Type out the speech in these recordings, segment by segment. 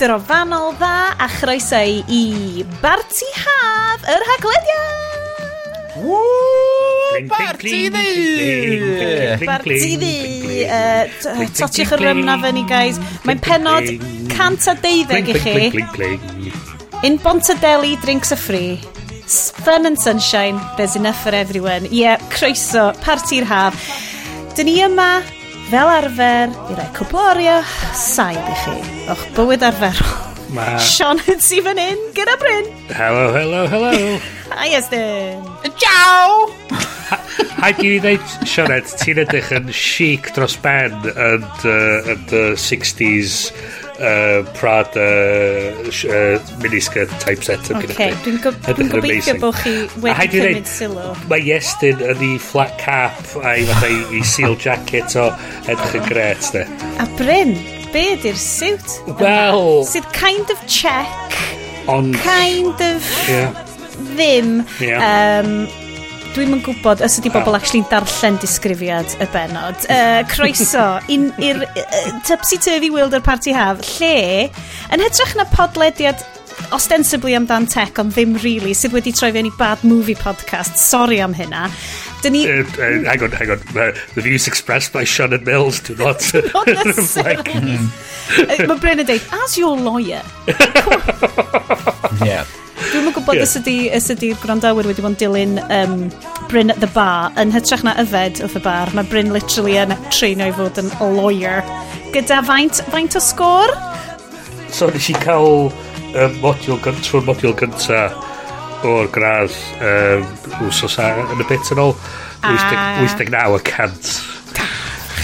Medr o fanol dda a chroeso i Barti Haf, yr haglediad! Woo! Barti ddi! Barti ddi! Totiwch yr rymna fe ni, guys. Mae'n penod 112 i chi. In Bontadeli, drinks are free. Fun and sunshine, there's enough for everyone. Ie, yeah, croeso, parti'r haf. Dyn ni yma fel arfer, i roi cwbl orio, saib i chi, o'ch bywyd arferol. Ma. Sean yn si fan hyn, gyda Bryn. Hello, hello, hello. Hi, Estyn. Ciao! Haid i fi ddeud, Sionet, ti'n edrych yn chic dros ben yn uh, the 60s uh, Prada uh, uh, minisgirt typeset okay. dwi'n chi. Dwi'n gobeithio bod chi wedi cymryd sylw. Mae Iestyn yn ei flat cap a'i fatha i seal jacket o edrych yn gret, de. A Bryn, be ydy'r siwt? Wel... Sydd kind of check, on, kind of yeah. ddim, yeah. um, Dwi'm yn gwybod os ydy bobl actually darllen disgrifiad y benod. Uh, croeso i'r uh, topsy-turvy world o'r party haf, lle, yn hytrach na podlediad ostensibly amdan tech, ond ddim really, sydd wedi troi fewn i bad movie podcast. Sorry am hynna. Dyn ni... Uh, uh, hang on, hang on. Uh, the views expressed by Sean and Mills do not... not reflect. Mae Bryn yn deud, as your lawyer. yeah. Dwi'n yn gwybod yeah. ydy, ydy'r gwrandawyr wedi bod yn dilyn um, Bryn at the bar yn hytrach na yfed wrth y bar. Mae Bryn literally yn treinio i fod yn lawyer. Gyda faint, faint o sgôr? So nes i cael um, modiwl, trwy'r modiwl gynta o'r gradd um, wsos a, yn y bit yn ôl. 89 y cant.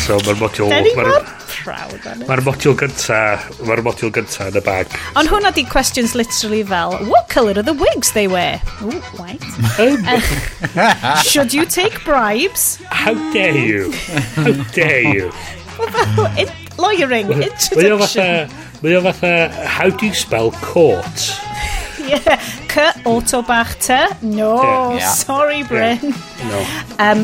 So mae'r modiwl... Deni mor? proud on it. Mae'r modiwl gynta, mae'r modiwl gynta yn y bag. Ond hwnna di questions literally fel, what colour are the wigs they wear? Ooh, white. uh, should you take bribes? How dare you? How dare you? Well, in, lawyering, introduction. Mae o fatha, how do you spell court? yeah. Cy, auto bach ty. No, yeah. sorry Bryn. Yeah. No. Um,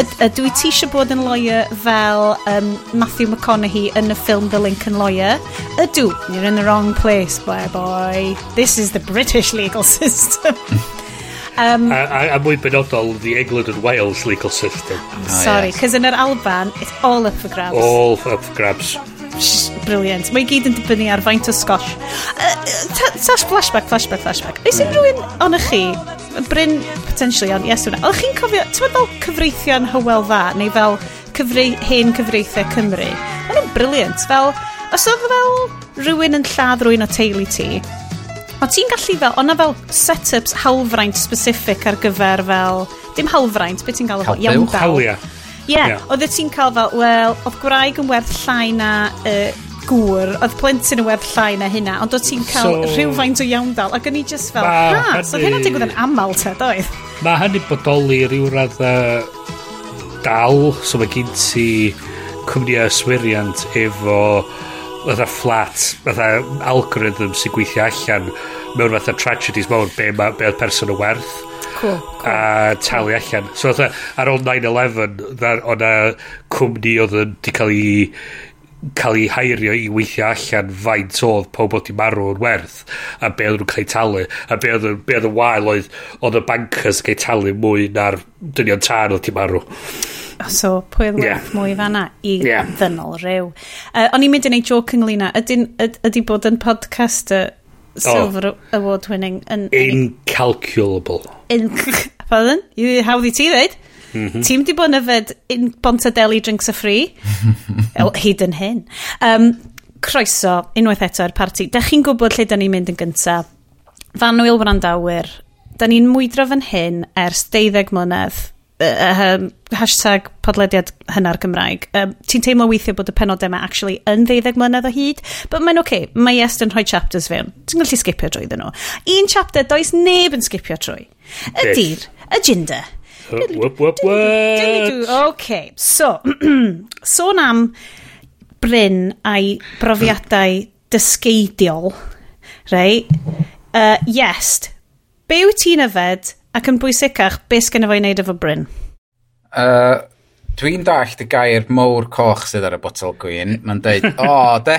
ydw i ti eisiau bod yn lawyer fel um, Matthew McConaughey yn y ffilm The Lincoln Lawyer? Ydw, you're in the wrong place, boy boy. This is the British legal system. Um, a, a, a mwy benodol, the England and Wales legal system. Oh, sorry, because yes. in yr Alban, it's all up for grabs. All up for grabs she's brilliant. Mae gyd yn dibynnu ar faint o sgosh. Uh, Tash flashback, flashback, flashback. Oes unrhyw un ond chi, Bryn, potentially, ond yes hwnna, oedd chi'n cofio, ti'n fel cyfreithion hywel dda, neu fel cyfrei, hen cyfreithiau Cymru? Mae'n nhw'n briliant, fel, os oedd fel rhywun yn lladd rhywun o teulu ti, o ti'n gallu fel, o'na fel set-ups hawlfraint specific ar gyfer fel, dim hawlfraint, beth ti'n galw fel, iawn dal. Hawlia. Ie, yeah, yeah. oedd ti'n cael fel, wel, oedd gwraig yn werth llai na uh, gŵr, oedd plentyn yn werth llai na hynna, ond oedd ti'n cael so, rhywfaint o iawn dal, ac o'n i just fel, ha, so hynna'n digwydd yn aml te, doedd? Mae hynny bodoli rhyw radda dal, so mae gen ti cwmni yswiriant efo fatha flat, fatha algorithm sy'n gweithio allan mewn fatha tragedies mawr be, ma, be oedd person yn werth Cool. A talu allan. So fatha, ar ôl 9-11, o'na cwmni oedd yn di cael ei cael ei hairio i weithio allan faint oedd pob oedd i marw yn werth a be oedd nhw'n cael ei talu a be oedd, be oedd y wael oedd oedd y bankers yn cael ei talu mwy na'r dynion tân oedd i marw So, pwy oedd yeah. werth mwy fanna i yeah. ddynol rhyw. Uh, o'n i'n mynd i wneud joke ynglyn â, ydy, ydy bod yn podcaster Silver oh. Award winning yn... Incalculable. In, pardon? You, how ddi ti ddeud? Mm. Ti'n di bod yn yfed in Bontadeli Drinks a Free? oh, hyd yn hyn. Um, croeso, unwaith eto, ar parti. Da chi'n gwybod lle da ni'n mynd yn gyntaf. Fanwyl Brandawyr. Da ni'n mwydro fan hyn ers 12 mlynedd um, hashtag podlediad hynna'r Gymraeg, um, ti'n teimlo weithio bod y penod yma actually yn ddeuddeg mlynedd o hyd, but mae'n oce, okay. mae est yn rhoi chapters fewn. Ti'n gallu skipio drwy ddyn nhw. Un chapter, does neb yn skipio trwy. Y dir, y jinda. Wop, wop, wop. So, sôn am Bryn a'i brofiadau dysgeidiol, rei, uh, yes, be wyt ti'n yfed Ac yn bwysicach, beth sgynny fo i wneud efo Bryn? Uh, Dwi'n dallt y gair mowr coch sydd ar y botol gwyn. Mae'n dweud, o, oh, de.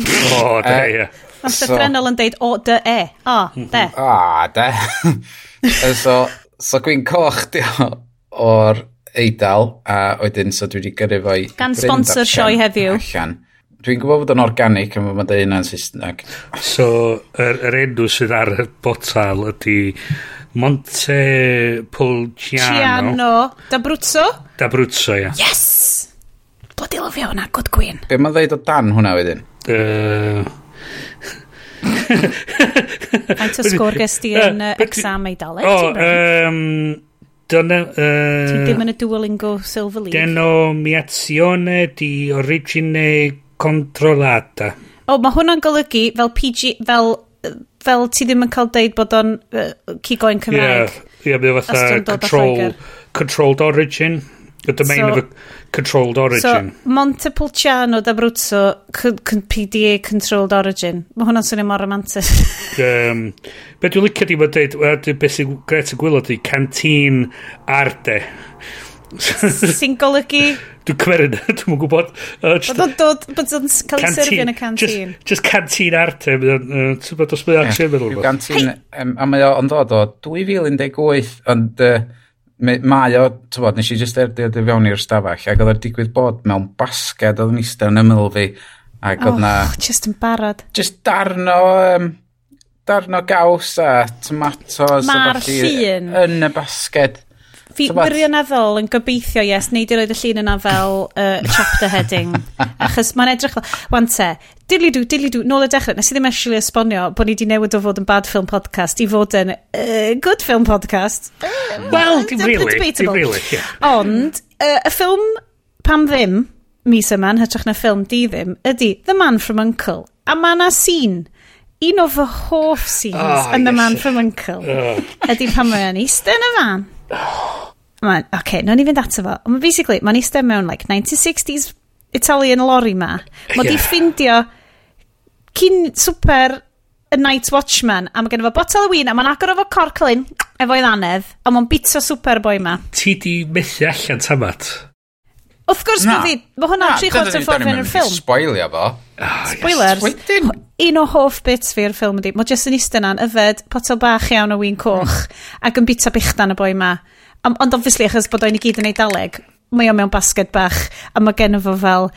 o, oh, de, ie. Uh, Mae'n so, llythrenol yn deud o, de, e. O, de. O, de. so, so gwyn coch di o'r eidl, a wedyn, so dwi wedi gyrru fo i... Gan sponsor sioi heddiw. Allan dwi'n gwybod bod o'n organic ond mae'n dweud yna'n Saesneg. So, yr, er, yr er enw sydd ar y botal ydy Monte Pulciano. Ciano. Dabruzzo? Dabruzzo, ia. Yes! Bloody lofio hwnna, good queen. Be mae'n dweud o dan hwnna wedyn? Uh... Faint o sgôr gest ti yn uh, exam ei dalet? O, um, dyna... Uh, Ti ddim yn y Duolingo Silver League? Denominazione di origine controllata. O, oh, mae hwnna'n golygu fel, PG, fel fel ti ddim yn cael deud bod o'n uh, cigoen Cymraeg. Ie, yeah, yeah, fatha control, controlled origin. The domain so, of a controlled origin. So, Montepulciano da Bruzzo, PDA controlled origin. Mae hwnna'n swnio mor romantic. um, be dwi'n licio di bod dweud, beth sy'n gret y gwylod di, canteen arde. Sy'n golygu Dwi'n cymeryd, dwi'n mwyn gwybod. Bod o'n dod, bod o'n cael ei serfio yn y canteen. Just, just canteen Artem, ti'n bod os mae'n action meddwl. Dwi'n canteen, a mae o'n dod o 2018, ond mae o, ti'n bod, nes i just erdio dy fewn i'r stafell, ac oedd o'r digwydd bod mewn basged oedd yn eistedd yn ymyl fi, ac oedd na... just yn barod. Just darn o... Um, darn o gaws a tomatos Mae'r llun yn y basged Fi so wirioneddol yn gobeithio, yes, neud i roed y llun yna fel uh, chapter heading. Achos mae'n edrych fel, wan te, dili-dw, dili-dw, nôl y dechrau, nes i ddim eisiau esbonio bod ni wedi newid o fod yn bad film podcast i fod yn uh, good film podcast. Wel, dim really, dim really, yeah. Ond, uh, y ffilm pam ddim, mis yma, yn hytrach na ffilm di ddim, ydy The Man From Uncle. A mae yna sîn un o fy hoff scenes oh, yn The yes. Man From Uncle. Oh. Ydy pan mae'n eistedd yn y fan Man, oce, okay, nawn ni fynd ato fo. Ond basically, mae'n eistedd mewn, like, 1960s Italian lorry ma. Mae yeah. di ffindio cyn super y Night Watchman, a mae gen fo botel o win, a mae'n agor o fo corclin efo'i ddanedd, a mae'n bita superboi ma. Ti di methu allan tamat? Wrth gwrs, mae fi, mae hwnna tri chwarter ffordd fe'n i'r ffilm. Spoilio fo. Oh, Spoilers. Yes un o hoff bits fi o'r ffilm ydi, mae jyst yn eistedd na'n yfed potel bach iawn o win coch mm. ac yn bita bichdan y boi ma. Ond obviously, achos bod o'n i gyd yn ei daleg, mae o mewn basged bach, a mae gen fo fel,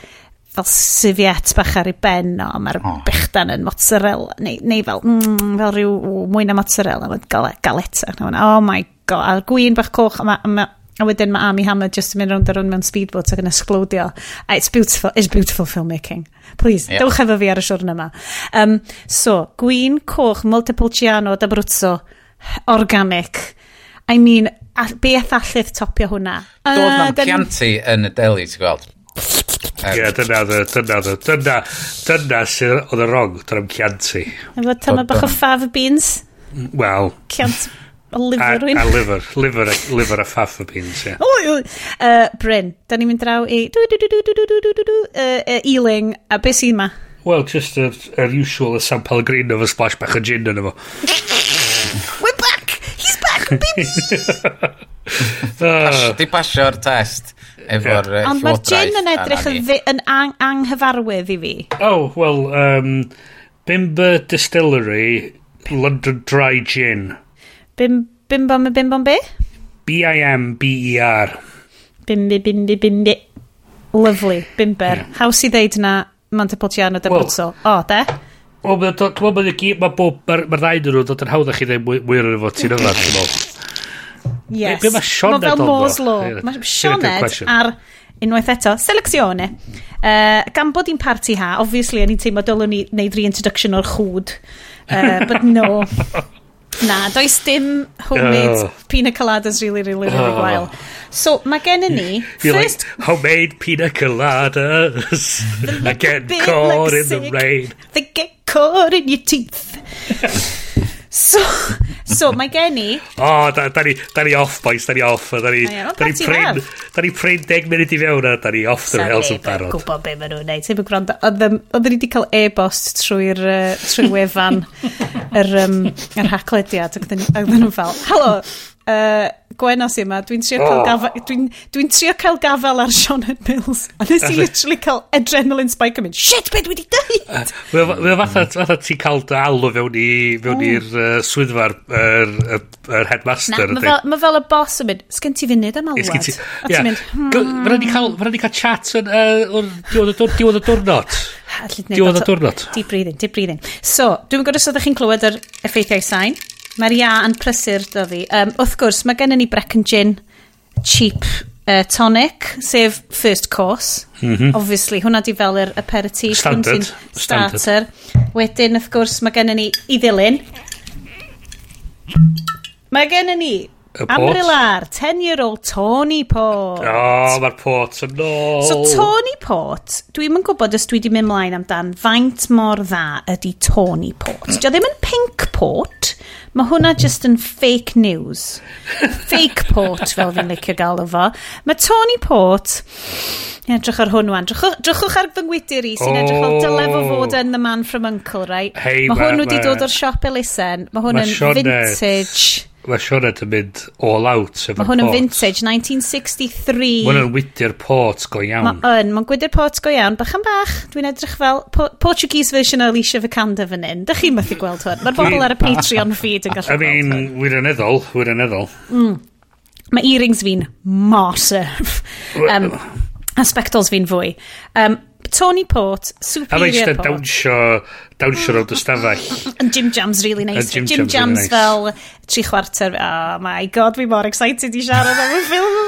fel sifiet bach ar ei ben o, mae'r oh. bechdan yn mozzarella, neu, neu fel, mm, fel rhyw mwy na mozzarella, mae'n galeta. Oh my god, a'r gwyn bach coch, a mae ma, A wedyn mae Amy Hammer just yn mynd rownd a rownd mewn speedboat ac yn ysglodio. It's beautiful, it's beautiful filmmaking. Please, yep. dewch efo fi ar y siwrn yma. Um, so, gwyn, coch, multipulciano, dabruzzo, organic. I mean, a, beth allith topio hwnna? Doedd uh, na'n then... pianti yn y deli, ti'n gweld? Ie, yeah, dyna, dyna, dyna, dyna sydd oedd y rong, dyna'n Chianti. Efo tyma bach o faf beans? Wel. Chianti A lyfr A, a lyfr, lyfr, lyfr a faff o pins, ie. O, uh, Bryn, da ni'n mynd draw i Ealing, a beth sy'n ma? Well, just a, a usual, a San Pellegrino a splash bach o gin yn efo. We're back! He's back, baby! Di pasio'r test efo'r yeah. Ond mae'r gin yn edrych yn ang anghyfarwydd i fi. Oh, well, um, Bimber Distillery, London Dry Gin. Bim, bim bom, bim bom be? B-I-M-B-E-R. Bimbi, bimbi, bimbi. Lovely, bimber. Yeah. Haws i ddeud na Montepulciano de well, Brutzel. O, oh, de? Wel, dwi'n meddwl bod y gyd, mae bob, mae'r ddau nhw dod yn hawddach i ddweud mwy o'r efo ti'n yma, dwi'n meddwl. Yes. Be, mae Sioned o'n fel Moore's Law. Mae Sioned ar unwaith eto, Seleccione. Uh, gan bod i'n parti ha, obviously, o'n i'n teimlo dylwn ni wneud reintroduction o'r chwd. Uh, but no. Na, does dim homemade oh. pina coladas really, really, really oh. gwael. So, mae gen i ni... You first... like homemade pina coladas I get caught like in the rain They get caught in your teeth So, so mae gen i... O, oh, da, da, ni, da ni off, boys, da ni off. Da ni, Aia, da ni pryn, da ni pryn 10 munud i fewn a da ni off the rails yn barod. Sa'n gwybod be maen nhw'n neud. Ti'n gwrando, oedden ni wedi cael e-bost trwy'r uh, trwy wefan yr, um, yr haclediad. Ac oedden nhw'n fel, helo, uh, gwenos yma, dwi'n trio, oh. Gafel, dwi n, dwi trio cael gafel ar Sean and Mills. A nes i literally cael adrenaline spike yn mynd, shit, beth wedi dweud? Mae o fatha, fatha ti cael dy alw fewn i, fewn i'r uh, swyddfa'r yr er, er headmaster. Mae fel, ma fel y boss yn mynd, sgen ti funud am alwad? A ti, yeah. mynd, hmm. Mae'n cael, mae'n cael chat yn, uh, o'r diwedd y diwrnod. Diwedd y diwrnod. Deep breathing, deep breathing. So, dwi'n gwybod os ydych chi'n clywed yr effeithiau sain. Mae'r ia yn prysur, do fi. Um, wrth gwrs, mae gennym ni brec and gin cheap uh, tonic, sef first course. Mm -hmm. Obviously, hwnna di fel yr aperitif. Standard. Starter. Standard. Wedyn, wrth gwrs, mae gennym ni i ddilyn. Mae gennym ni Amrilar, 10-year-old Tony Port. O, oh, mae'r Port yn no. ôl. So Tony Port, dwi'n yn gwybod os dwi wedi mynd mlaen amdan faint mor dda ydy Tony Port. Dio ddim yn Pink Port, Mae hwnna just yn fake news. fake port, fel fi'n licio gael o fo. Mae Tony Port... Ie, Edrych ar hwn wan. Drychwch ar fy ngwydyr i sy'n oh. edrych fel dylef o fod yn The Man From Uncle, right? Hey, mae hwn wedi dod o'r siop elusen. Mae hwn yn vintage. Mae Sionet yn mynd all out efo'r port. Mae hwn yn vintage, 1963. Mae hwn yn wydio'r port go iawn. Mae yn, mae'n gwydio'r port go iawn. Bach yn bach, dwi'n edrych fel po Portuguese version o Alicia Vikander fan hyn. Dych chi'n methu gweld hwn. Mae'r bobl ar y Patreon feed yn gallu I mean, gweld hwn. Wireneddol, wireneddol. Mm. Mae earrings fi'n massive. um, a spectols fi'n fwy. Um, Tony Port, Superior Port. A mae'n dawnsio, dawnsio roedd y stafell. Yn Jim Jam's really nice. Jim, Jim Jam's, really fel tri chwarter. Oh my god, fi mor excited i siarad am y ffilm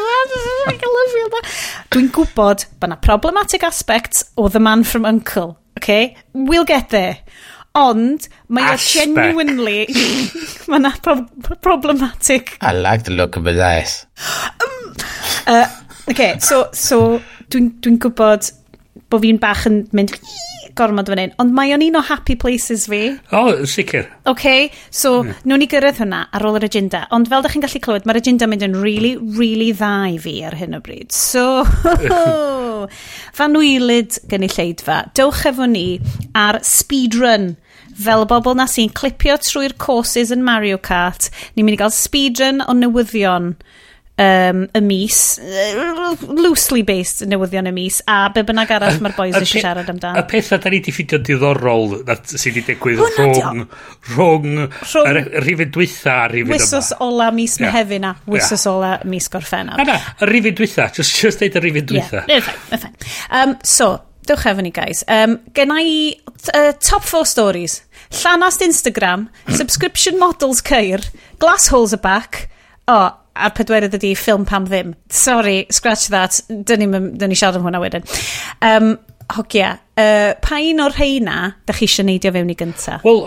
yma. Dwi'n gwybod bod na problematic aspects o The Man From Uncle. Okay? We'll get there ond mae e o genuinely mae na pro problematic I like the look of his eyes um, uh, okay so, so dwi'n dwi gwybod bod fi'n bach yn mynd gormod fan hyn, ond mae o'n un o happy places fi. O, oh, sicr. OK, so hmm. yeah. nhw'n i gyrraedd hwnna ar ôl yr agenda, ond fel da chi'n gallu clywed, mae'r agenda mynd yn really, really dda i fi ar hyn o bryd. So, fan wylid gynulleidfa, dewch efo ni ar speedrun fel y bobl na sy'n clipio trwy'r courses yn Mario Kart, ni'n mynd i gael speedrun o newyddion um, y mis, loosely based newyddion y mis, a be bynnag arall mae'r boys eisiau siarad amdan. Y pethau da ni di ffidio diddorol sydd wedi digwydd rhwng, rhwng, rhwng yr rhifin dwytha a rhifin yma. Wisos ola mis yeah. mehefin a wysos yeah. ola mis gorffennaf. Na, na, y rhifin dwytha, just, just deud y rhifin dwytha. Yeah, fine, fine. Um, so, dewch efo ni guys. Um, Genna i uh, top four stories. Llanast Instagram, subscription models ceir, glass holes are back, o, oh, a'r pedwerydd ydi ffilm pam ddim. Sorry, scratch that. Dyn ni siarad am hwnna wedyn. Um, Hogia, uh, pa un o'r rheina da chi eisiau neidio fewn i gynta? Wel,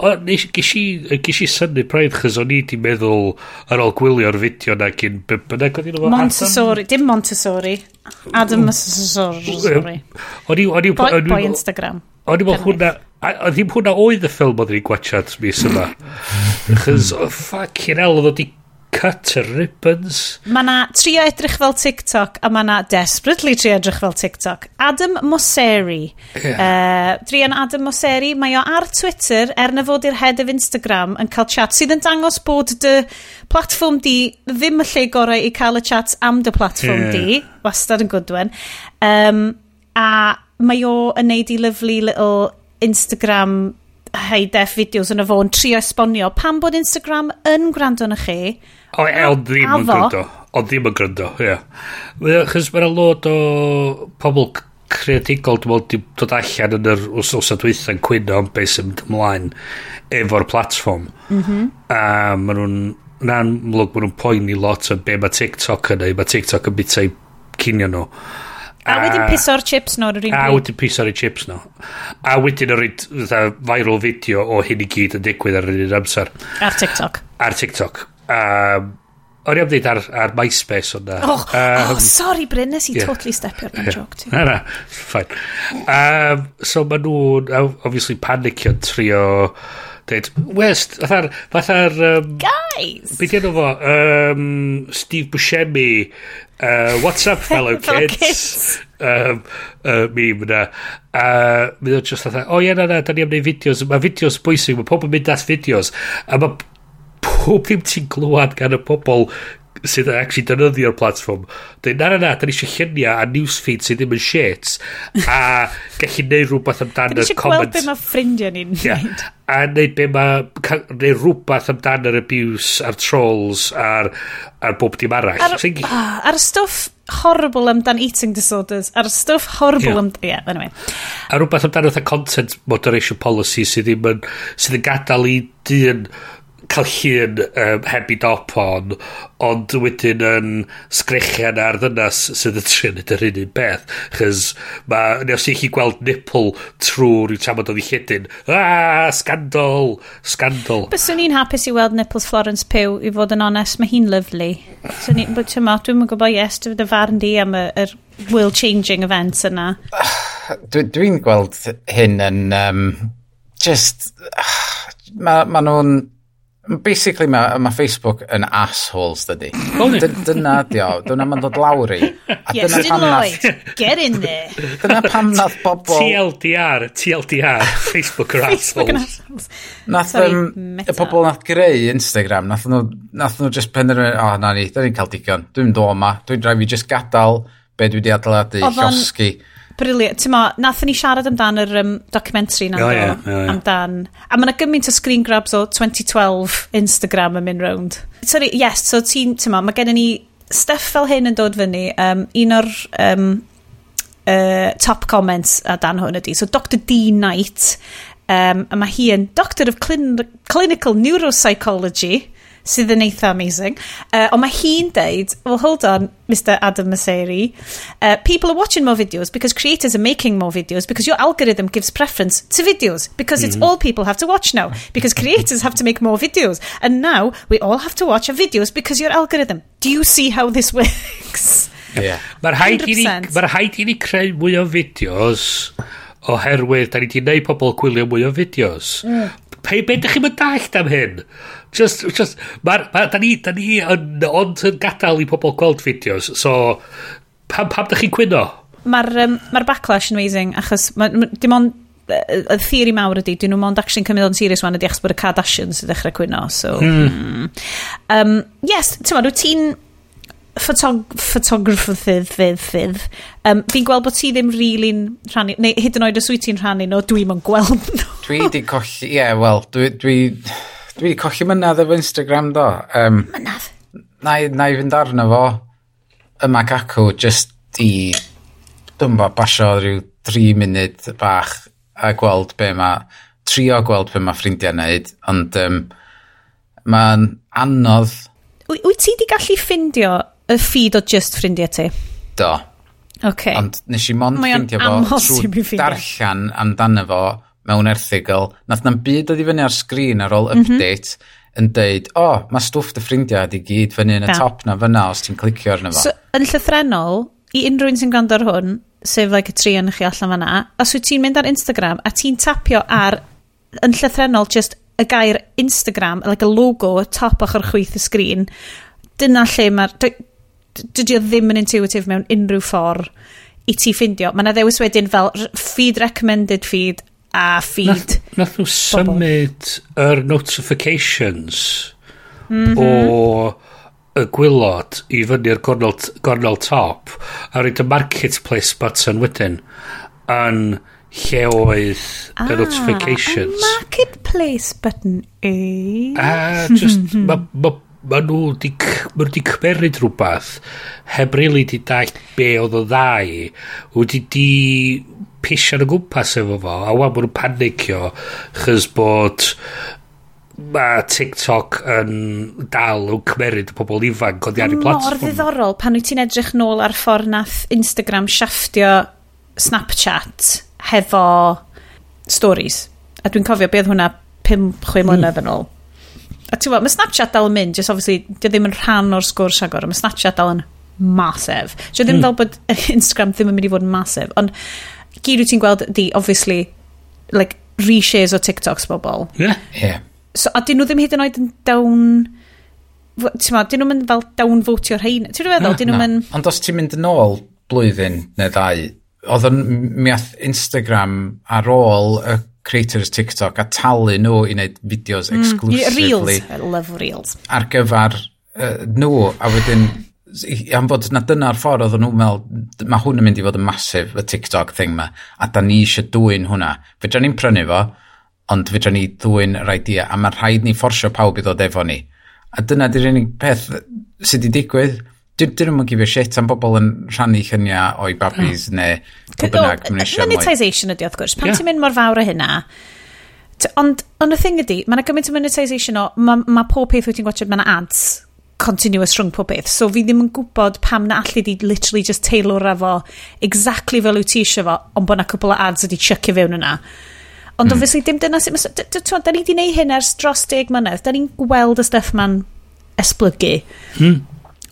ges i syni braidd, chys o'n i di meddwl ar ôl gwylio'r fideo na gyn bynnag oedd un o Montessori, dim Montessori. Adam Montessori. O'n i... Boi Instagram. O'n i'n meddwl hwnna, a ddim hwnna oedd y ffilm oedd ni'n gwachad mis yma. Chys, oh, fucking hell, oedd o di cut ribbons. Mae na trio edrych fel TikTok a mae na desperately trio edrych fel TikTok. Adam Mosseri. Yeah. Uh, eh, Drian Adam Mosseri, mae o ar Twitter er na fod i'r head of Instagram yn cael chat sydd yn dangos bod dy platform di ddim y lle gorau i cael y chat am dy platform yeah. di. Wastad yn gwdwen. Um, a mae o yn neud i lyflu little Instagram high-def fideos yn y fo'n trio esbonio pam bod Instagram yn gwrando na chi. O, e, o ddim yn gwrando. O ddim yn gwrando, ie. Yeah. Chos mae'n lot o pobl creadigol dwi'n meddwl di dod allan yn yr wrthnos yn cwyno am beth sy'n mynd ymlaen efo'r platform. Mm -hmm. A maen nhw'n yn amlwg maen nhw'n poeni lot o be mae TikTok yn ei. Mae TikTok yn bethau cinio nhw. A, wedyn piso'r chips no ar yr un pryd. A wedyn piso'r chips no. A wedyn yr un viral video o hyn i gyd yn digwydd ar yr un amser. Ar TikTok. Ar TikTok. Um, O'n i am ddeud ar, ar MySpace o'n na. Oh, um, oh, sorry Bryn, nes i yeah. totally stepio ar yeah. joke ti. Na, na, fine. Um, so ma nhw'n, obviously, panicio trio dweud, West, fatha'r... fatha'r um, Guys! Beth yna fo? Um, Steve Buscemi, uh, What's Up Fellow Kids. kids. um, uh, meme na. A uh, mynd o'n just fatha, o oh, ie, na, na, da ni am neud fideos. Mae fideos bwysig, mae pobl yn mynd at fideos. A mae pob ddim ti'n glwad gan y pobl sydd yn actually dynyddio'r platform dweud na na na da ni eisiau lluniau a newsfeed sydd ddim yn shit a gallu neud rhywbeth amdano'r comment da ni eisiau gweld be mae ffrindiau ni'n neud yeah. a neud be mae neud rhywbeth amdano'r abuse a'r trolls a'r, ar bob dim arall ar, so, uh, ah, ar stwff horrible amdan eating disorders a'r stwff horrible yeah. amdan yeah, anyway. a rhywbeth amdano'r content moderation policy sydd ddim yn sydd yn gadael i dyn cael llun um, heb i dop on, ond wedyn yn sgrechian ar ddynas sydd yn trio neud yr un un beth. Chys mae, os i chi gweld nipple trwy rhyw tam oedd i ddichedyn, aaa, ah, scandal, scandal. Byswn i'n hapus i weld nipples Florence Pugh, i fod yn onest, mae hi'n lyflu. So ni, but tyma, dwi'n gwybod yes, dwi'n dy farn di am y, yr world-changing events yna. Dwi'n dwi gweld hyn yn um, just... Uh, Mae ma nhw'n basically mae ma Facebook yn assholes dydy. dyna di o, dyna ma'n dod lawr i. A yes, dyna pan nath... Get in there. Dyna pam nath bobl... TLDR, TLDR, Facebook are Facebook assholes. Nath Sorry, um, y pobl nath greu Instagram, nath nhw, nath nhw just penderfynu, o oh, na ni, da ni'n cael digon, dwi'n dod yma, dwi'n rhaid fi just gadael be dwi wedi adeiladu, llosgi. Briliant. Ti'n ma, nathon ni siarad amdan yr um, documentary na. Oh, yeah, oh, yeah. Amdan. A mae yna gymaint o screen grabs o 2012 Instagram yn mynd round. Sorry, yes, so ti'n, ti'n ma, mae gen ni stuff fel hyn yn dod fyny. Um, un o'r um, uh, top comments a dan hwn ydy. So Dr D Knight, um, a mae hi yn Doctor of Clin Clinical Neuropsychology sydd yn eitha amazing. Uh, ond mae hi'n deud, well, hold on, Mr Adam Maseri, uh, people are watching more videos because creators are making more videos because your algorithm gives preference to videos because it's mm -hmm. all people have to watch now because creators have to make more videos. And now we all have to watch our videos because your algorithm. Do you see how this works? Yeah. Mae'r haid i ni creu mwy o fideos oherwydd da ni wedi gwneud pobl gwylio mwy o fideos. Mm. Pe, be ydych chi'n mynd dallt am hyn? Just, just, ma, ma, da ni, da ni yn, ond yn gadael i pobl gweld fideos, so pam, pam da chi'n cwyno? Mae'r um, ma backlash yn amazing, achos ma, ma, dim ond y theori mawr ydy, dyn nhw mond actually'n cymryd o'n serious wan ydy achos bod y Kardashians yn dechrau cwyno, so... Hmm. Um, yes, ti'n ma, rwyt ti'n ffotografydd fydd fydd. Um, fi'n gweld bod ti ddim rili'n really rhannu neu hyd yn oed os wyt ti'n rhannu nhw, dwi'n yn gweld nhw. dwi di colli ie yeah, wel dwi dwi dwi di colli mynydd efo Instagram do um, mynydd na i fynd arno fo yma cacw, just i dwi'n bo basio rhyw 3 munud bach a gweld be mae trio gweld be mae ffrindiau neud, ond um, mae'n anodd. Wyt ti di gallu ffindio y ffid o just ffrindiau ti? Do. Okay. Ond nes i mond ffeindio fo trwy darllan amdano fo mewn erthigol. Nath na'n byd oedd i fyny ar sgrin ar ôl mhm. update mm -hmm. yn deud, o, oh, mae stwff dy ffrindiau di gyd fyny yn y yeah. top na fyna os ti'n clicio arno fo. So, yn llythrenol, i unrhyw un sy'n gwrando ar hwn, sef like y tri yn chi allan fyna, os wyt ti'n mynd ar Instagram a ti'n tapio ar, yn llythrenol, just y gair Instagram, like y logo, y top ochr chwyth y sgrin, dyna lle mae'r dydy o ddim yn intuitive mewn unrhyw ffordd i ti ffindio. Mae yna ddewis wedyn fel feed recommended feed a feed. Nath, nath nhw symud yr er notifications mm -hmm. o y gwylod i fyny'r gornel, gornel top a roed y marketplace button wedyn yn lle oedd ah, y notifications. A marketplace button e. A just, ma, ma ma nhw di, ma nhw di cymeryd rhywbeth heb rili di dall be oedd o ddau wedi di pisio yn y gwmpas efo fo a wan ma nhw'n panicio chys bod mae TikTok yn dal yn cymeryd y pobl ifanc oedd iawn i platform. Mor ddiddorol pan wyt ti'n edrych nôl ar ffordd nath Instagram shafftio Snapchat hefo stories. A dwi'n cofio beth hwnna 5-6 mlynedd yn ôl A ti'n gwybod, mae Snapchat dal yn mynd, just obviously, dio ddim yn rhan o'r sgwrs agor, mae Snapchat dal yn masif. Dio ddim mm. fel bod Instagram ddim yn mynd i fod yn masif, ond gyd wyt ti'n gweld di, obviously, like, reshares o TikToks bobl. Yeah. yeah. So, a dyn nhw ddim hyd yn oed yn down... Ti'n ma, dyn nhw'n mynd fel down votio rhain. Ti'n rhywbeth feddwl, dyn nhw'n mynd... Ond os ti'n mynd yn ôl blwyddyn neu ddau, oedd yn mi Instagram ar ôl y creators TikTok a talu nhw i wneud fideos mm, exclusively. Reels, I love reels. Ar gyfer uh, nhw, a wedyn am fod na dyna'r ffordd oedd nhw'n meddwl mae hwn yn mynd i fod yn masif y TikTok thing ma a da ni eisiau dwy'n hwnna fydra ni'n prynu fo ond fydra ni dwy'n yr idea a mae rhaid ni fforsio pawb i ddod efo ni a dyna di'r unig peth sydd wedi digwydd dyn nhw'n mynd gifio shit am bobl yn rhannu lluniau o'i babis oh. neu pwy bynnag mae'n eisiau mwy. Monetisation ydi, wrth gwrs. Pan yeah. ti'n mynd mor fawr o hynna, ond ond y thing ydi, mae yna gymaint o monetisation o, mae ma pob peth wyt ti'n gwachod, mae yna ads continuous rhwng pob peth. So fi ddim yn gwybod pam na allu di literally just tailor a fo exactly fel wyt ti eisiau fo, ond bod na cwbl o ads ydi chycio fewn yna. Ond mm. obviously dim dyna sy'n... Da ni wedi gwneud hyn ers dros deg mlynedd. Da ni'n gweld y stuff ma'n esblygu. Mm.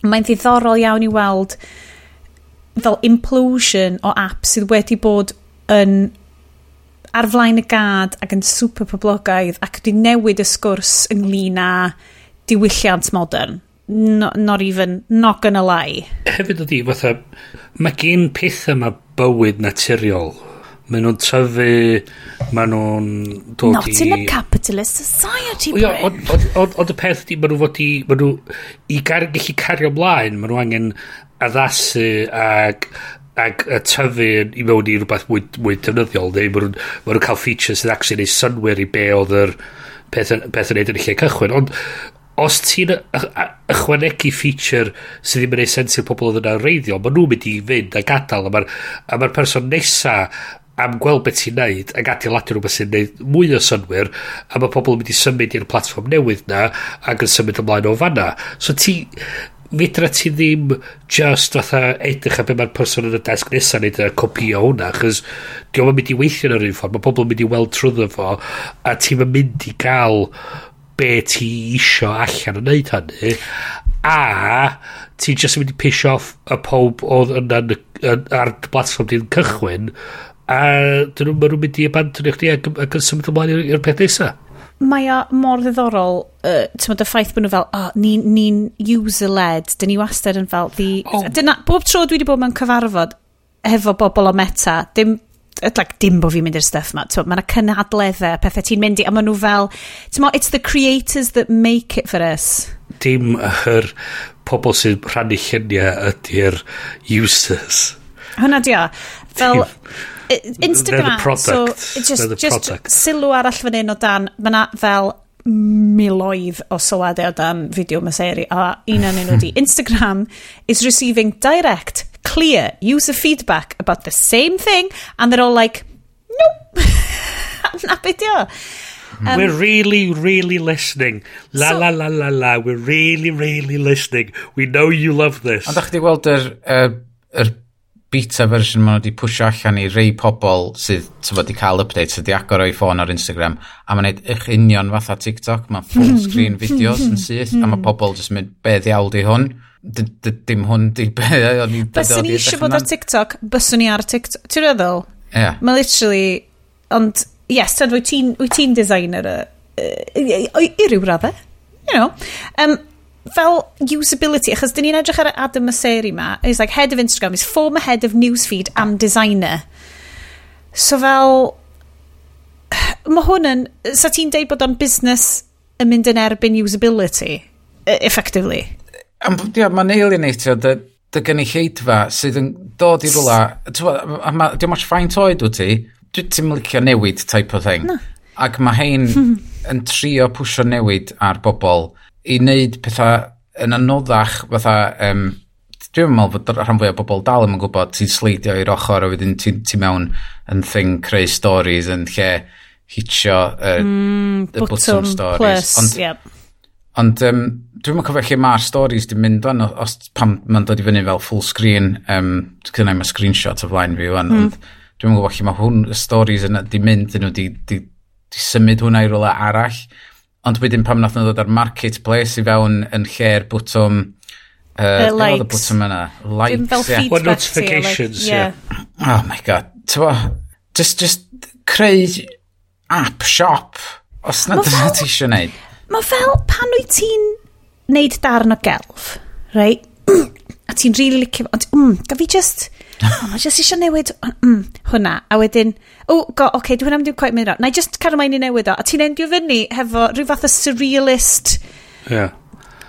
Mae'n ddiddorol iawn i weld fel implosion o app sydd wedi bod yn ar flaen y gad ac yn super poblogaidd ac wedi newid y sgwrs ynglyn â diwylliant modern. No, not even, not gonna lie. Hefyd ydi, fatha, mae gen pethau yma bywyd naturiol Maen nhw'n tyfu, maen nhw'n dod Not i... Not in a capitalist society, Bryn. Ond y peth ydy, maen nhw fod i... Maen nhw i gar, gallu cario ymlaen, maen nhw angen addasu ag ag y tyfu i mewn i rhywbeth mwy, mwy defnyddiol neu maen nhw'n cael features sydd actually neud synwyr i be oedd yr peth, peth yn neud yn y lle cychwyn ond os ti'n ychwanegu feature sydd ddim yn ei sens i'r pobl oedd yna reiddiol, maen nhw'n mynd i fynd a gadael a mae'r ma person nesa am gweld beth ti'n neud ac adeiladu rhywbeth sy'n neud mwy o synwyr a mae pobl yn mynd i symud i'r platform newydd na ac yn symud ymlaen o fanna so ti fydra ti ddim just fatha edrych a be mae'r person yn y desg nesaf neud a copio hwnna chys diolch yn mynd i weithio yn yr un ffordd mae pobl yn mynd i weld trwyddo fo a ti'n mynd i gael be ti isio allan yn neud hynny a ti just yn mynd i piss off y pob oedd yna ar y platform di'n cychwyn a dyn nhw'n mynd i abandonio chdi ac, ac yn symud ymlaen i'r peth nesaf. Mae o mor ddiddorol, uh, ti'n y ffaith bod nhw fel, oh, ni'n ni, user-led, dyn ni wastad yn fel, the... oh. dyna, bob tro dwi wedi bod mewn cyfarfod efo bobl o meta, dim, like, dim bod fi'n mynd i'r stuff ma. Mae yna cynhadleddau, pethau ti'n mynd i, a maen nhw fel, ti'n it's the creators that make it for us. Dim yr pobl sy'n rhannu lluniau ydy'r users. Hwna di o. Fel, Dim. Instagram, the so it's just, the just sylw arall fan hyn o dan, mae na fel miloedd o sylwadau o dan fideo myseri, a un o'n nhw di, Instagram is receiving direct, clear, user feedback about the same thing, and they're all like, nope, na beth. Um, we're really, really listening. La so, la la la la. We're really, really listening. We know you love this. Ond da chdi gweld yr, er, yr er, er beta version maen nhw wedi pwysio allan i rei pobl sydd wedi cael updates sydd wedi agor o'i ffôn ar Instagram, a maen nhw'n eich union fatha TikTok, mae full screen videos yn syth, a mae pobl jyst mynd, be ddiawl di hwn? Dim hwn di be o'n i... Byswn i eisiau bod ar TikTok, byswn i ar TikTok. Ti'n meddwl? Ie. Mae literally... Ond, yes, tyd, wyt ti'n designer y... I ryw raddau. You know. Um, fel usability, achos dyn ni'n edrych ar Adam Maseri ma, he's like head of Instagram, he's former head of newsfeed am designer. So fel, mae hwn yn, sa ti'n deud bod o'n busnes yn mynd yn erbyn usability, e, effectively? Am, ia, mae'n alienatio dy, dy gynulleidfa sydd yn dod i rwla. Dwi'n mwyn ffaint oed wyt ti, dwi'n ti'n licio newid type o thing. Na. Ac mae hein yn trio pwysio newid ar bobl i wneud pethau yn anoddach fatha um, dwi'n meddwl bod rhan fwy o bobl dal yn gwybod ti'n sleidio i'r ochr a wedyn ti'n ti mewn yn thing creu stories yn lle hitio y, mm, y bottom, stories plus, ond, yep. ond um, dwi'n meddwl cofio lle mae'r stories di mynd o'n os pam mae'n dod i fyny fel full screen um, gyda mae screenshot o flaen fi wan, mm. ond dwi'n meddwl lle mae hwn y stories yna di mynd dyn nhw di, di, di, symud hwnna i rola arall Ond wedyn pam nath nhw ddod ar marketplace i fewn yn lle'r bwtwm... Uh, the likes. Oedd y bwtwm yna? Likes, fel yeah. feedback. notifications, like, yeah. yeah. Oh my god. Tyfo, just, just creu app shop os na dyna ti eisiau gwneud. Mae fel pan wyt ti'n neud darn o gelf, right? a ti'n rili really licio, ond mm, gaf fi just Mae jyst eisiau newid mm, hwnna. A wedyn, o, oh, go, oce, okay, dwi hwnna ddim quite mynd o. Na i jyst cadw mae'n i newid o. A ti'n endio fyny hefo rhyw fath o surrealist yeah.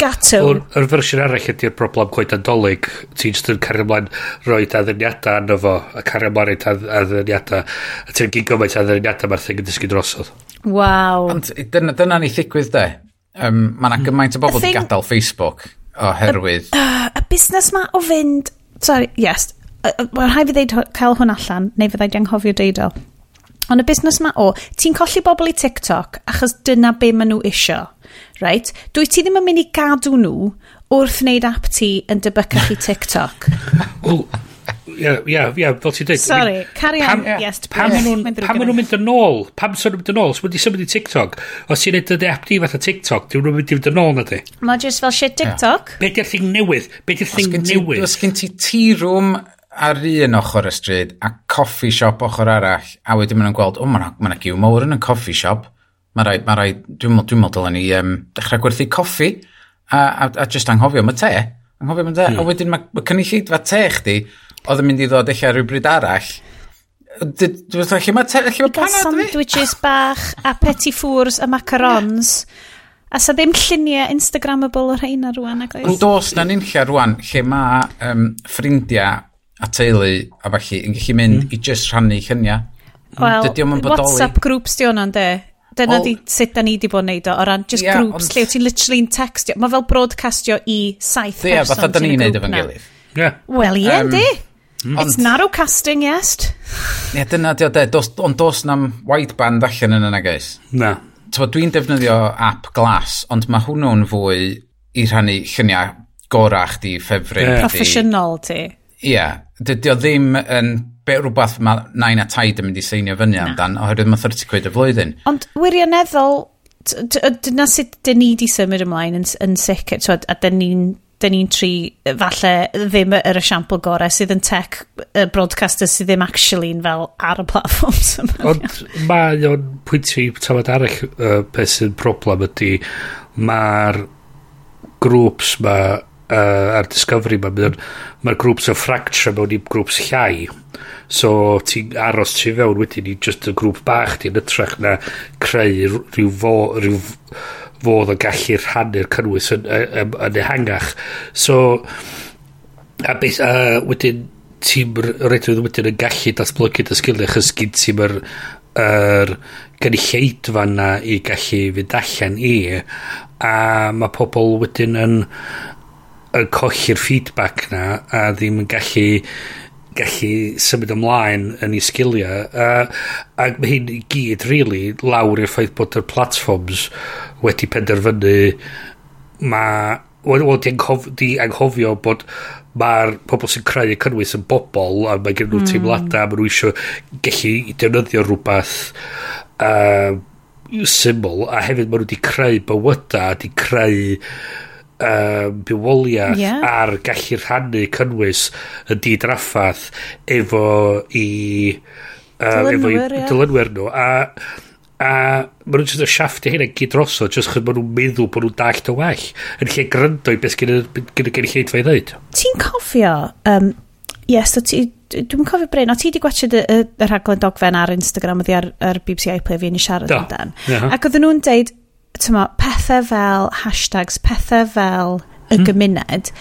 gato. Yr fersiwn arall ydy'r broblem gwaith adolyg. Ti'n jyst yn cario ymlaen roi adduniadau arno fo. A cario ymlaen roi adduniadau. A ti'n gyd gymaint adduniadau mae'r thing yn dysgu drosodd. Waw. Ond dyna, dyna ni ddigwydd de. Um, mae yna hmm. gymaint o bobl wedi gadael Facebook oherwydd... Uh, y busnes ma o fynd... Sorry, yes, Mae'n rhaid fi ddeud cael hwn allan, neu fyddai di anghofio deud o. Ond y busnes ma o, ti'n colli bobl i TikTok achos dyna be maen nhw isio. Right? Dwi ti ddim yn mynd i gadw nhw wrth wneud app ti yn debycach i TikTok. Wel, ia, ia, ia, fel ti'n dweud. Sorry, carry on. Pam, yes, pam maen nhw'n mynd yn ôl? Pam sy'n nhw'n mynd yn ôl? Os wedi symud i TikTok, os ti'n edrych app di o TikTok, dwi'n mynd i fynd yn ôl na di. Mae jyst fel shit TikTok. Be di'r thing newydd? Be di'r thing newydd? Os gen ti tea room ar un ochr y stryd a coffi siop ochr arall a wedyn maen nhw'n gweld, o, oh, mae yna giw mawr yn y coffi siop mae rhaid, mae rhaid, dwi'n meddwl, dwi'n meddwl ni um, dechrau gwerthu coffi a, a, a just anghofio am y te anghofio am y te, mm. a hmm. wedyn mae cynulleidfa te chdi oedd yn mynd i ddod eich ar rhywbryd arall Dwi'n meddwl, lle mae te, lle mae panad fi? Sandwiches bach a petit fours a macarons A sa ddim lluniau Instagramable o'r rhain ar rwan, ac oes? Ond dos na nynlla rwan lle mae um, ffrindiau a teulu a falle yn gallu mynd mm. i just rhannu lluniau. Wel, WhatsApp groups di hwnna'n de. Dyna well, di sut da ni di bod yn neud o, o ran just yeah, groups, ond... lle ti'n literally'n textio. Mae fel broadcastio i saith yeah, person. Ie, fatha da ni'n neud efo'n gilydd. Yeah. Wel, ie, um, di. Mm. It's narrow casting, yes. Ie, yeah, dyna di o de. Dos, ond dos na'm wideband allan yn yna, guys. Na. Dwi'n defnyddio app Glass, ond mae hwnnw'n fwy i rhannu lluniau gorach di, ffefryn yeah. di. Professional ti. Ie, yeah, dydy o ddim yn be, rhywbeth mae nain a taid yn mynd i seinio fyny amdan, oherwydd mae 30 quid y flwyddyn. Ond wirioneddol, dyna sut dyn ni di symud ymlaen yn, yn sicr, twed, a dyn ni'n dyn ni'n tri, falle ddim yr esiampl gorau sydd yn tech y broadcaster sydd ddim actually'n fel ar y platforms yma. Ond mae o'n pwyntio i tafod arall uh, beth sy'n problem ydy mae'r grŵps mae uh, ar Discovery ma, mae'r ma grŵps o fracture mewn i grŵps llai. So ti'n aros ti fewn wedyn i just y grŵp bach ti'n ytrach na creu rhyw, fo, rhyw fodd o gallu rhannu'r cynnwys yn, yn, yn, yn ehangach. So, a beth, uh, wedyn ti'n rhaid wedyn yn gallu datblygu dy sgiliau chys gyd ti'n yr er, gynulleidfa na i gallu fynd allan i a mae pobl wedyn yn yn colli'r feedback na a ddim yn gallu gallu symud ymlaen yn ei sgiliau uh, a mae hyn i gyd really lawr i'r ffaith bod yr platforms wedi penderfynu mae wedi anghof, di anghofio bod mae'r pobl sy'n creu y cynnwys yn bobl a mae gen nhw mm. teimladau a maen nhw eisiau gallu defnyddio rhywbeth uh, syml a hefyd maen nhw wedi creu bywydau a wedi creu um, bywoliaeth yeah. a'r gallu rhannu cynnwys yn didraffaeth efo i um, efo i dylynwyr nhw. A a maen nhw'n just yn siafftio hynna gyd droso jyst chyd maen nhw'n meddwl bod nhw'n dallt o well yn lle gryndo i beth gen y gynulleid fe i ddweud ti'n cofio um, yes so ti dwi'n cofio Bryn, o ti wedi gwachod y, y, y rhaglen dogfen ar Instagram oedd ar, ar BBC iPlay fi yn i siarad amdan. Ac oedden nhw'n deud, tyma, pethau fel hashtags, pethau fel y hmm. gymuned,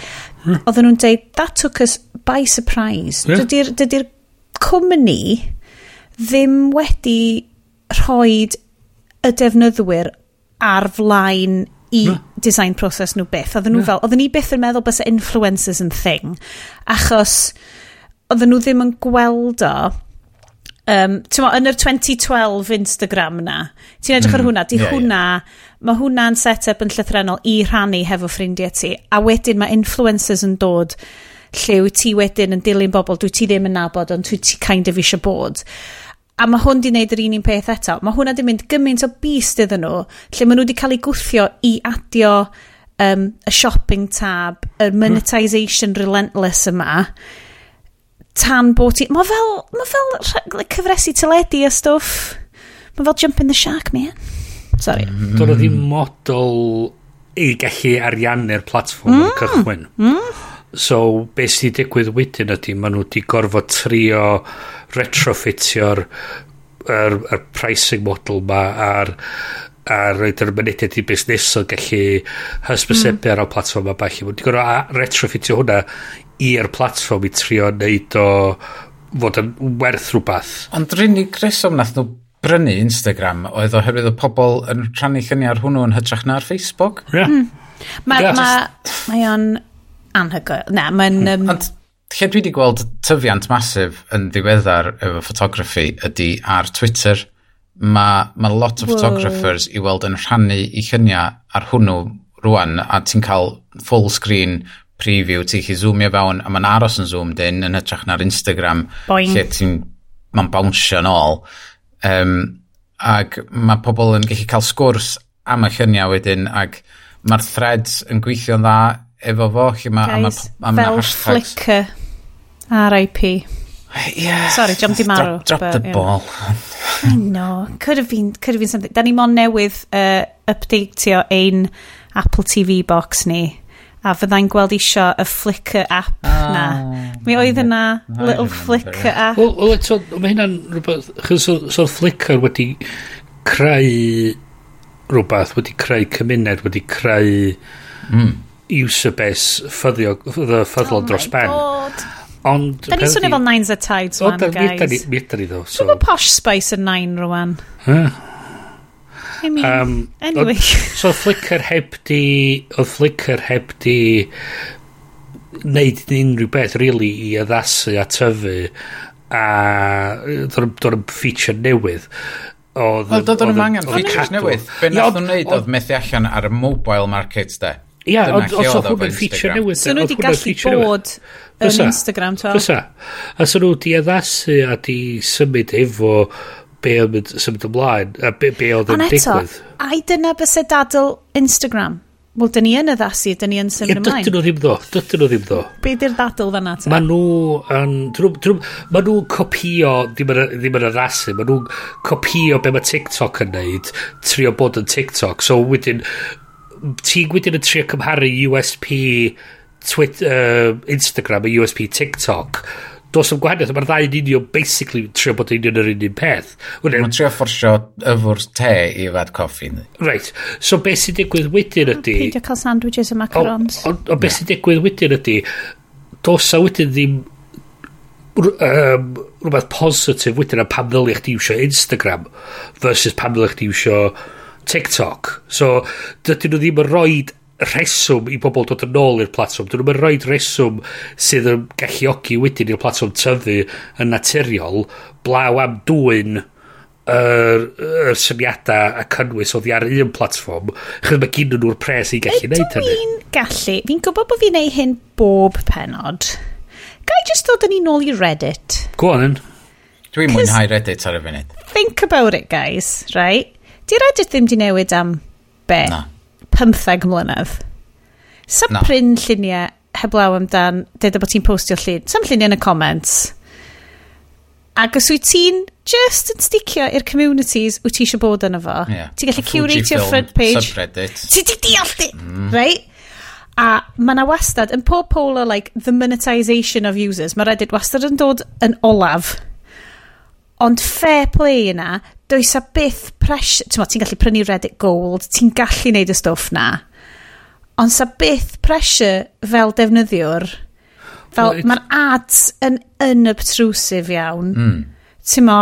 hmm. oedden nhw'n deud, that took us by surprise. Yeah. Dydy'r dydy cwmni ddim wedi rhoi y defnyddwyr ar flaen i no. design process nhw byth. Oedden nhw no. fel, oedden ni byth yn meddwl bys influencers yn thing, achos oedden nhw ddim yn gweld o um, mo, yn yr 2012 Instagram na, ti'n edrych ar mm. hwnna, di yeah, hwnna, yeah. mae hwnna'n set-up yn llythrenol i rhannu hefo ffrindiau ti, a wedyn mae influencers yn dod lle wyt ti wedyn yn dilyn bobl, dwi ti ddim yn nabod, ond dwi ti kind of eisiau bod. A mae hwn di wneud yr un un peth eto. Mae hwnna di mynd gymaint o beast iddyn nhw, lle maen nhw wedi cael ei gwthio i adio um, y shopping tab, y monetization relentless yma, tan bod ti... Mae fel, ma fel cyfresu teledu a stwff. Mae fel Jump in the Shark, man. Sorry. Mm. Mm-hmm. Doedd o ddim model i gallu ariannu'r platform mm. yn cychwyn. Mm. So, beth sydd wedi digwydd wedyn ydy, maen nhw wedi gorfod trio retrofitio'r er, er pricing model ma a'r a roed yr mynediad i busnes o gallu hysbysebu mm. ar y platform a bach. Mae'n gorau retrofitio hwnna i'r platform i trio neud o fod yn werth rhywbeth. Ond rhywun reswm nath nhw brynu Instagram oedd oherwydd y pobl yn rhannu lluniau ar hwnnw yn hytrach na ar Facebook. Yeah. Mm. Mae yeah. ma, ma o'n anhygoel. Na, mae'n... Um... Ond lle dwi wedi gweld tyfiant masif yn ddiweddar efo ffotograffi ydy ar Twitter. Mae ma lot o photographers i weld yn rhannu i lluniau ar hwnnw rwan a ti'n cael full screen preview, ti'n chi zoomio fewn, a mae'n aros yn zoomed in yn hytrach na'r Instagram, Boing. lle ti'n, mae'n bounsio yn ôl. Um, ac mae pobl yn gallu cael sgwrs am y lluniau wedyn, ac mae'r threads yn gweithio'n dda efo fo, lle mae... Guys, ma, ma, fel Flickr, RIP. Yeah. Sorry, jump di marw. Drop, drop but, the ball. I know. Could have been, could have been something. Da ni mon newydd uh, updateio ein Apple TV box ni a fyddai'n gweld isio y Flickr app ah, na. Mi oedd yna little Flickr app. Wel, well, so, mae hynna'n rhywbeth, chos so, so Flickr wedi creu rhywbeth, wedi creu cymuned, wedi creu mm. user base ffyddio, ffyddlon oh dros ben. God. Ond... Da ni swnio fel nines a tides, man, guys. Mi ydyn ni ddo. So. Dwi'n posh spice yn nine, rwan. Huh? I mean, um, anyway. Ond, so Flickr heb di... Oedd Flickr heb di neud unrhyw beth really i addasu a tyfu a dod yn feature newydd oedd... Wel, dod nhw'n angen features newydd. Be nath nhw'n neud oedd methu allan ar y mobile market, de. Ia, ond os oedd hwn yn feature newydd... So nhw wedi gallu bod yn Instagram, to. Fysa. A so nhw wedi addasu a di symud efo be oedd yn symud ymlaen, a be, be oedd yn digwydd. Ai dyna bys y dadl Instagram? Wel, dyn ni yn addasu, dyn ni yn symud ymlaen. Dydyn nhw ddim ddo, dydyn nhw ddim ddo. Be di'r dadl fanna ta? Mae nhw yn... Mae nhw'n copio, ddim yn addasu, mae nhw'n copio be mae TikTok yn neud, trio bod yn TikTok. So wedyn, ti'n wedyn yn trio cymharu USP Twitter, uh, Instagram a USP TikTok Dos am gwahaniaeth, mae'r ddau yn union basically trio bod union yr un peth. Mae'n trio fforsio yfwr te i fad coffi. Right. So beth sy'n digwydd wedyn ydy... Peidio cael sandwiches a macarons. O, o, o beth sy'n digwydd wedyn ydy, dos a wedyn ddim um, rhywbeth positif wedyn a pam ddylio chdi iwsio Instagram versus pam ddylio chdi iwsio TikTok. So, dydyn nhw ddim yn rhoi reswm i bobl dod yn ôl i'r platform. Dyn nhw'n rhoi reswm sydd yn galluogi wedyn i'r platform tyfu yn naturiol blaw am dwy'n yr, yr syniadau a cynnwys oedd ar un platform chyd mae gyn nhw'r pres i gallu neud hynny. fi'n gallu? Fi'n gwybod bod fi'n neud hyn bob penod gai just dod yn un ôl i Reddit? Go on yn dwi'n mwynhau Reddit ar y funud. Think about it guys right? Di Reddit ddim di newid am be? Na. 15 mlynedd. Sam no. pryn lluniau heblaw amdan, dweud bod ti'n postio llun. Sam lluniau yn y comments. Ac os wyt ti'n just yn sticio i'r communities wyt ti eisiau bod yn efo, yeah. ti'n gallu curate your front page. Subreddit. Ti di deall di! Mm. Right? A mae yna wastad, yn pob polar, like, the monetisation of users, mae Reddit wastad yn dod yn olaf. Ond fair play yna, does a byth pressure, ti'n ti gallu prynu Reddit Gold, ti'n gallu neud y stwff na, ond sa byth pressure fel defnyddiwr, fel well, mae'r ads yn, hmm. yn iawn, mm. ti'n mo,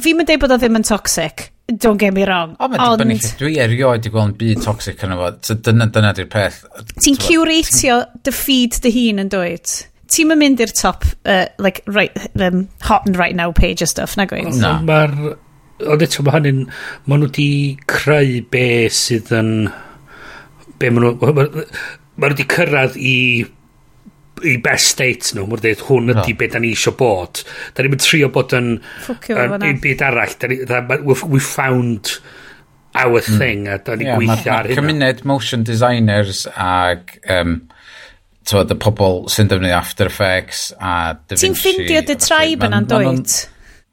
fi'n mynd bod o ddim yn toxic, don't get me wrong. O, mae'n dibynnu chi. Dwi erioed i gweld yn byd toxic yn efo. Dyna, dyna di'r peth. Ti'n curatio dy feed dy hun yn dweud? Ti'n mynd i'r top, uh, like, right, um, hot and right now page o stuff, na gwyth? No. Mae'r ond eto mae hynny'n, maen nhw wedi creu be sydd yn, be maen nhw, maen nhw wedi cyrraedd i i best state nhw, mwy'n dweud, hwn ydy no. be da ni eisiau bod. Da ni'n trio bod yn, un byd arall. Da ni, da, we found our mm. thing a da ni yeah, gweithio ar hynny. Cymuned motion designers ag um, tywed, y pobl sy'n defnyddio After Effects a Da Vinci. Ti'n ffindio dy tribe yna'n dweud?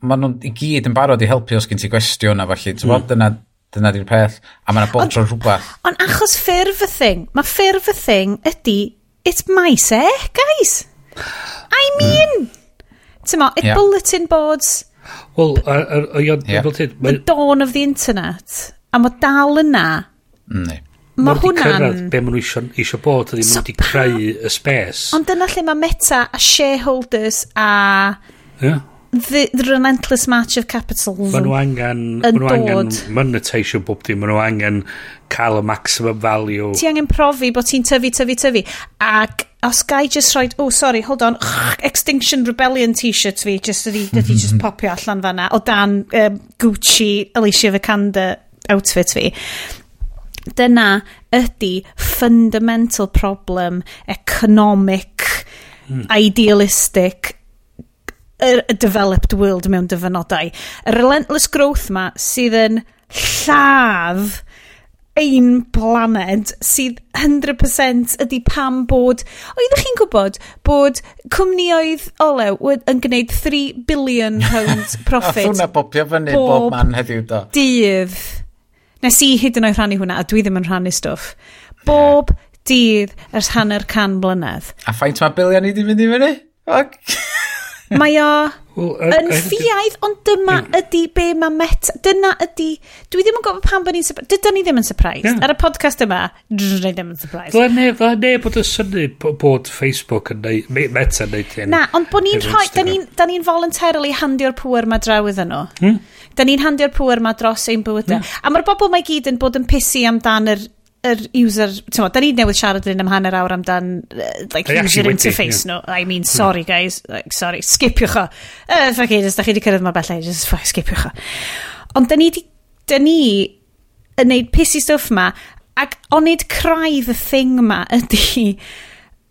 maen nhw'n i gyd yn barod i helpu os gen ti gwestiwn a falle, ti'n mm. dyna, dyna di'r peth, a mae'n bod tro rhywbeth. Ond achos ffurf y thing, mae ffurf y thing ydy, it's mice, eh, guys? I mm. mean, mm. ti'n mo, it yeah. bulletin boards. Wel, yeah. the dawn of the internet, a mae dal yna. Mm-hmm. Ne. Mae hwnna'n... cyrraedd be maen nhw isio, isio bod, ydy so maen nhw wedi creu y space. Ond dyna lle mae meta a shareholders a... Yeah the, the relentless march of capital maen nhw angen maen nhw angen monetisio bob dim maen nhw angen cael y maximum value. Ti angen profi bod ti'n tyfu tyfu tyfu. Ac os gai just rhoi oh sorry hold on. Extinction Rebellion t-shirt fi just ydi, ydi just popio allan fanna o dan um, Gucci Alicia Vikander outfit fi. Dyna ydy fundamental problem economic hmm. idealistic y, y developed world mewn dyfynodau. Y relentless growth ma sydd yn lladd ein blaned sydd 100% ydy pam bod... Oeddech chi'n gwybod bod cwmnioedd olew yn gwneud 3 billion pounds profit... Ath hwnna popio fyny bob, bob man heddiw do. Dydd. Nes i hyd yn oed rhannu hwnna, a dwi ddim yn rhannu stwff. Bob yeah. dydd ers hanner can blynedd. A faint mae bilion i di fynd i fyny? Okay. Mae o well, uh, yn ffiaidd, ond dyma mm. yeah. ydy be mae meta... Dyna ydy... Dwi ddim yn gofio pam bod ni'n... surprised. Dyda ni ddim yn surprised. Yeah. Ar y podcast yma, dwi ddim yn surprised. Dda ne, dda ne bod y syni bod Facebook yn neud... Meta yn neud hyn. Na, ond bod ni'n rhoi... Da ni'n ni voluntarily handio'r pŵer ma draw iddyn nhw. Hmm? Da ni'n handio'r pŵer ma dros ein bywydau. Yeah. A mae'r bobl mae gyd yn bod yn pisi amdan yr yr user, ti'n modd, da ni newydd siarad yn am hanner awr amdan, uh, like, I user interface, yeah. no, I mean, sorry guys, like, sorry, skipiwch o. Uh, fuck it, da chi wedi cyrraedd ma bellai, just fuck, skipiwch o. Ond da ni, di, da ni yn neud pissy stuff ma, ac onid craidd y thing ma ydy,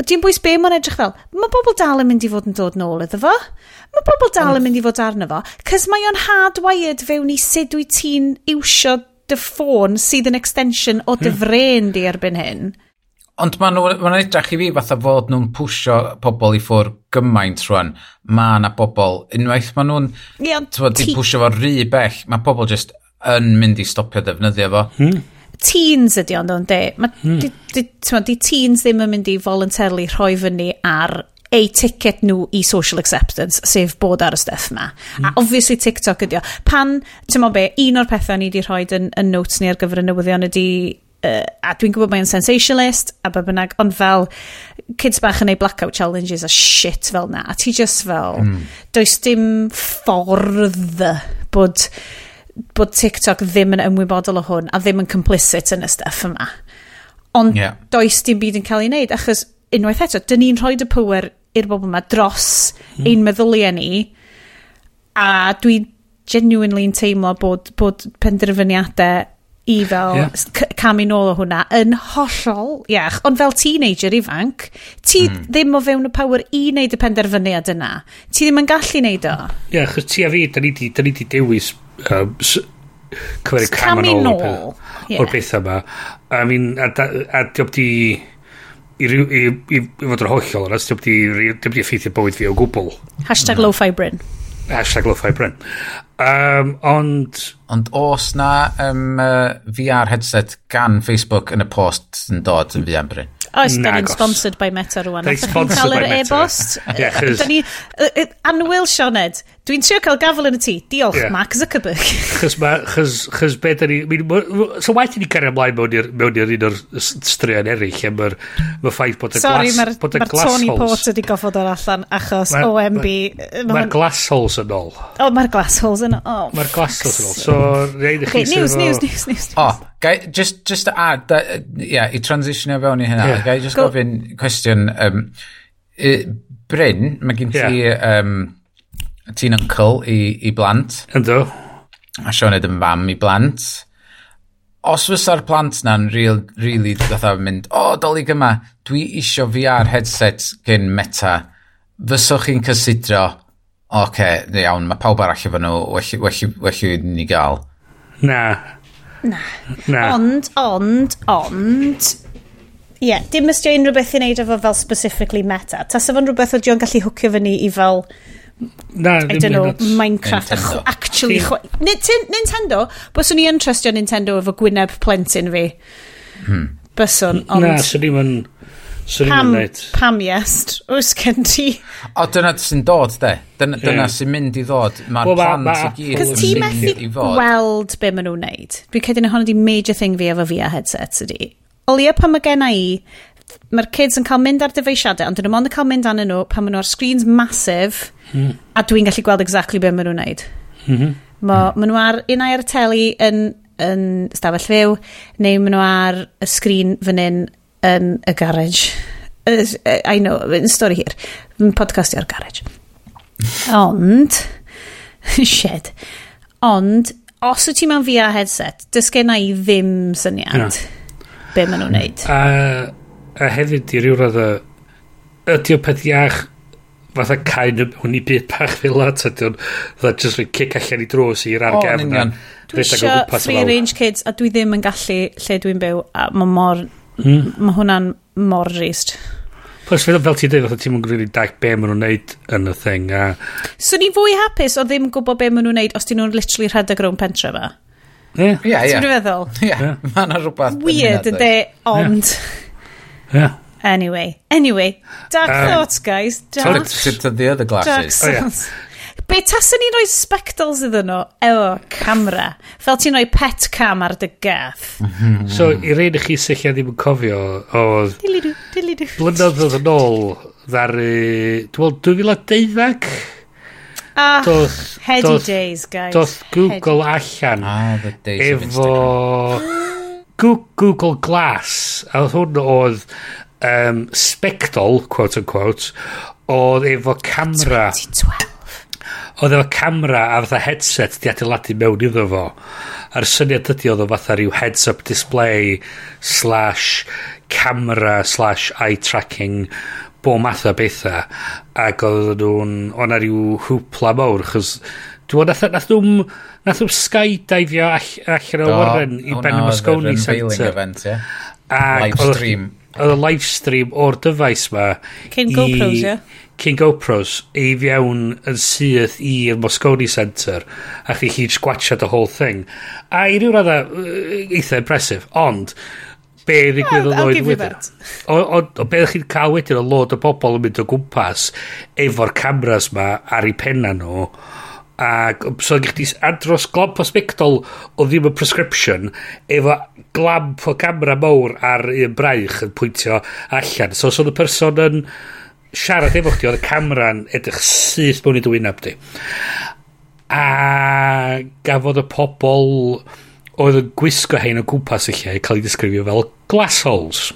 dwi'n bwys be mae'n edrych fel, mae bobl dal yn mynd i fod yn dod nôl iddo fo. Mae bobl dal yn mynd i fod arno fo, cys mae o'n hardwired fewn i sut wyt ti'n iwsio dy ffôn sydd yn extension o dy hmm. fren di erbyn hyn. Ond maen nhw'n ma edrych i fi fatha fod nhw'n pwysio pobl i ffwr gymaint rwan. Mae yna pobl, unwaith maen nhw'n yeah, ti... pwsio fo rhy bell, mae pobl just yn mynd i stopio defnyddio fo. Hmm. Teens ydy ond o'n de. Mae hmm. di, di, di teens ddim yn mynd i voluntarily rhoi fyny ar eu ticket nhw i social acceptance, sef bod ar y stuff ma. Mm. A obviously TikTok ydi o. Pan, ti'n mo be, un o'r pethau ni wedi rhoi yn, yn notes ni ar gyfer y newyddion ydi uh, a dwi'n gwybod mae'n sensationalist a ba bynnag, ond fel kids bach yn neud blackout challenges a shit fel na, a ti just fel mm. does dim ffordd bod bod TikTok ddim yn ymwybodol o hwn a ddim yn complicit yn y stuff yma ond yeah. does dim byd yn cael ei wneud achos unwaith eto, dyn ni'n rhoi y power i'r bobl yma dros mm. ein meddyliau ni a dwi genuinely'n teimlo bod, bod penderfyniadau i fel yeah. camu nôl o hwnna yn hollol iach. Ond fel teenager ifanc, ti mm. ddim o fewn y power i wneud y penderfyniad yna. Ti ddim yn gallu wneud o. Ie, yeah, chos ti a fi, da ni di, da ni di dewis um, cyfer y camu nôl o'r pethau yma. I mean, a, a, a diolch di i, ryw, i, i, i fod yn hollol yna, dim wedi effeithio bywyd fi o gwbl. Hashtag low lo-fi Hashtag lo-fi Bryn. Um, ond... Ond os na um, uh, VR headset gan Facebook yn y post yn dod yn fi Bryn? Oes, da ni'n sponsored by Meta rwan. Da ni'n sponsored by Meta. E-bost. yeah, da ni... Uh, anwyl Sioned, Dwi'n trio cael gafel yn y tŷ. Diolch, yeah. Mark Zuckerberg. Chos ma, chos, chos be da ni... So waith i ni cario ymlaen mewn i'r un o'r straeon eraill, am yr ma ffaith bod y Sorry, glas... Sorry, mae'r ma Tony holes. Port wedi goffod o'r allan, achos ma, OMB... Mae'r ma, ma glass holes yn ôl. O, oh, mae'r glass holes yn ôl. Oh, mae'r glass holes yn ôl. So, rhaid i chi... News, news, news, oh, news. O, gai, just, just to add, that, yeah, i transitionio fewn i hynna, yeah. gai just gofyn cwestiwn... Um, Bryn, mae gen ti... Yeah. Um, ti'n uncle i, i blant. Ynddo. A Sioned yn fam i blant. Os fysa'r plant na'n real, really fatha mynd, o, oh, dolyg yma, dwi isio VR headset gen Meta, fyswch chi'n cysidro, oce, okay, iawn, mae pawb arall efo nhw, well, well, well i ni gael. Na. Na. Na. Ond, ond, ond, Ie, yeah, dim ystio unrhyw beth i wneud efo fel specifically meta. Tas efo'n rhywbeth o John gallu hwcio fyny i fel Na, I don't know, Minecraft. Nintendo. Actually, Nintendo, byswn i yn trustio Nintendo efo Gwyneb plentyn fi. Hmm. Byswn, ond... Na, swn i'n mynd... Pam, pam yes, oes gen ti. O, dyna sy'n dod, de. Dyna, yeah. dyna sy'n mynd i ddod. Mae'r well, plant ma, i gyd yn mynd i fod. gweld be maen nhw'n neud. Dwi'n cedyn hwn wedi major thing fi efo VR headset ydi. Olia pan mae gen i mae'r kids yn cael mynd ar dyfeisiadau, ond dyn nhw mond yn cael mynd anyn nhw pan maen nhw ar screens masif, mm. a dwi'n gallu gweld exactly be maen nhw'n neud. Mm -hmm. Ma, hmm. maen nhw ar unau ar y teli yn, yn stafell fyw, neu maen nhw ar y sgrin fan hyn yn y garage. I know, yn stori hir. Yn podcastio ar garage. Ond, shed, ond, os wyt ti mewn VR headset, dys gen i ddim syniad yeah. be maen nhw'n neud. Uh, a hefyd i ryw radd ydy o peth iach fatha cain hwn i byd bach fel at ydy o'n fatha just rwy cic allan i drws i'r argefn oh, dwi eisiau free range kids a dwi ddim yn gallu lle dwi'n byw a mae mor mm. mae hwnna'n mor rist Plus, fel, fel ti'n dweud, fatha ti'n mwyn really dach be maen nhw'n neud yn y thing. A... So ni'n fwy hapus o ddim gwybod be maen nhw'n neud os dyn nhw'n literally rhedeg rhwng pentre fa. Ie, ie. Ti'n feddwl? Ie, mae yna rhywbeth. Weird, ydy, ond... Yeah. Yeah. Anyway, anyway, dark um, thoughts, guys. Dark, tipped to the other glasses. Dark oh, yeah. Be tasyn ni'n rhoi spectacles iddyn nhw efo camera? Fel ti'n rhoi pet cam ar dy gath. so, i un i chi sy'n lle ddim yn cofio, oedd... Dilidw, dilidw. Blynyddoedd yn ôl, ddari... Dwi'n meddwl 2012? Ah, doth, heady doth, days, guys. Doth Google heady. allan ah, the days of efo... Google Glass, a oedd hwn oedd um, spectol, quote unquote, oedd efo camera... 2012 oedd efo camera a fatha headset di adeiladu mewn iddo fo. A'r syniad ydy oedd o fatha rhyw heads up display slash camera slash eye tracking bo math o bethau ac oedd nhw'n o'na rhyw hwpla mawr chos Dwi'n nath, nath nhw'n nath nhw'n skydive all, allan o Warren i Ben y Moscone Centre. Event, yeah. Ac live stream. Oedd y live stream o'r dyfais ma. Cyn GoPros, ie. Cyn GoPros i fiewn yn syth i'r Moscone Centre a chi chi sgwatcha the whole thing. A i ryw radda eitha impressive, ond be ddigwydd oedd oedd wedyn. O o, o be ydych chi'n cael wedyn o lod o bobl yn mynd o gwmpas efo'r cameras ma ar eu penna nhw. No, Ac so gych chi andros glamp o sbectol o ddim yn prescription efo glamp o camera mawr ar un braich yn pwyntio allan. So os so oedd y person yn siarad efo chdi, oedd y camera'n edrych syth mewn i dy wyneb di. A gafodd y pobl oedd yn gwisgo hein o gwmpas y lle cael ei ddisgrifio fel glassholes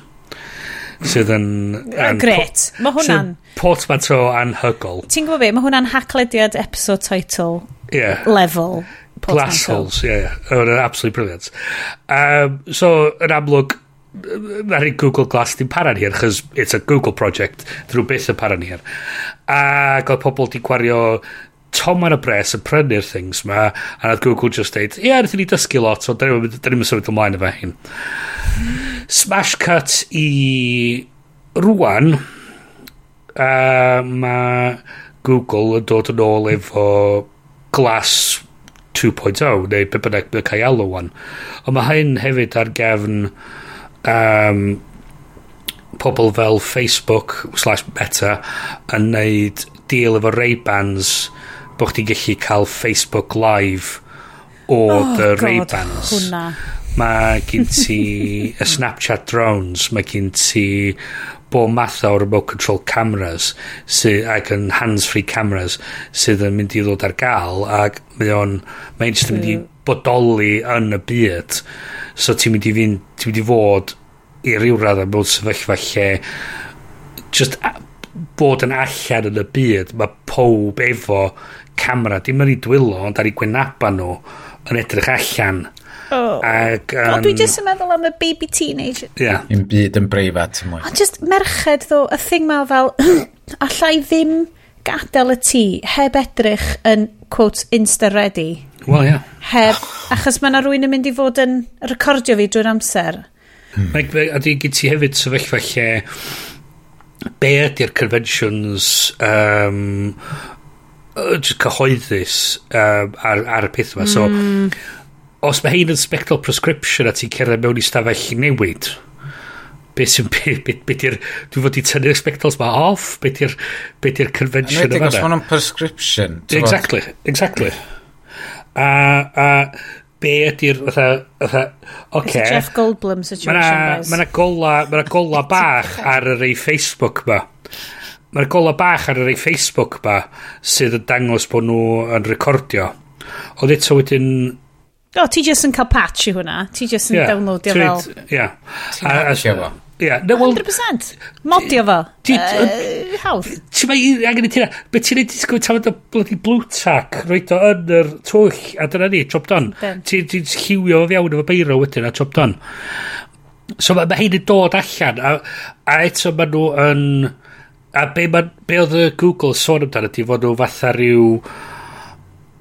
sydd yn... yn Gret. Mae hwnna'n... Portmanteau anhygol. Ti'n gwybod be, mae hwnna'n haclediad episode title yeah. level. Glass holes, ie. Yeah, yeah. absolutely brilliant. Um, so, yn amlwg, ar Google Glass ddim paran hir, chys it's a Google project, drwy beth yn paran hir. A gael pobl di gwario tom ar y bres yn prynu'r things ma, a nad Google just dweud, ie, yeah, ni dysgu lot, so dyn ni'n mynd symud ymlaen efo hyn. Smash cut i rwan, uh, mae Google yn dod yn ôl efo Glass 2.0, neu be bynnag mae'n cael alw wan. Ond mae hyn hefyd ar gefn um, pobl fel Facebook slash Meta yn neud deal efo Ray-Bans bod chdi'n gallu cael Facebook Live o oh, the Ray-Bans. Mae gen ti y Snapchat drones, mae gen ti bo math o remote control cameras sydd, ac yn hands-free cameras sydd yn mynd i ddod ar gael ac mae o'n mae'n just yn mynd i bodoli yn y byd. So ti'n mynd i fynd ti'n mynd i fod i ryw radd mewn sefyllfa lle just a, bod yn allan yn y byd mae pob efo camera dim yn ei dwylo ond ar ei gwynaba nhw yn edrych allan. Oh. Ag, um, o, dwi jyst yn meddwl am y baby teenager. Ie. Yeah. Un byd yn breifat mwy. Ond just merched ddo, y thing ma fel, allai ddim gadael y tŷ heb edrych yn, quote, insta-ready. Wel, ie. Yeah. Heb, achos mae yna rwy'n yn mynd i fod yn recordio fi drwy'r amser. Hmm. Like, a di gyd ti hefyd sefyllfa lle be ydy'r conventions um, cyhoeddus um, ar, ar y peth yma. So. Hmm os mae hyn yn spectral prescription a ti'n cerdded mewn i stafell newid, beth sy'n, beth be, be di'r, dwi'n fod i tynnu'r spectacles ma off, beth di'r, be di'r convention yma. Enwedig os ma'n prescription. Exactly, exactly. A, a be ydy'r, fatha, fatha, oce. a Jeff Goldblum situation, na, guys. Mae yna gola, mae yna gola bach ar yr ei Facebook ma. Mae'r gola bach ar yr ei Facebook ma sydd yn dangos bod nhw yn recordio. Ond eto wedyn O, ti jyst yn cael patch i hwnna. Ti jyst yn yeah. downloadio fel... Ia. Yeah. Ia. No, well, 100%. Modio fo. Uh, hawdd. Ti'n mai angen i ti na. Be ti'n ei disgwyl tafod o bloody blue tack roed o yn yr twll a dyna ni, chop don. Ti'n ti lliwio fo fiawn efo beiro wedyn a chop don. So mae ma hyn yn dod allan a, a eto mae nhw yn... A be, ma, be oedd y Google sôn amdano ti fod nhw fatha rhyw... Ryw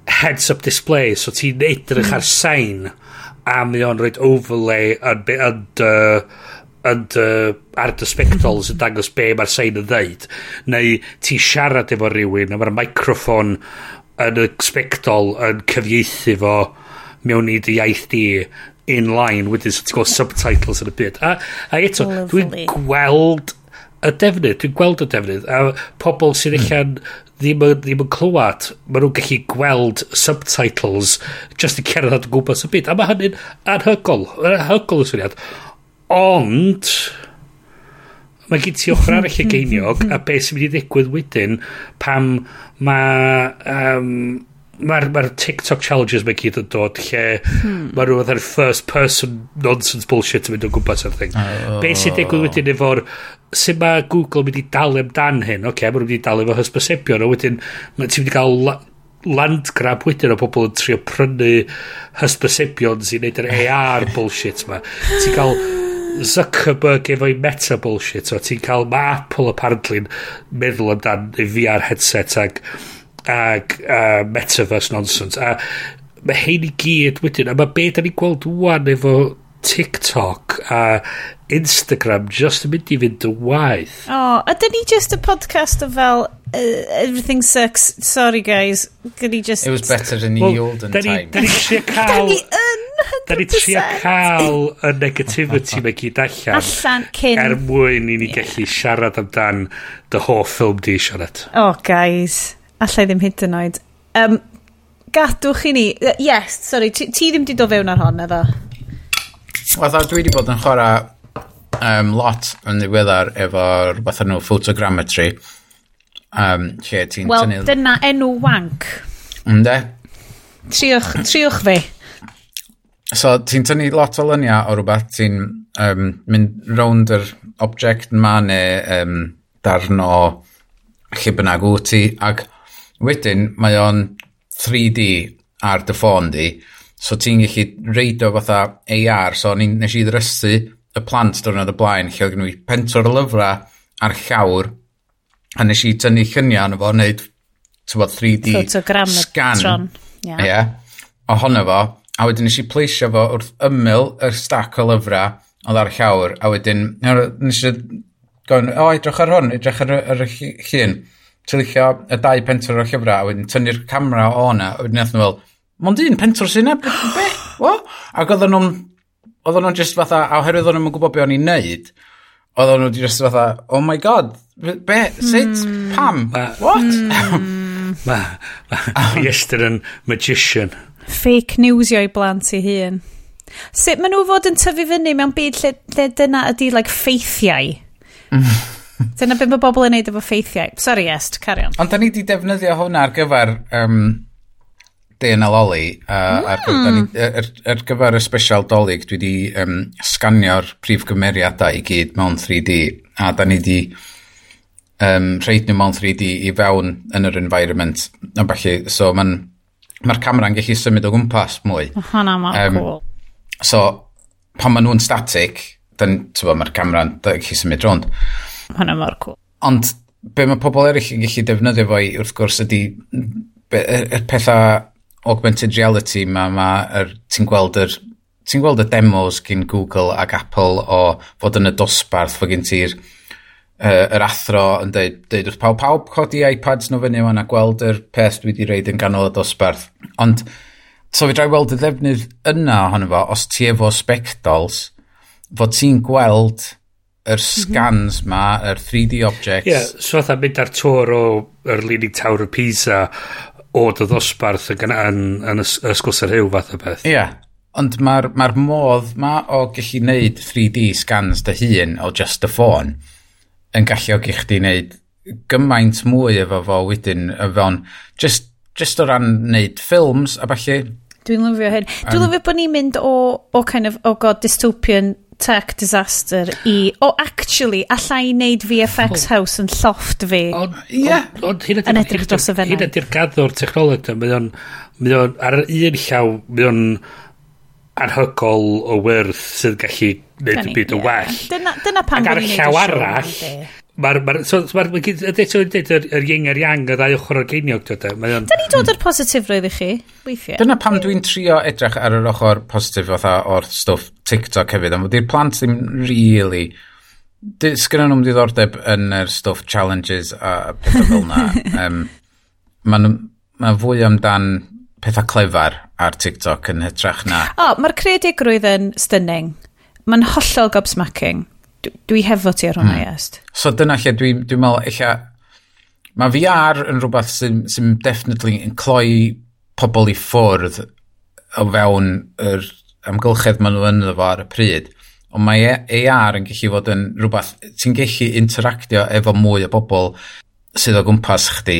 heads-up display, so ti'n edrych mm. ar hmm. sain, a mi o'n rhoi overlay yn, yn, yn, uh, ar dy spectols yn dangos be mae'r sain yn ddeud. Neu ti siarad efo rhywun a mae'r microffon yn y spectol yn cyfieithu fo mewn i dy iaith di in line wedyn so ti'n gweld subtitles yn y byd. A, a eto dwi'n gweld y defnydd, dwi'n gweld y defnydd, a pobl sydd eich mm. ddim, ddim yn clywed, maen nhw'n gallu gweld subtitles just i cerdded at gwmpas y byd. A mae hynny'n anhygol, anhygol y syniad. Ond, mae gen ti ochr arall y geiniog, a beth sy'n mynd i ddigwydd wedyn pam mae... Um, Mae'r ma, TikTok challenges mae gyd yn dod lle hmm. mae rhywbeth ar first person nonsense bullshit yn mynd o gwmpas ar thing. Oh. Be sy'n digwydd wedyn efo'r sut mae Google mynd i dal amdan hyn, oce, okay, mae'n mynd i dal efo hysbosebion, a wedyn mae ti'n mynd i gael la, land grab wedyn o bobl yn trio prynu hysbosebion sy'n neud yr AR bullshit ma. Ti'n cael Zuckerberg efo'i meta bullshit, o ti'n cael, mae Apple apparently'n meddwl amdan y VR headset ag, ag uh, metaverse nonsense, a mae hyn i gyd wedyn, a mae be da ni'n gweld wwan efo TikTok a Instagram just yn mynd i fynd yn waith. O, oh, ydyn ni just y podcast o fel uh, everything sucks, sorry guys, gyn ni just... It was better in well, the olden da ni, time. Da ni trio cael... da ni trio cael y negativity mae gyd allan. Allan, cyn. Er mwyn i ni yeah. gallu siarad amdan the whole film di siarad. O, oh, guys, allai ddim hyd yn oed. Um, gadwch i ni... Uh, Yes, sorry, ti, ti ddim di do fewn ar hon, efo? fatha dwi wedi bod yn chwarae um, lot yn ddiweddar efo rhywbeth nhw photogrammetry. Um, lle ti'n Wel, tynnu... dyna enw wank. Ynde? Triwch, triwch fi. So, ti'n tynnu lot o lyniau o rhywbeth, ti'n um, mynd rownd yr object yma neu um, darn o lle bynnag wyt ti, ac wedyn mae o'n 3D ar dy ffôn di, So ti'n gallu reidio fatha AR, so ni, nes i ddrysu y plant dwrnod y blaen, lle oedd gen i pentwr y lyfrau a'r llawr, a nes i tynnu lluniau yn efo, wneud, bod, 3D Photogram scan. Tron. Yeah. yeah. Ohono fo, a wedyn nes i pleisio fo wrth ymyl y stac o lyfrau oedd ar llawr, a wedyn nes i gofyn, o, edrych ar hwn, edrych ar, ar y llun. Tylicio y dau pentwr o llyfrau, a wedyn tynnu'r camera o hwnna, a wedyn nath nhw fel, mond un pentor sy'n e, be? O? Ac oedden nhw'n, oedden nhw'n just fatha, a oherwydd oedden nhw'n gwybod be o'n i'n neud, oedden nhw'n just fatha, oh my god, be, sut, mm. pam, ma, what? Mae... ma, ma, yn magician. Fake news i blant i hun. Sut maen nhw fod yn tyfu fyny mewn byd lle, lle dyna ydy, like, ffeithiau? dyna beth mae bobl yn neud efo ffeithiau. Sorry, Est, carion. Ond da ni wedi defnyddio hwnna ar gyfer um, DNL Oli, a, mm. ar, ar, hmm. er, ar er gyfer y special dolyg, dwi wedi um, sganio'r prif gymeriadau i gyd mewn 3D, a da ni wedi um, rhaid nhw mewn 3D i fewn yn yr environment. A falle, so mae'n mae'r camera'n gallu symud o gwmpas mwy. Hwna mae'n um, cool. So, pan maen nhw'n static, mae'r camera'n gallu symud rond. Hwna mae'n cool. Ond, be mae pobl eraill yn gallu defnyddio fo i, wrth gwrs, ydy y, y pethau augmented reality ma, ma er, ti'n gweld yr ti'n gweld y demos gyn Google ac Apple o fod yn y dosbarth fod gen ti'r uh, yr athro yn deud, deud wrth pawb, pawb codi iPads nhw fyny o'n a gweld yr peth dwi wedi reid yn ganol y dosbarth. Ond, so fi drai weld y ddefnydd yna ohono fo, os ti efo spectols, fod ti'n gweld yr mhm. scans mm -hmm. ma, yr 3D objects. Ie, yeah, so fatha mynd ar tor o yr Leaning Tower of Pisa, o dy ddosbarth yn, yn, yn ysgwrs yr hyw fath o beth. Ie, yeah. ond mae'r ma, modd ma o gallu neud 3D scans dy hun o just y ffôn yn galluogi chdi wneud gymaint mwy efo fo wedyn y fewn just, just o ran wneud ffilms a falle Dwi'n lyfio hyn. Dwi'n lyfio bod ni'n mynd o, o, kind of, o god dystopian tech disaster i, o oh, actually, allai i wneud VFX oh. house yn lloft fi. Ond, ie. Ond hyn ydy'r dros y fenyn. Hyn ydy'r gaddw'r technoleg. Mae o'n, mae o'n, ar un llaw, mae o'n anhygol o wyrth sydd gallu wneud y byd yn well. Dyna, dyna pan Ac ar y llaw arall, Mae'r... Ma so, ma ma gyd... Eto yn dweud yr, yr yng a'r yang y ddau ochr o'r geiniog. E? Da ni dod o'r positif roedd i chi, weithiau. Dyna pam dwi'n trio edrych ar yr ochr positif fatha o'r stwff TikTok hefyd. Ond di'r plant ddim really... Sgynna nhw'n diddordeb yn yr stwff challenges a pethau fel na. um, Mae'n ma fwy amdan pethau clefar ar TikTok yn hytrach na. O, oh, mae'r credigrwydd yn stunning. Mae'n hollol gobsmacking dwi hefo ti ar hwnna, mm. iest. So dyna lle dwi'n dwi meddwl, eich mae VR yn rhywbeth sy'n sy definitely yn cloi pobl i ffwrdd o fewn yr amgylchedd maen nhw yn efo ar y pryd. Ond mae AR yn gallu fod yn rhywbeth, ti'n gallu interactio efo mwy o bobl sydd o gwmpas chdi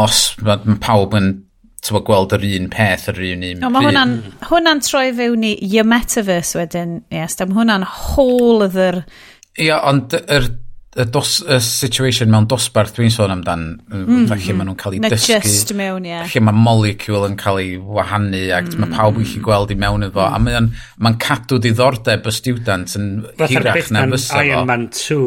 os mae ma pawb yn tywa, gweld yr un peth yr un un. No, mae hwnna'n hwnna troi fewn i your metaverse wedyn, yes, mae hwnna'n whole other Ia, ond yr, y, dos, y situation mewn dosbarth dwi'n sôn amdan, mm. lle maen nhw'n cael ei dysgu. just mewn, ie. Lle mae molecule yn cael ei wahanu ac mm. mae pawb yn gallu gweld i mewn iddo. A mae'n mae cadw diddordeb y student yn Roth hirach na fysa fo. Iron Man 2,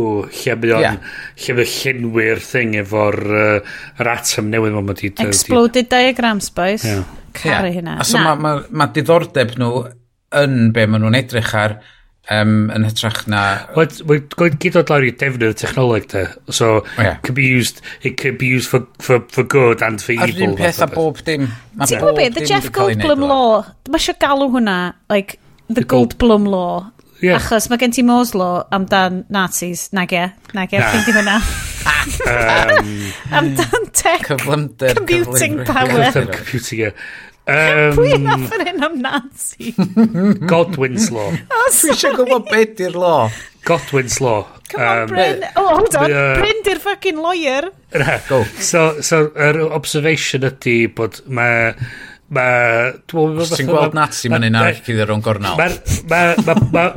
lle mae yeah. lle mae llenwi'r thing efo'r uh, atom newydd mae'n wedi... Exploded diagrams, boys. Yeah. Caru yeah. hynna. A so mae ma, ma diddordeb nhw yn be maen nhw'n edrych ar um, yn hytrach na... Mae'n gyd o'r lawr i defnydd technoleg te. So, yeah. can be used, it can be used for, for, for good and for Ar evil. Ar un peth a bob dim. Ti'n gwybod beth, the Jeff Goldblum law, mae eisiau galw hwnna, like, the, the Goldblum Gold law. Yeah. Achos mae gen ti Moore's law amdan Nazis. Nag e, nag e, ffindi hwnna. Amdan tech. Cyflymder. Computing power. Cyflymder computing, ie. Um, Pwy nath yn hyn am Nazi? Godwin's Law. Oh, Pwy eisiau gwybod beth di'r law? Godwin's Law. Come on, um, Bryn. Oh, hold on. Uh, Bryn di'r fucking lawyer. Go. So, so, yr er observation ydy bod mae... Ma, Os ti'n gweld Nazi, mae'n un arall i ddod o'n gornal. Mae ma, ma, ma, ma,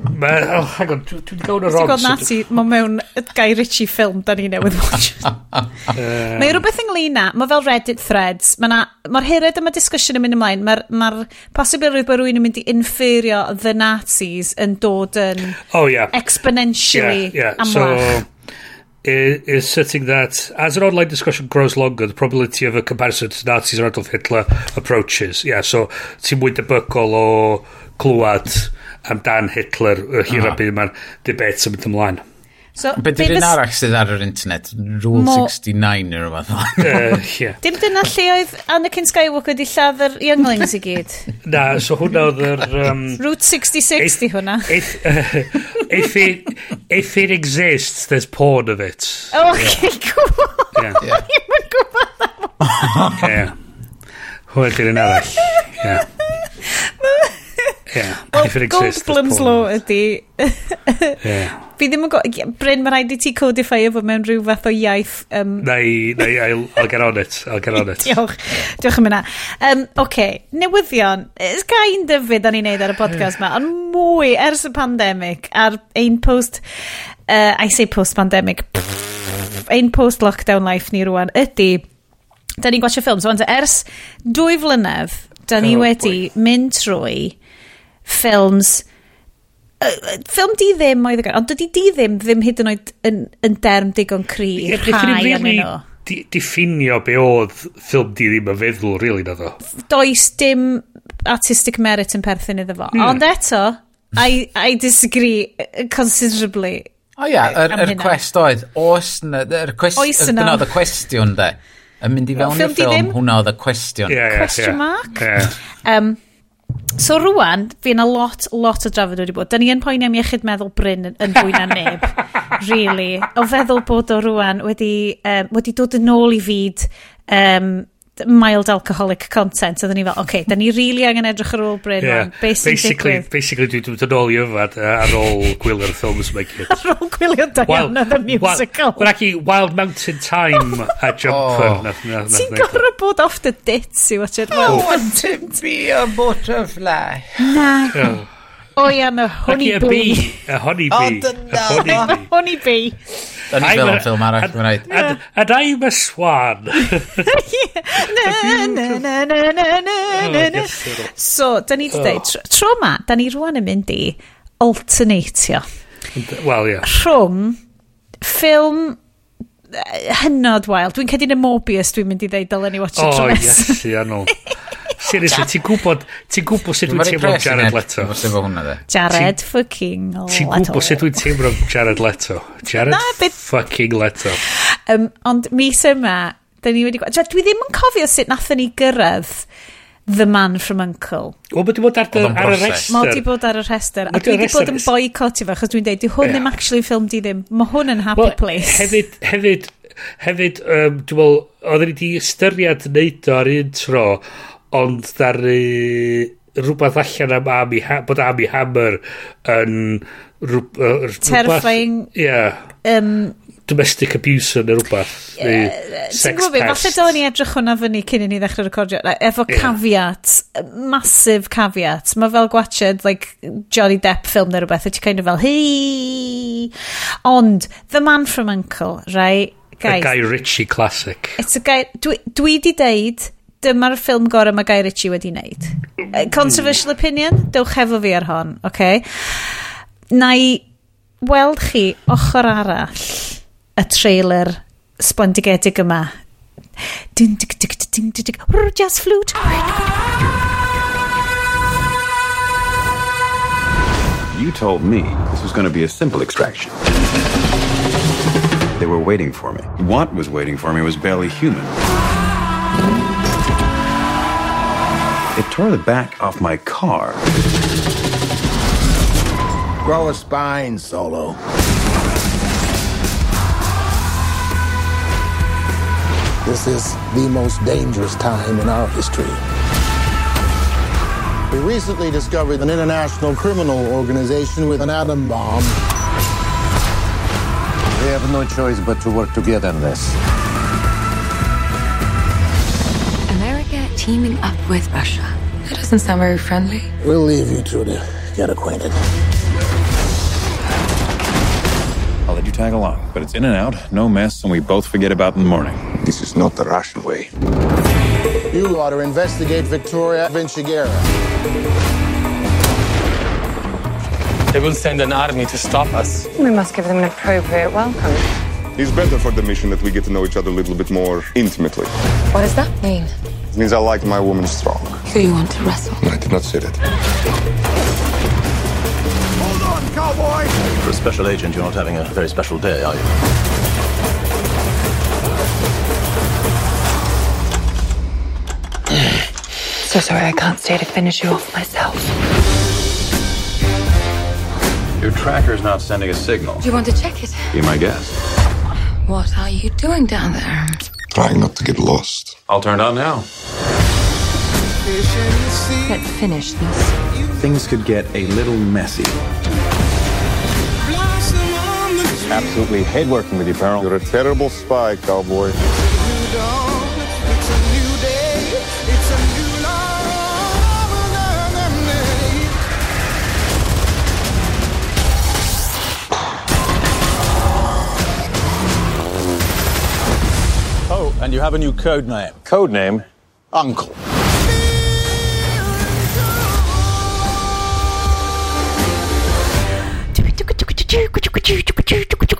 Mae, oh, hang on, dwi wedi gawn yn rogs. Dwi'n gweld Nati, mae mewn Guy Ritchie ffilm da ni newydd watch. Mae rhywbeth ynglyn â, mae fel Reddit threads, mae'r ma hered yma discussion yn mynd ymlaen, mae'r ma posibilrwydd bod rhywun yn mynd i inferio the Nazis yn dod yn oh, yeah. exponentially yeah, yeah. amlach. So, is, is setting that as an online discussion grows longer, the probability of a comparison to Nazis or Adolf Hitler approaches. Yeah, so ti'n mwy debygol o clywed amdan Hitler, y hir a byd mae'r debate yn mynd ymlaen. So, Be di'r un arall sydd ar yr internet? Rule Mo... 69 neu rhywbeth. uh, yeah. Dim dyna lle oedd Anakin Skywalker di lladd yr younglings i gyd? Na, so hwnna oedd yr... Um, Route 66 di hwnna. If, uh, if, it, if it exists, there's porn of it. Oh, okay, yeah. cool. Yeah. yeah. Mae'n gwybod. Yeah. Hwyl di'r un arall. Yeah. Yeah, well, Goldblum's law ydy... yeah. Fi ddim yn gwybod... Bryn, mae'n rhaid i ti codify efo mewn rhyw fath o iaith... Um... Neu, neu, I'll, I'll get on it. I'll get on it. Diolch. Diolch am yna. Um, Oce, okay. newyddion. It's kind of fydd ni'n neud ar y podcast ma, ond mwy ers y pandemig a'r ein post... Uh, I say post-pandemic. Ein post-lockdown life ni rwan ydy... Da ni'n gwachio ffilms, ond ers dwy flynedd, da ni oh, wedi boy. mynd trwy ffilms ffilm di ddim oedd y gair, ond dydy di ddim ddim hyd yn oed yn, yn derm digon cri i rhai am yno diffinio be oedd ffilm di ddim yn feddwl, really, na ddo. Does dim artistic merit yn perthyn iddo fo. hmm. Ond eto, I, I disagree considerably. O ia, yr, yr cwest oedd, oes na, yr cwest, oes yna. Dyna oedd y cwestiwn de, yn mynd i fewn i'r ffilm, hwnna oedd y cwestiwn. Question mark? yeah. Um, So rwan, fi yna lot, lot o drafod wedi bod. Da ni yn poeni am iechyd meddwl Bryn yn, yn fwy na neb, really. O feddwl bod o rwan wedi, um, wedi dod yn ôl i fyd um, mild alcoholic content. Oedden ni fel, oce, okay, da ni really angen edrych ar ôl Bryn yeah. rwan. Be sy'n digwydd? Basically, dwi'n dwi dod ôl i yfad ar ôl gwylio'r ffilms yma gyd. Ar ôl gwylio Diana the Musical. Wel, ac i Wild Mountain Time a Jumper. Oh. Ti'n gorau bod off the dits i watch it. I want to be a butterfly. Na. O ia, mae Honey Bee. A Honey Bee. O, dyna. Honey Bee. O'n i'n fel yn ffilm arall, mae'n rhaid. A da i'm a swan. So, da ni wedi dweud, oh. tro ma, da ni rwan yn mynd i alternatio. Wel, ia. Rhwng ffilm hynod wael. Dwi'n cedi yn y Mobius dwi'n mynd i ddeud dylen ni watch it oh, tro nes. O, yes, ia, no. Seriously, ti'n gwybod, ti'n gwybod sut dwi'n teimlo am Jared Leto. Jared fucking Leto. Ti'n gwybod sut dwi'n teimlo am Jared Leto. Jared fucking Leto. Um, ond mis yma, da ni wedi gweld, dwi ddim yn cofio sut nathon ni gyrraedd The Man From Uncle. O, mae di bod ar, dy, ar y rester. Mae di bod ar y rhestr. A dwi wedi bod yn boicotio fe, achos dwi'n deud, hwn ddim actually ffilm di ddim. Mae hwn yn Happy well, Place. Hefyd, hefyd, hefyd um, dwi'n meddwl, oedden ni wedi ystyried wneud o ar un tro, ond ddaru rhywbeth allan am Ami, bod Ami Hammer yn rhywbeth... Terrifying. Ie. Yeah. Um, domestic abuse neu rhywbeth. Yeah, Ti'n gwybod, falle dylen ni edrych hwnna fyny cyn i ni ddechrau recordio. Efo yeah. caveat, massive caveat. Mae fel gwachod, like, Johnny Depp ffilm neu rhywbeth, a ti'n kind of fel, hei! Ond, The Man from Uncle, right? Guys, a Guy Ritchie classic. It's a guy... Dwi, dwi di deud dyma'r ffilm gorau mae Guy Ritchie wedi wneud. Mm. Controversial opinion, dewch hefo fi ar hon, oce? Okay? Na i weld chi ochr arall y trailer sblendigedig yma. Ding, dig, dig, ding, dig, dig. Rrr, jazz flute. You told me this was going to be a simple extraction. They were waiting for me. What was waiting for me was barely human. It tore the back off my car. Grow a spine, Solo. This is the most dangerous time in our history. We recently discovered an international criminal organization with an atom bomb. We have no choice but to work together on this. Teaming up with Russia. That doesn't sound very friendly. We'll leave you two to get acquainted. I'll let you tag along, but it's in and out, no mess, and we both forget about in the morning. This is not the Russian way. You are to investigate Victoria Vinciguerra. They will send an army to stop us. We must give them an appropriate welcome. It's better for the mission that we get to know each other a little bit more intimately. What does that mean? It means I like my woman strong. Who you want to wrestle? I did not say that. Hold on, cowboy! For a special agent, you're not having a very special day, are you? So sorry, I can't stay to finish you off myself. Your tracker's not sending a signal. Do you want to check it? Be my guest. What are you doing down there? Trying not to get lost. I'll turn it on now. Let's finish this. Things could get a little messy. Absolutely hate working with you, Pearl. You're a terrible spy, cowboy. And you have a new code name. Code name? Uncle.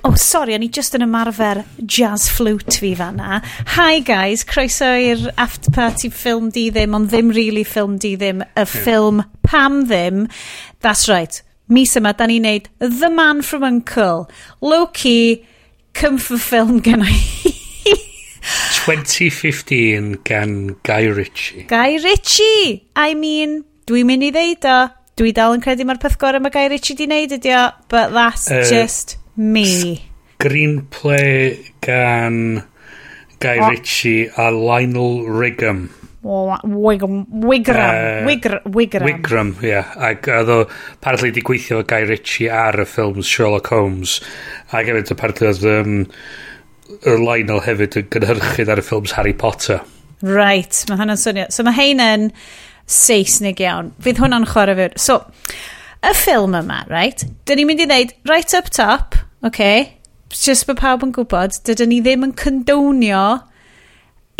Oh, sorry, o'n i just yn ymarfer jazz flute fi fanna. Hi guys, croeso i'r after party ffilm di ddim, ond ddim really ffilm di ddim, y hmm. ffilm Pam ddim. That's right. Mis yma, da ni'n neud The Man from Uncle. Low-key, comfort film gen i. 2015 gan Guy Ritchie. Guy Ritchie! I mean, dwi'n mynd i ddeud o. Dwi dal yn credu mae'r peth gorau mae Guy Ritchie di wneud ydi o, but that's uh, just me. Screenplay gan Guy oh. Ritchie a Lionel Righam. Wigram, Wigram, uh, Wigram. Wigram, ie. Yeah. Ac oedd o, partly di gweithio Guy Ritchie ar y ffilms Sherlock Holmes. Ac hefyd, partly oedd um, Lionel hefyd yn gynhyrchydd ar y ffilms Harry Potter. Right, mae hwnna'n swnio. So mae hein yn Saesnig iawn. Fydd hwnna'n chwarae fyr. So, y ffilm yma, right? Dyn ni'n mynd i ddeud, right up top, okay, just bod pawb yn gwybod, dydyn ni ddim yn condonio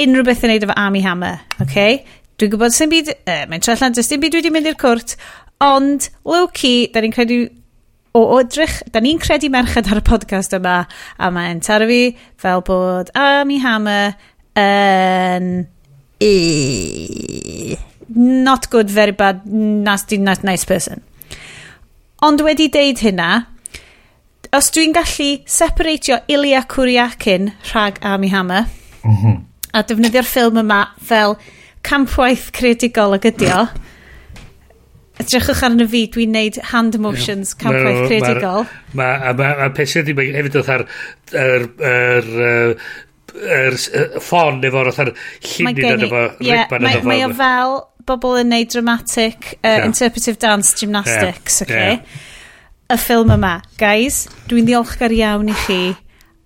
unrhyw beth yn neud efo Army Hammer, okay? Dwi'n gwybod sy'n byd, uh, mae'n trallan, dys dim byd wedi mynd i'r cwrt, ond, low-key, da ni'n credu o odrych, da ni'n credu merched ar y podcast yma, a mae'n taro fi fel bod Army Hammer yn... E, not good, very bad, nasty, not nice person. Ond wedi deud hynna, os dwi'n gallu separatio Ilya Kuriakin rhag Army Hammer, mm -hmm. a defnyddio'r ffilm yma fel campwaith creadigol ag ydio, Edrychwch arno fi, dwi'n neud hand motions campwaith creadigol. Ma, a ma, a peth sydd wedi hefyd oedd ar yr er, er, er, ffon efo'r oedd ar llunin yn efo, ribban yn. Mae o fel bobl yn neud dramatic, uh, yeah. interpretive dance, gymnastics, yeah. okay? Yeah. Y ffilm yma, guys, dwi'n ddiolchgar iawn i chi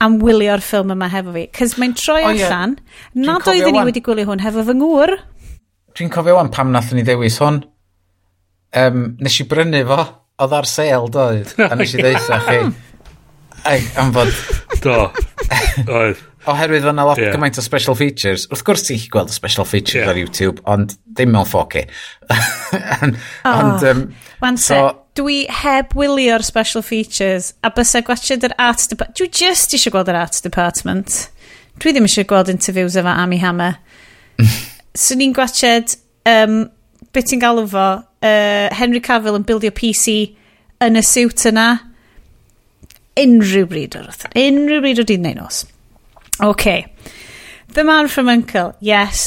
am wylio'r ffilm yma hefo fi. Cys mae'n troi oh, yeah. allan, nad oeddwn i wedi gwylio hwn hefo fy ngŵr. Dwi'n cofio wan pam nath ni ddewis hwn um, nes i brynu fo, oedd ar sale doedd, a nes i ddeitha chi. Ag, am fod... Do, oedd. Oherwydd fyna lot yeah. gymaint o special features. Wrth gwrs ti'n gweld y special features yeah. ar YouTube, ond ddim mewn 4K. and, oh, ond, um, Wan so, dwi heb wylio'r special features, a bysa gwachod yr art department. Dwi just eisiau gweld yr art department. Dwi ddim eisiau gweld interviews efo Amy Hammer. so ni'n gwachod, um, beth ti'n galw fo, uh, Henry Cavill yn bildio PC yn y siwt yna unrhyw bryd o'r wrth unrhyw bryd o'r dyn neu nos ok The Man From Uncle yes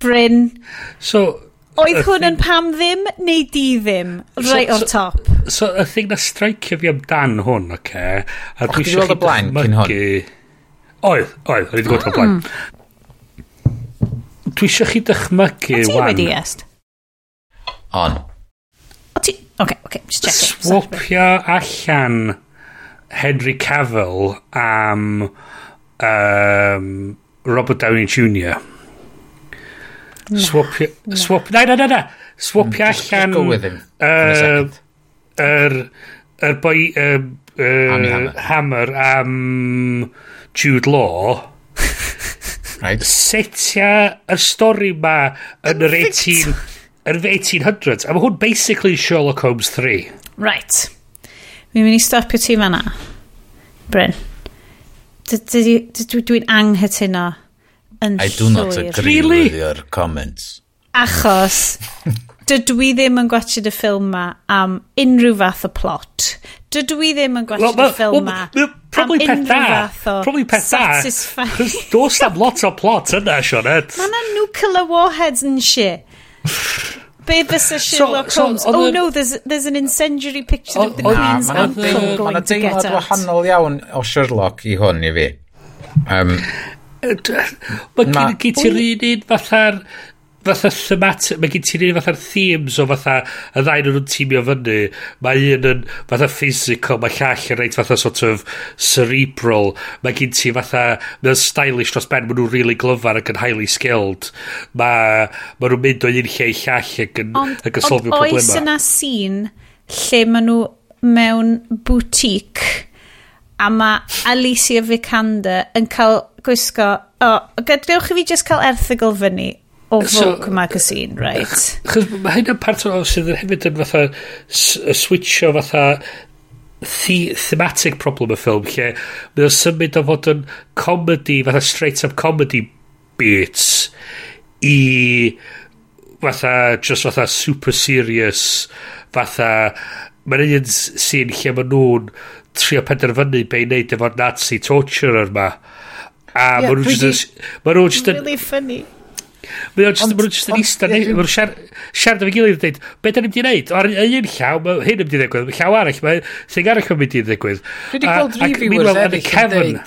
Bryn so Oedd hwn yn pam ddim neu di ddim, right so, o'r top. So, so y thing na straicio fi amdan hwn, oce, okay, a dwi eisiau cyn hwn? Oedd, oedd, oedd wedi gwybod o'r blaen. Hmm. Dwi eisiau chi dychmygu... A ti wedi est? On okay, okay, just check it. Swapio allan Henry Cavill am um, Robert Downey Jr. No, swapio... No. Swap, na, na, na, na. Swapio mm, just, allan... Just go with him. Uh, er, er boi... Um, uh, Hammer. Hammer am Jude Law. right. Setia y stori ma yn yr 18 yn 1800s. A mae hwn basically Sherlock Holmes 3. Right. Mi'n mynd i stopio ti fanna. Bryn. Dwi'n anghytuno yn llwyr. I do not agree really? with your comments. Achos, dydw i ddim yn gwachod y ffilm ma am unrhyw fath o plot. Dydw i ddim yn gwachod well, y ffilm ma well, am unrhyw fath o Probably peth da. Cos dos am lot o plot yna, Sionet. Mae yna nuclear warheads and shit. Be fysa Sherlock so, Holmes? So, oh no, there's, there's an incendiary picture of the Queen's uncle going ma to get out. Mae'n wahanol iawn o Sherlock i hwn i fi. Um, Mae gen i ti'r un un fatha'r fatha thematic, mae gen ti'n un fatha'r themes o fatha y ddau nhw'n tîmio fyny. Mae un yn fatha physical, mae llall yn reit fatha sort of cerebral. Mae gen ti fatha, mae'n stylish dros ben, mae nhw'n really glyfar ac yn highly skilled. Mae ma nhw'n mynd o un lle i llall ac yn, ond, ac yn solfio problemau. Ond oes yna sîn lle maen nhw mewn boutique a mae Alicia Vikander yn cael gwisgo, o, oh, gadewch i fi just cael erthigol fyny o Vogue so, magazine, right? Chos mae hyn yn part o sydd yn hefyd yn fatha switcho fatha the thematic problem y ffilm lle mae o'n symud o fod yn comedy fatha straight up comedy beats i fatha just fatha super serious fatha mae'n un sy'n lle mae nhw'n trio penderfynu be i wneud efo'r Nazi torturer yma a yeah, mae nhw'n just ma nhw'n just really funny Mae o'n just, mae just yn eistedd, mae nhw'n siarad efo'i gilydd yn dweud, be da ni'n di wneud? Ar un llaw, mae hyn yn mynd i ddigwydd, llaw arall, mae sy'n arall yn mynd i ddigwydd. Dwi wedi gweld reviewers eraill yn dweud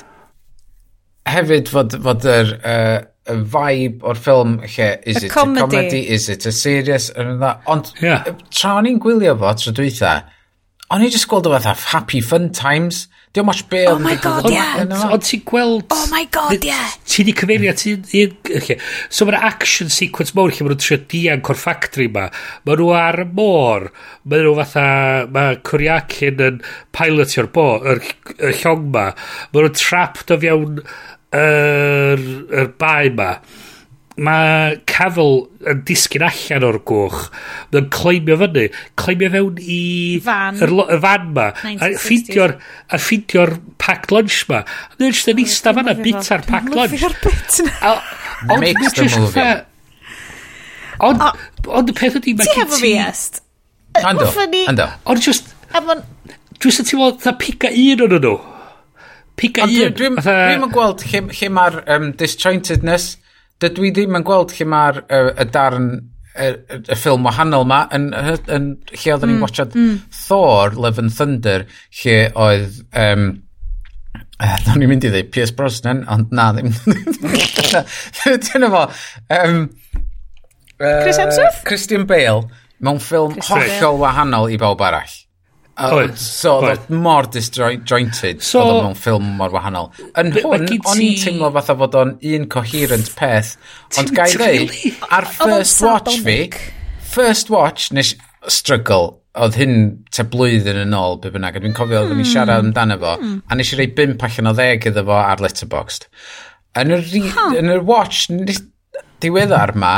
hefyd fod, fod yr uh, vibe o'r ffilm, lle, is a it comedy. a comedy, is it a serious, ond yeah. tra o'n i'n gwylio fo tro dwytha, o'n i'n just gweld o fatha happy fun times, Diolch mas be Oh my god, ie. Yeah. Ond ti'n gweld... Oh my god, ie. Yeah. Ti di cyfeirio, ti'n... Okay. So mae'r action sequence mawr lle mae nhw'n trio dianc o'r factory ma. Mae nhw ar môr. Mae nhw fatha... Mae Cwriacin yn pilot o'r bo, yr, yr llong ma. Mae nhw'n trapped o fiewn yr, er, er bae ma mae Cavill yn disgyn allan o'r gwch. Mae'n cleimio fyny. Cleimio fewn i... Fan. Yr y fan ma. A ffeindio'r a ffeindio'r packed lunch ma. A mae'n just yn eista fanna bita'r packed lunch. Dwi'n bit na. Makes the movie. Ond ond y peth ydy... Ti hefo fi est? Ando, ando. Ond just... Dwi'n ti teimlo dda pica un o'n nhw. Pica un. Dwi'n gweld lle mae'r disjointedness dydw i ddim yn gweld lle mae'r y, y darn y, y, ffilm wahanol ma yn, yn, yn lle oedden ni'n mm, watchad mm. Thor, Love and Thunder lle oedd um, Do'n ni'n mynd i ddweud Pierce Brosnan, ond na ddim. Dyna fo. Um, uh, Chris Hemsworth? Christian Bale, mewn ffilm Christian hollol wahanol i bawb arall. Oed. So, oedd mor disjointed so, oedd mewn ffilm mor wahanol. Yn hwn, o'n i'n teimlo fatha fod o'n un coherent peth, ond gai ddeud, ar first watch fi, first watch nes struggle, oedd hyn te blwyddyn yn ôl, be bynnag, a dwi'n cofio oedd hmm. ni'n siarad amdano fo, a nes i rei 5 allan o 10 iddo fo ar Letterboxd. Yn y, huh. yn y watch diweddar ma,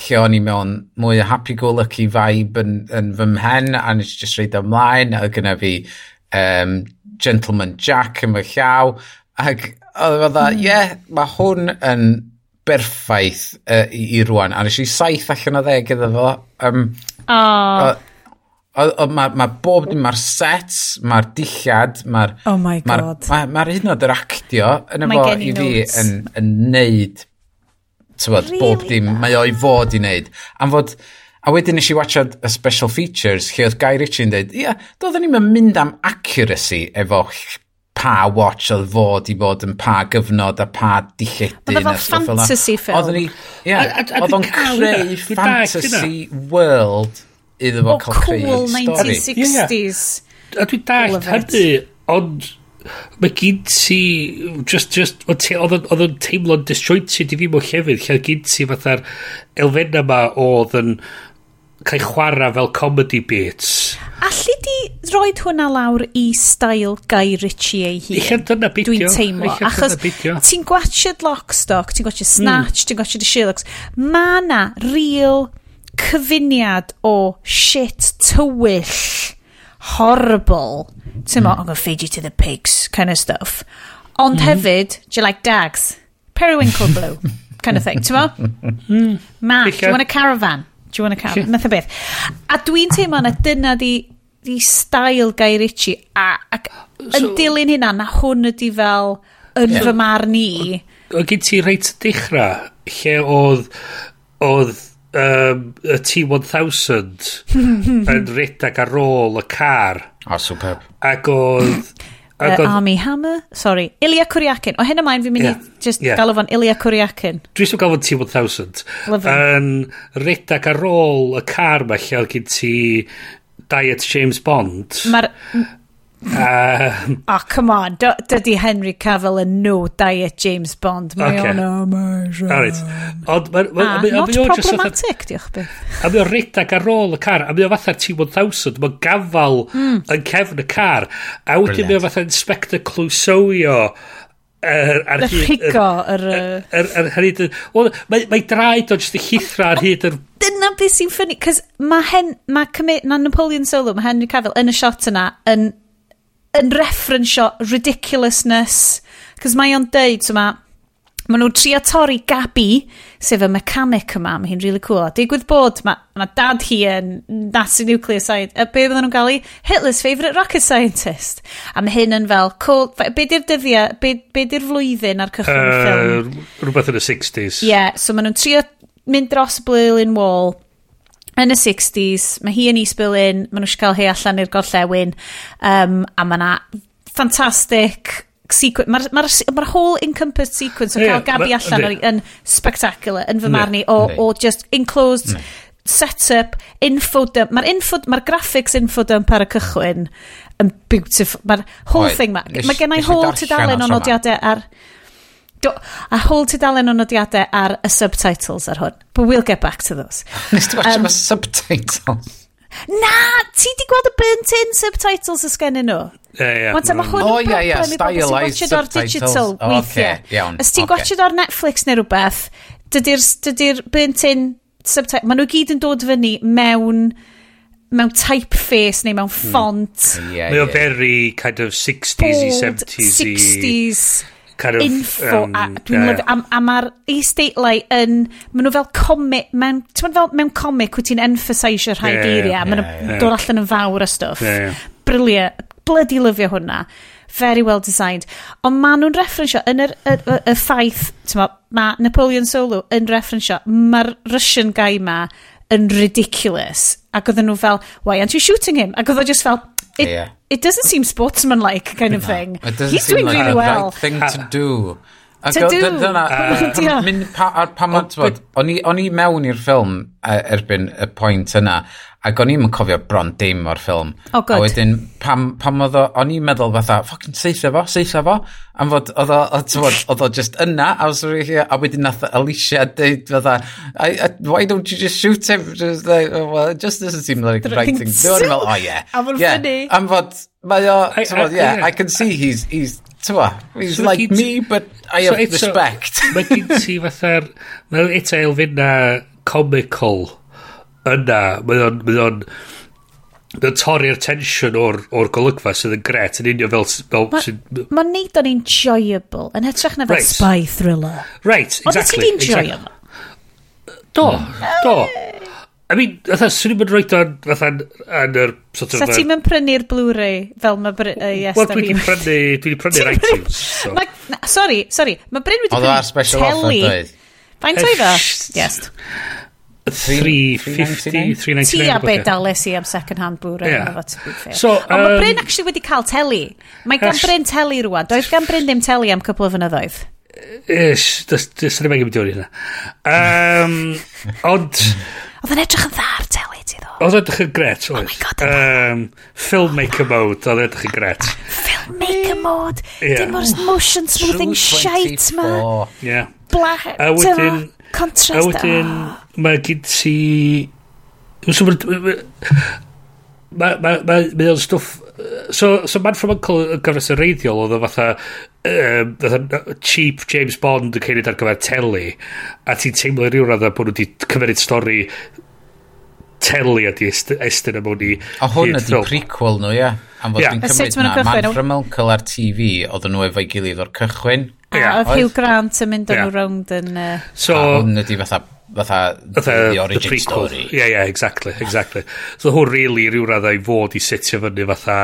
lle o'n i mewn mwy o happy-go-lucky vibe yn, yn fy mhen a nes i just reid ymlaen a gyda fi um, Gentleman Jack yn fy llaw ac oedd fydda, hmm. ie, yeah, mae hwn yn berffaith uh, i, i rwan a nes i saith allan o ddeg iddo fo um, oh. Mae ma bob dim, mae'r sets, mae'r dillad, mae'r... Oh my god. Ma, ma hyd yn oed yr actio yn efo i fi yn, yn neud tywod, really bob dim, mae o i fod i wneud. Am fod, a wedyn nes i watchad y special features lle oedd Guy Ritchie yn dweud, ia, yeah, doeddwn ni'n mynd am accuracy efo pa watch oedd fod i fod yn pa gyfnod a pa dilledyn. Oedd fel fantasy film. Oedd ni, ia, oedd o'n creu fantasy world iddo fo cael creu stori. O cool 1960s. A dwi'n dallt hynny, ond mae gyd ti just, just oedd yn teimlo'n disjointed i fi mewn llefydd lle gyd ti fatha'r elfenna ma oedd yn cael chwarae fel comedy beats Alli di roed hwnna lawr i style Guy Ritchie ei hun? Eich dyna bidio. Dwi'n teimlo. Achos ti'n gwachod Lockstock, ti'n gwachod hmm. Snatch, mm. ti'n gwachod y Sherlock's. Mae na real cyfuniad o shit tywyll horrible Ti'n mm. I'm gonna feed you to the pigs, kind of stuff. Ond mm. hefyd, do you like dags? Periwinkle blue, kind of thing, ti'n mo? Mm. Ma, do you want a caravan? Do you want a caravan? Nath o beth. A dwi'n teimlo na dyna di, di stael Guy Ritchie, a, ac so, yn dilyn hynna, na hwn ydi fel yn fy marn i. Oedd gen ti reit dechrau, lle oedd, oedd um, y T-1000 yn redag ar ôl y car. O, superb. Ac oedd... Ac oedd... Army Hammer? Sorry. Ilya Kuryakin. O hyn ymlaen fi'n mynd i just yeah. galw fo'n Ilya Kuryakin. Dwi eisiau galw fo'n T-1000. Yn redag ar ôl y car ma lle oedd gen ti Diet James Bond. Mae'r Uh, oh, come on. Dydy Henry Cavill yn no diet James Bond. Mae okay. o'n amazing. All right. Ond, ma, ma, ah, ma, not problematic, diolch beth. A mae o'n redag ar ôl y car. A mae o'n fatha'r T-1000. Mae'n gafal mm. yn cefn y car. A wedyn mae o'n fatha Inspector Clouseauio yr er, ar hyd... rhigo, er, yr... Er, yr hyd... Wel, mae draed o jyst y llithra ar hyd yr... Dyna beth sy'n ffynnu, cos mae hen... Mae ma Napoleon Solo, mae Henry Cavill yn y shot yna yn yn referensio ridiculousness. Cos mae o'n deud, so mae, Maen nhw'n trio torri Gabi, sef y mechanic yma, mae hi'n really cool. A digwydd bod, mae ma dad hi yn Nazi Nuclear Scientist, a be bydden nhw'n gael i Hitler's favourite rocket scientist. A mae hyn yn fel, cool, be di'r dyddiau, be, be di'r flwyddyn ar cychwyn uh, ffilm? Rhywbeth yn y 60s. Ie, yeah, so maen nhw'n trio mynd dros y wall, yn y 60s, mae hi yn East Berlin, mae nhw eisiau cael hi allan i'r gorllewin, um, a mae yna ffantastig sequence, mae'r ma, ma, whole encompassed sequence o yeah, cael Gabi allan yeah. yn spectacular, yn fy marn i, o, o just enclosed yeah. setup, infodump, mae'r info, ma graphics infodump ar y cychwyn yn beautiful, mae'r whole Oed, thing ma, mae gen i whole tudalen o nodiadau ar... Do, a hold tudalen o nodiadau ar y subtitles ar hwn. But we'll get back to those. Nes ti watch um, subtitles? Na, ti di gweld y burnt-in subtitles ysgennyn nhw? Ie, ie. Mae hwn yn broblem i bobl sy'n gwachod o'r digital oh, weithiau. Okay, iawn. Os ti'n okay. gwachod o'r Netflix neu rhywbeth, dydy'r dydy burnt-in subtitles, maen nhw gyd yn dod fyny mewn mewn typeface neu mewn hmm. font. Mm. Mae o yeah. very kind of 60s i 70s i... 60s kind of, info um, a dwi'n yeah, yeah. a, a mae'r e-statelight yn maen nhw fel comic mewn, fel, mewn comic wyt ti'n emphasisio rhai yeah, geiriau yeah, maen nhw'n yeah, yeah. dod allan yn fawr a stwff. Yeah, yeah. brilliant. Bloody lyfio hwnna. Very well designed. Ond maen nhw'n referensio yn yr y, y, y ffaith ma, mae Napoleon Solo yn referensio mae'r Russian guy ma yn ridiculous. Ac oedden nhw fel why aren't you shooting him? Ac oedden nhw just fel it, yeah it doesn't seem sportsmanlike kind of thing It doesn't he's seem doing like really well right thing to do. To do! Dyna, mynd pa, pan o'n i mewn i'r ffilm erbyn y pwynt yna, ac o'n i'n cofio bron dim o'r ffilm. Oh, good. A wedyn, pam, pam oedd o'n i'n meddwl fatha, ffocin seitha fo, seitha fo, am fod, oedd o just yna, a was really a wedyn nath Alicia deud fatha, why don't you just shoot him? Just, like, oh, well, it just doesn't seem like the right thing Dwi'n meddwl, oh yeah. Am fod yeah. ffynnu. Am fod, mae o, I, I, yeah, I can see he's, he's Tewa, he's so like me, but I so have eto, respect. Mae gen ti fatha'r... Mae eto elfynna comical yna. Mae o'n... Mae o'n Mae'n torri'r tension o'r, or golygfa sydd yn gret yn union fel... fel Mae'n ma neud o'n enjoyable yn hytrach na fel right. spy thriller. Right, exactly. Ond ti'n enjoy exactly. Do, do. I mean, fatha, swn i'n mynd rhoi o'n, fatha, yn yr... Sort of, Sa ti'n mynd prynu'r Blu-ray fel mae Bryn... Uh, yes, Wel, dwi wedi prynu, dwi wedi prynu'r iTunes. So. Ma, na, sorry, sorry, mae Bryn wedi prynu special offer, dweud. Faint oedd o? Yes. 3.50 399. Ti a be dales i am second hand Blu-ray yeah. To be fair. so, um, Ond mae Bryn actually wedi cael teli Mae gan Bryn teli rwan Doedd gan Bryn ddim teli am cwpl o fynyddoedd Ish, dys ni'n mynd i wedi hwnna um, Ond Oedd yn edrych yn dda ar teli ti ddo. Oedd edrych yn gret, oedd. Oh my god. Um, filmmaker mode, oedd edrych yn gret. filmmaker mode. Yeah. Dim o'r motion smoothing shite ma. Yeah. Black, a wedyn, contrast. A wedyn, mae gyd ti... Mae o'n stwff... So, so Man From Uncle yn gyfres y reiddiol oedd o fatha um, cheap James Bond yn ceiriad ar gyfer teli a ti'n teimlo rhyw radd bod nhw wedi cymryd stori teli a di estyn am hwn i a hwn ydi prequel nhw ia am fod yeah. yn cymryd na man from uncle ar TV oedden nhw efo'i gilydd o'r cychwyn a yeah. oedd Hugh Grant yn mynd o'n nhw rownd yn so, a hwn ydi fatha fatha the, the origin story. Yeah, yeah, exactly, exactly. So hwn really rhyw radd i fod i sitio fyny fatha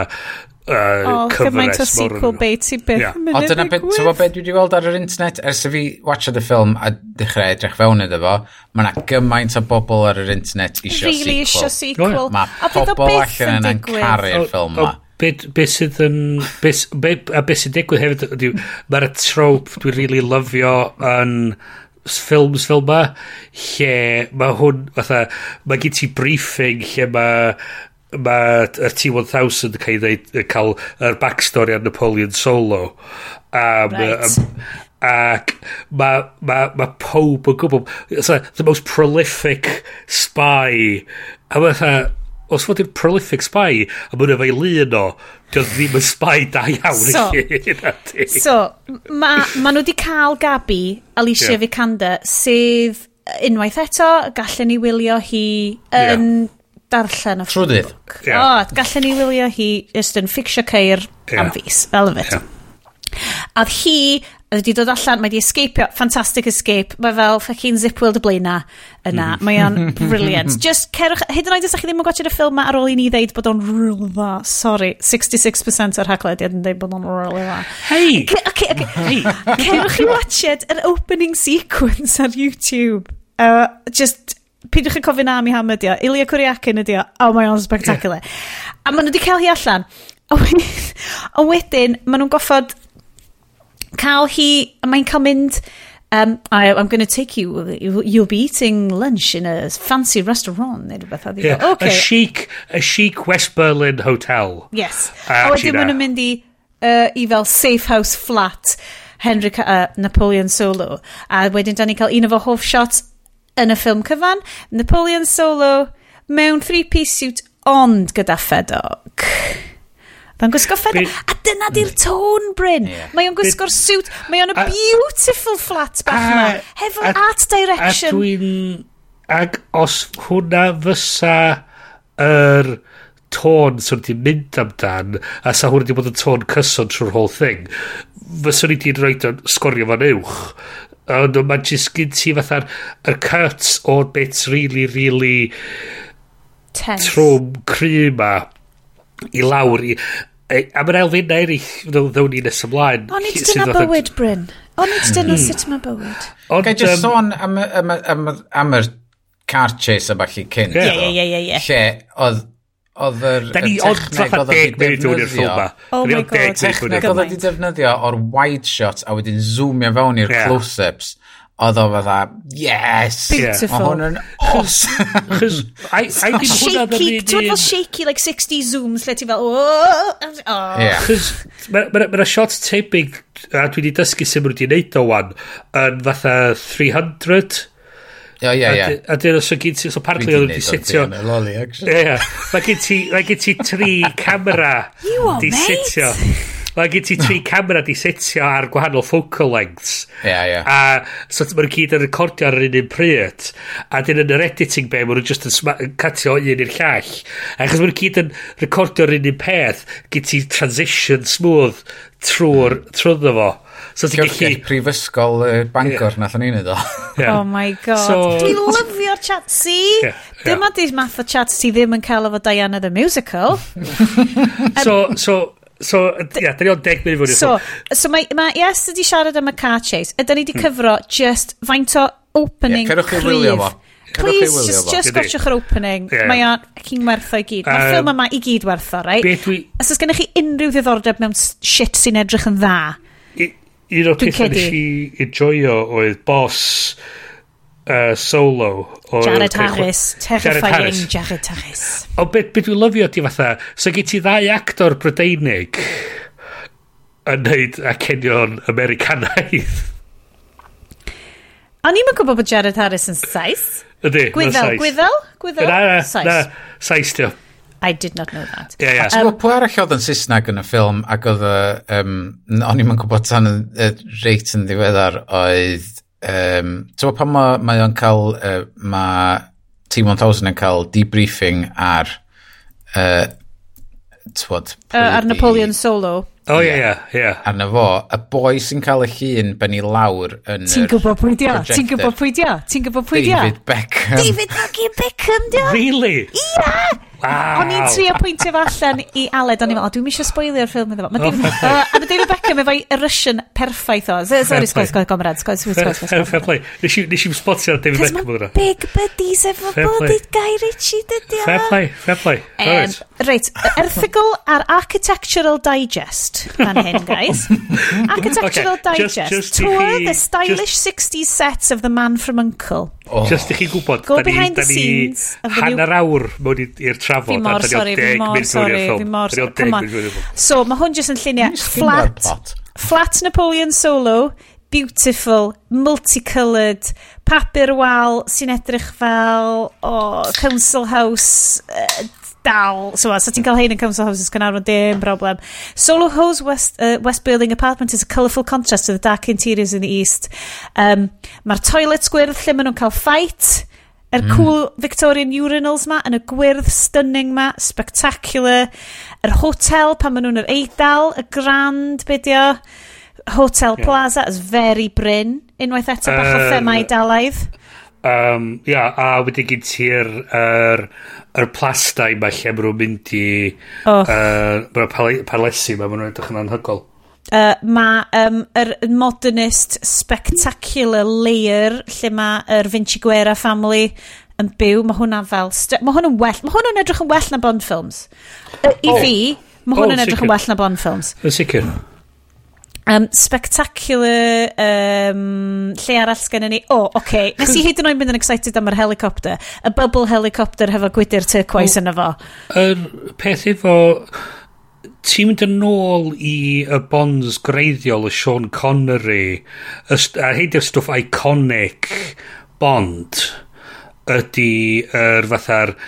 uh, oh, cyfres. O, o sequel bait i beth yeah. yn mynd yn digwydd. Tyfo beth dwi wedi gweld ar yr internet, ers i fi watcha y ffilm a dechrau edrych fewn iddo fo, mae yna gymaint o bobl ar yr internet isio really sequel. Really isio sequel. Oh, yeah. Mae pobl allan yna'n caru'r ffilm ma. Beth be sydd yn... Be, be, a beth sy'n digwydd hefyd, mae'r trope dwi'n really lyfio yn ffilms fel ma lle mae hwn fatha mae gen ti briefing lle mae mae'r T-1000 yn cael ei ddeud, cael yr backstory ar Napoleon Solo. Um, right. um, ac mae ma, ma pob yn gwybod the most prolific spy a mae fatha os fod i'n prolific spy a mwyn efo'i lun o dio ddim yn spy da iawn so, so ma, ma nhw wedi cael Gabi Alicia yeah. Vikander sydd unwaith eto gallen ni wylio hi yn yeah darllen y Trydydd. ffilm. Yeah. O, gallen ni wylio hi just yn ffixio ceir yeah. am fus. I love it. Yeah. A hi wedi dod allan, mae wedi escapio, fantastic escape, mae fel fucking zip wheel dy blaena yna, mm. mae o'n brilliant. Just cerwch, hyd yn oed os ydych chi ddim yn gwachod y ffilm ma ar ôl i ni ddeud bod o'n rwyl dda, sorry, 66% o'r haglediad yn dweud bod o'n rwyl dda. Hei! Okay, okay, hey. Cerwch chi wachiad yr opening sequence ar YouTube. Uh, just pidwch yn cofyn am mi ham ydi o. Ilya Cwriacin ydi o. Oh, mae o'n spectacular. Yeah. A maen nhw wedi cael hi allan. A wedyn, maen nhw'n goffod cael hi... Mae'n cael mynd... Um, I, I'm going to take you, you, you'll be eating lunch in a fancy restaurant neu rhywbeth yeah, okay. a chic a chic West Berlin hotel yes a wedyn maen nhw'n mynd i uh, i fel safe house flat Henry uh, Napoleon Solo a wedyn da ni cael un o fo hoff shots yn y ffilm cyfan, Napoleon Solo, mewn three-piece suit ond gyda ffedog. Mae'n gwisgo ffedoc. A dyna di'r tôn, Bryn. Yeah. Mae o'n gwisgo'r suit. Mae o'n a beautiful flat bach yma. Hefo a, art direction. A dwi'n... Ac os hwnna fysa yr tôn sy'n wedi mynd amdan a sa hwnna wedi bod yn tôn cyson trwy'r whole thing fyswn i wedi rhoi o'n sgorio fan uwch Ond mae jyst gyd ti fatha'r er cuts o'r bits really, really Tense. trwm cry ma i lawr i... A mae'n elfennau eraill ddewn ni nes ymlaen. O'n i dyna bywyd, Bryn. O'n i dyna hmm. sut mae bywyd. Gai just sôn am, am, am, am, am, am, am, am, am, am, am, am, am, am, am, am, Ie, ie, ie, am, am, oedd oedd yr techneg oedd wedi defnyddio. Oh my god. Techneg oedd wedi defnyddio o'r wide shot a wedyn zoomio fewn i'r yeah. close-ups. Oedd o fatha, yes! Beautiful. Mae hwn yn awesome. Chos, I, so I Shaky, ti'n fel shaky, like 60 zooms, lle ti fel, oh! oh. Chos, mae'n shot tebyg, a dwi wedi dysgu sut mae wedi neud o wan, yn fatha 300, O, ie, ie. A dyn os o gyd ti, so partly oedd wedi sitio... Dwi loli, actually. Ie. Mae gen ti, mae gyd ti tri camera di sitio. Mae gen ti tri camera di sitio ar gwahanol focal lengths. Ie, yeah, ie. A so mae'n gyd yn recordio ar yr un un pryd. A dyn yn yr editing be, mae'n just yn catio un i'r llall. A Achos mae'n gyd yn recordio ar un un peth, gyd ti transition smooth trwy'r, trwyddo fo. So ti'n gallu... Prifysgol uh, Bangor, yeah. nath o'n un o. Yeah. Oh my god. So... Dwi'n lyfio'r chat si. Yeah. Dyma yeah. di math o chat si ddim yn cael efo Diana the Musical. so, so, So, ia, da ni o'n deg mynd i So, so mae, mae yes ydi siarad am y car chase. Ydy ni wedi hmm. cyfro just faint o opening yeah, cryf. Wylio Please, just, just gotchwch yr opening. Yeah. Mae o'n cyn werth i gyd. Mae'r um, ffilm yma i gyd werth o, Right? Beth dwi... Os oes gennych chi unrhyw ddiddordeb mewn shit sy'n edrych yn dda, un o'r pethau nes i enjoyo oedd boss uh, solo o Jared Harris terrifying Jared Harris, Jared Harris. o beth be dwi'n lyfio di fatha so gyd ti ddau actor brydeinig yn neud acenion Americanaidd O'n i'n gwybod bod Jared Harris yn saith. Ydy, gwyddel, gwyddel, gwyddel, Saes. Na, Saes diolch. I did not know that. Ie, ie. Um, ti'n gwybod pwy arall oedd yn Saesneg yn y ffilm ac oedd, y... um, o'n i'n gwybod tan y reit yn ddiweddar oedd, um, ti'n gwybod pan mae ma o'n cael, uh, mae T-1000 yn cael debriefing ar, uh, twod. Uh, ar Napoleon Solo. O ie, ie, ie. Arna fo, y boi sy'n cael y llun ben i lawr yn Ti'n gwybod pwy dia? Ti'n gwybod pwy dia? Ti'n gwybod pwy dia? David Beckham. David fucking Beckham, dia? Really? Ia! Wow. O'n i'n trio pwyntio fo allan i Aled, o'n i'n meddwl, dwi'n misio spoilio'r ffilm iddo fo. Ma David, uh, oh, a mae David Beckham efo'i Russian perffaith o. Sorry, sgwrs, sgwrs, gomrad, sgwrs, sgwrs, sgwrs. Fair play. Nes i'n spotio ar David Beckham o'n big buddies efo bod i Guy Ritchie, dydio. Fair play, fair play. Um, Reit, erthigol ar Architectural Digest. Fan hyn, guys. Architectural okay, Digest. Just, just Tour chi, the stylish just, 60s sets of the man from Uncle. Oh. Just i chi gwybod, Go da behind ni, the scenes da ni hanner awr mewn i'r trafod. Fi mor sori, fi mor sori, fi mor sori. So, mae hwn jyst yn lluniau flat, flat Napoleon Solo, beautiful, multicoloured, papur wal sy'n edrych fel o oh, Council House uh, dal. So, so ti'n cael hein yn Council Houses Cynarfon, dim broblem. Solo Hose West, uh, West Building Apartment is a colourful contrast to the dark interiors in the east. Um, Mae'r toilet gwyrdd lle maen nhw'n cael ffait. Yr er mm. cool Victorian urinals ma, yn y gwyrdd stunning ma, spectacular. Yr er hotel pan maen nhw'n yr eidal, y grand bydio. Hotel yeah. Plaza is very bryn. Unwaith eto bach o thema eidalaidd. Um, ia, a wedyn gyd ti'r er, er plastai ma lle maen nhw'n mynd i oh. er, maen palesi ma maen nhw'n edrych yn anhygol uh, mae um, yr er modernist spectacular layer lle mae yr er Vinci Guerra family yn byw mae hwnna fel mae hwnna'n well mae hwnna'n edrych yn well na Bond films. Uh, i oh. fi mae hwnna'n oh, edrych yn well na Bond films. Yn sicr. Um, spectacular um, lle arall gen ni? O oh, oce okay. nes i hyd yn oed mynd yn excited am yr helicopter. Y bubble helicopter hefo gwydr turquoise yna fo. yr peth efo ti'n mynd yn ôl i y bonds greiddiol y Sean Connery y, a heidio stwff iconic bond ydy yr er, fatha'r er,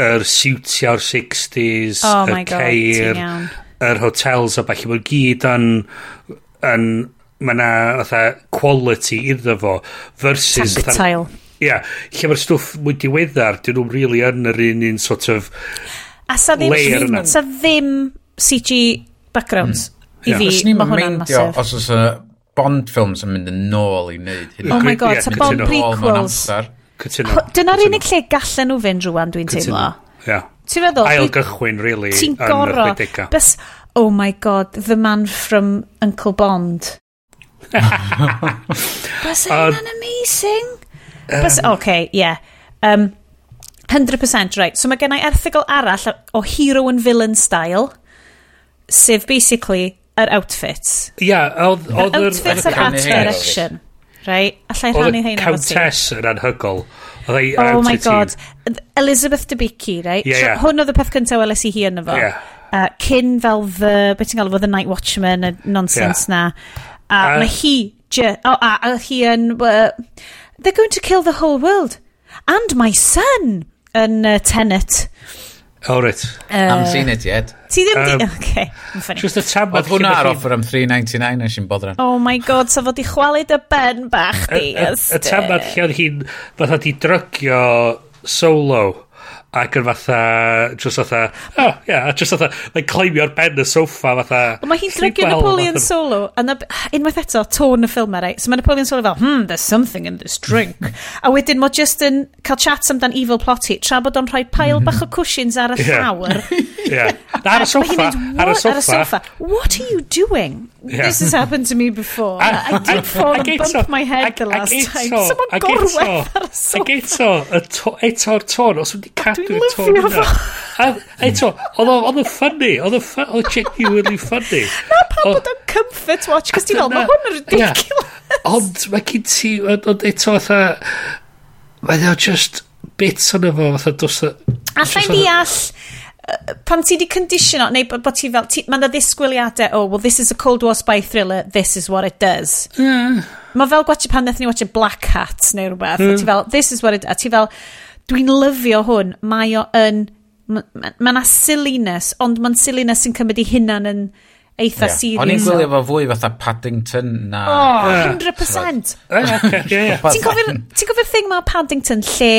er o'r 60s oh y ceir yr hotels a falle mae'n gyd yn, yn mae na fatha quality iddo fo versus tactile ia yeah, lle mae'r stwff mwy diweddar dyn nhw'n really yn yr un un sort of a sa ddim, layer ddim, sa ddim CG backgrounds mm. i yeah. fi. Mae hwnna'n masif os oes y Bond films yn mynd yn nôl i wneud hyn oh my god sa Bond prequels. Dyna'r unig lle gallen nhw fynd rwan dwi'n teimlo. Yeah. Ti'n meddwl? Ail gychwyn, really, yn y 60au. Bys, oh my god, the man from Uncle Bond. Bys, um, that amazing? Um, Bys, um, okay, yeah. Um, 100% right. So mae gen i erthigol arall o hero and villain style, sef basically yr outfits. Ia, yeah, oedd... Yr outfits a'r art direction. Right? Allai rhannu hyn efo ti. Oedd y Countess yn anhygol. Oh my god. Elizabeth Debicki, right? Yeah, so, yeah. Hwn oedd y peth cyntaf weles i hi yn efo. Yeah. Uh, cyn fel the, beth ti'n galw fo, the Night Watchman, y nonsense yeah. na. A uh, mae hi, je, oh, a, a hi yn, uh, they're going to kill the whole world. And my son, yn uh, Tenet. O, reit. Am 3.90 yet. Ti ddim di... Um, okay, yn ffynnu. Just y tabod. Oedd hwnna ar offer am 3.99 nes i'n bodran. Oh my god, sa fod i chwalu dy ben bach di. Y tabod lle oedd hi'n fatha di drygio solo ac yn fatha, just fatha, oh, yeah, just fatha, mae'n claimio'r ben y sofa, fatha. Ond mae hi'n drygio Napoleon fatha. Solo, a na, unwaith eto, tôn y ffilm right? So mae Napoleon Solo fel, hmm, there's something in this drink. a wedyn mae just yn cael chats amdan evil plot hi, tra bod o'n rhoi pile mhm. bach o cushions ar y llawr. yeah. Ar y soffa, ar y soffa. What are you doing? Yeah. This has happened to me before. A, I did fall and bump my head the last time. Someone gorwedd ar y soffa. Ac eto, eto'r tôn, os wedi cadw Dwi'n lyfio fo. Eto, oedd o ffynnu, oedd o genuinely ffynnu. Na pam bod o'n comfort watch, cos ti'n olma hwn yn ridiculous. Ond mae gen ti, ond eto fatha, mae o just bits o'n efo fatha dos... o... Alla'i deall, pan ti di conditiono, neu bod ti fel, ti, mae'n ddisgwyliadau, oh, well, this is a Cold War spy thriller, this is what it does. Yeah. Mae fel gwachio pan wnaethon ni watch a Black Hat neu rhywbeth, mm. ti fel, this is what it, a ti fel, Dwi'n lyfio hwn. Mae o yn... Mae yna silliness, ond mae'n silliness sy'n cymryd i hunan yn eitha yeah. serious. O'n i'n gwylio fo fwy fatha Paddington na... Oh, 100%! Ti'n cofio'r thing mae Paddington lle...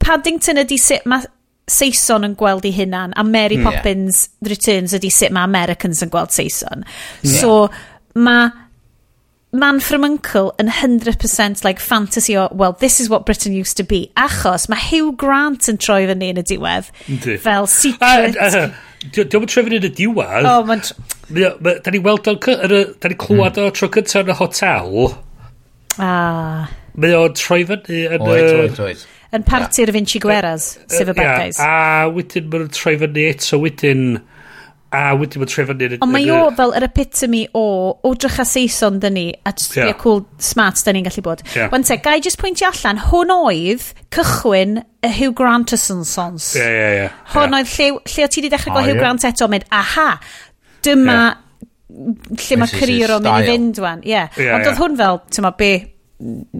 Paddington ydi sut mae Saeson yn gweld ei hunan a Mary hmm. Poppins yeah. Returns ydi sut mae Americans yn gweld Saeson. Yeah. So mae Man From Uncle yn 100% like fantasy o, well, this is what Britain used to be. Achos mae Hugh Grant yn troi fyny yn y diwedd. Ynddi. Fel secret... Diolch yn troi fyny yn y diwedd. O, mae'n... Da ni weld o'n... Da ni clywed hmm. o tro cyntaf yn y hotel. Ah. Mae o'n troi fyny yn... Oed, oed, oed. Yn parti'r Vinci Gueras, sef y bad guys. A wedyn mae'n troi fyny eto wedyn... Uh, a wedi bod trefod ni... Ond mae o fel yr epitome o, o drach a Saeson dyn ni, a just yeah. cool smart dyn ni'n gallu bod. Yeah. Wan te, gai just pwyntio allan, hwn oedd cychwyn y Hugh Grant Sons. Ie, ie, ie. Hwn oedd lle, lle o ti wedi dechrau oh, gweld Hugh Grant eto, mynd, aha, dyma yeah. lle mae career o'n mynd i fynd, wan. Ie. Yeah. Ond oedd hwn fel, ti'n ma be,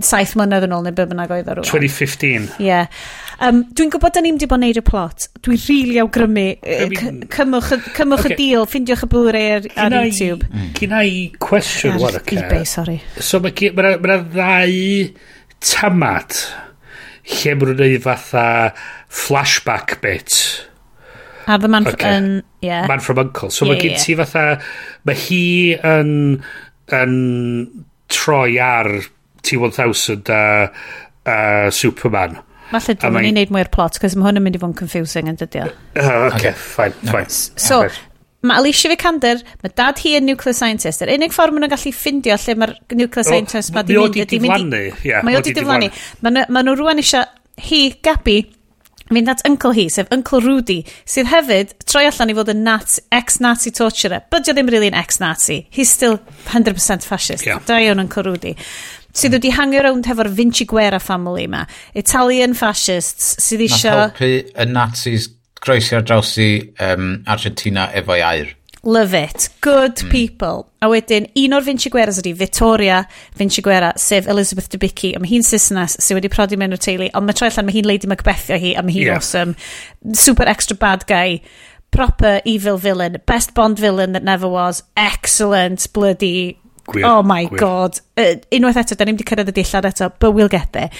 saith mlynedd yn ôl neu be bynnag oedd ar 2015. Ie. Yeah. Um, dwi'n gwybod da ni'n di bod yn neud y plot. Dwi'n rili really awgrymu. I mean, cymwch, cymwch okay. y deal, ffindiwch y Blu-ray ar, ar Cynna YouTube. Mm. Gynna i cwestiwn. Ar eBay, sorry. So mae ma, ma, ma ddau tamad lle maen nhw'n gwneud fatha flashback bit. A the man, okay. um, yeah. man from Uncle. So yeah, mae gen ti yeah. fatha... Mae hi yn, yn troi ar T-1000 a, a Superman. Falle dwi'n mynd i wneud mwy'r plot, cos mae hwn yn mynd i fod yn confusing yn dydio. Uh, okay, okay. E. fine, e. fine. So, mae Alicia Vikander, mae dad hi yn nuclear scientist. Yr unig ffordd maen nhw'n gallu ffindio lle mae'r nuclear scientist ma di mynd. Mae o di diflannu. ie. mae o di diflannu. Mae nhw rwan eisiau hi, Gabi, fynd at uncle hi, sef uncle Rudy, sydd hefyd troi allan i fod yn nat, ex-Nazi torturer, but dio ddim really an ex-Nazi. He's still 100% fascist. Yeah. Da iawn uncle Rudy sydd wedi hangio rownd hefo'r Vinci Guerra family ma, Italian fascists sydd eisiau... Nath helpu y Nazis croesi ar draws i um, Argentina efo'i air. Love it. Good mm. people. A wedyn, un o'r Vinci Guerras ydi Victoria Vinci Guerra, sef Elizabeth Debicki, a mae hi'n Cisnas sydd wedi prodi mewn o'r teulu, ond mae troi allan mae hi'n Lady Macbethio hi, a mae hi'n yeah. awesome. Super extra bad guy. Proper evil villain. Best Bond villain that never was. Excellent bloody Gwir, oh my gwir. god. Uh, unwaith eto, da ni'n wedi cyrraedd y dillad eto, but we'll get there.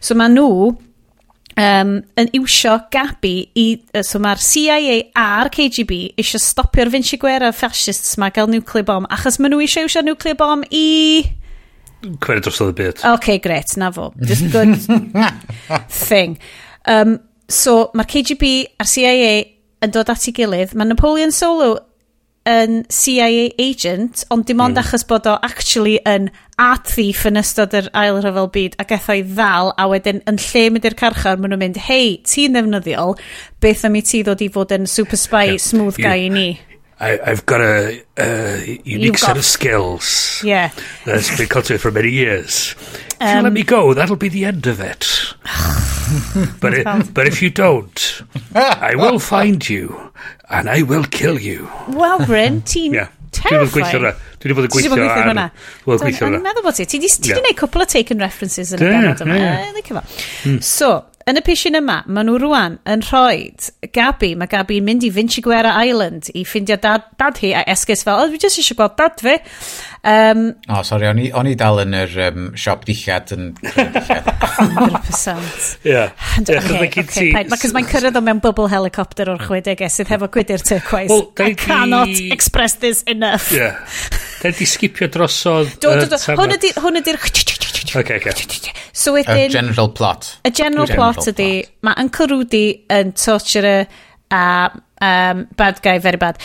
So mae nhw um, yn iwsio Gabi i... So mae'r CIA a'r KGB eisiau stopio'r Vinci Guerra fascists mae gael nuclear bomb achos maen nhw eisiau iwsio nuclear bomb i... Cwered dros y byd. OK, great, na fo. Just good thing. Um, so mae'r KGB a'r CIA yn dod at ei gilydd. Mae Napoleon Solo yn CIA agent, ond dim ond mm. achos bod o actually yn art thief yn ystod yr ail rhyfel byd ac ethau ddal, a wedyn yn lle mynd i'r carchar, maen nhw'n mynd, hei, ti'n ddefnyddiol, beth am i ti ddod i fod yn super spy, yeah. smooth guy i ni? I, I've got a, a unique You've set got... of skills. Yeah. That's been cultivated for many years. If um, you let me go, that'll be the end of it. but, it, but if you don't, I will find you and I will kill you. Wel, Bryn, ti'n yeah. terrifying. Dwi wedi bod yn gweithio ar... Dwi wedi yn gweithio hwnna. Dwi wedi gweithio ar... Dwi'n meddwl bod ti. Ti wedi gwneud cwpl o taken references yn y benod yma. Hmm. So, Yn y pishin yma, maen nhw rwan yn rhoi Gabi, mae Gabi'n mynd i Vinci Guerra Island i ffindio dad, dad hi a esgus fel, o, dwi jyst eisiau gweld dad fi. Um, o, oh, sori, o'n, o'n i dal yn yr um, siop dillad yn... 100%. Ie. Mae mae'n cyrraedd o mewn bubble helicopter o'r 60au sydd hefo gwydir turquoise. Well, I cannot express this enough. Yeah. Da di skipio drosodd... Do, do, do. Hwn ydy... Hwn ydy'r... Ok, ok. So wedyn... Y general plot. Y general, plot ydy... Mae Uncle Rudy yn torturer a um, bad guy, very bad.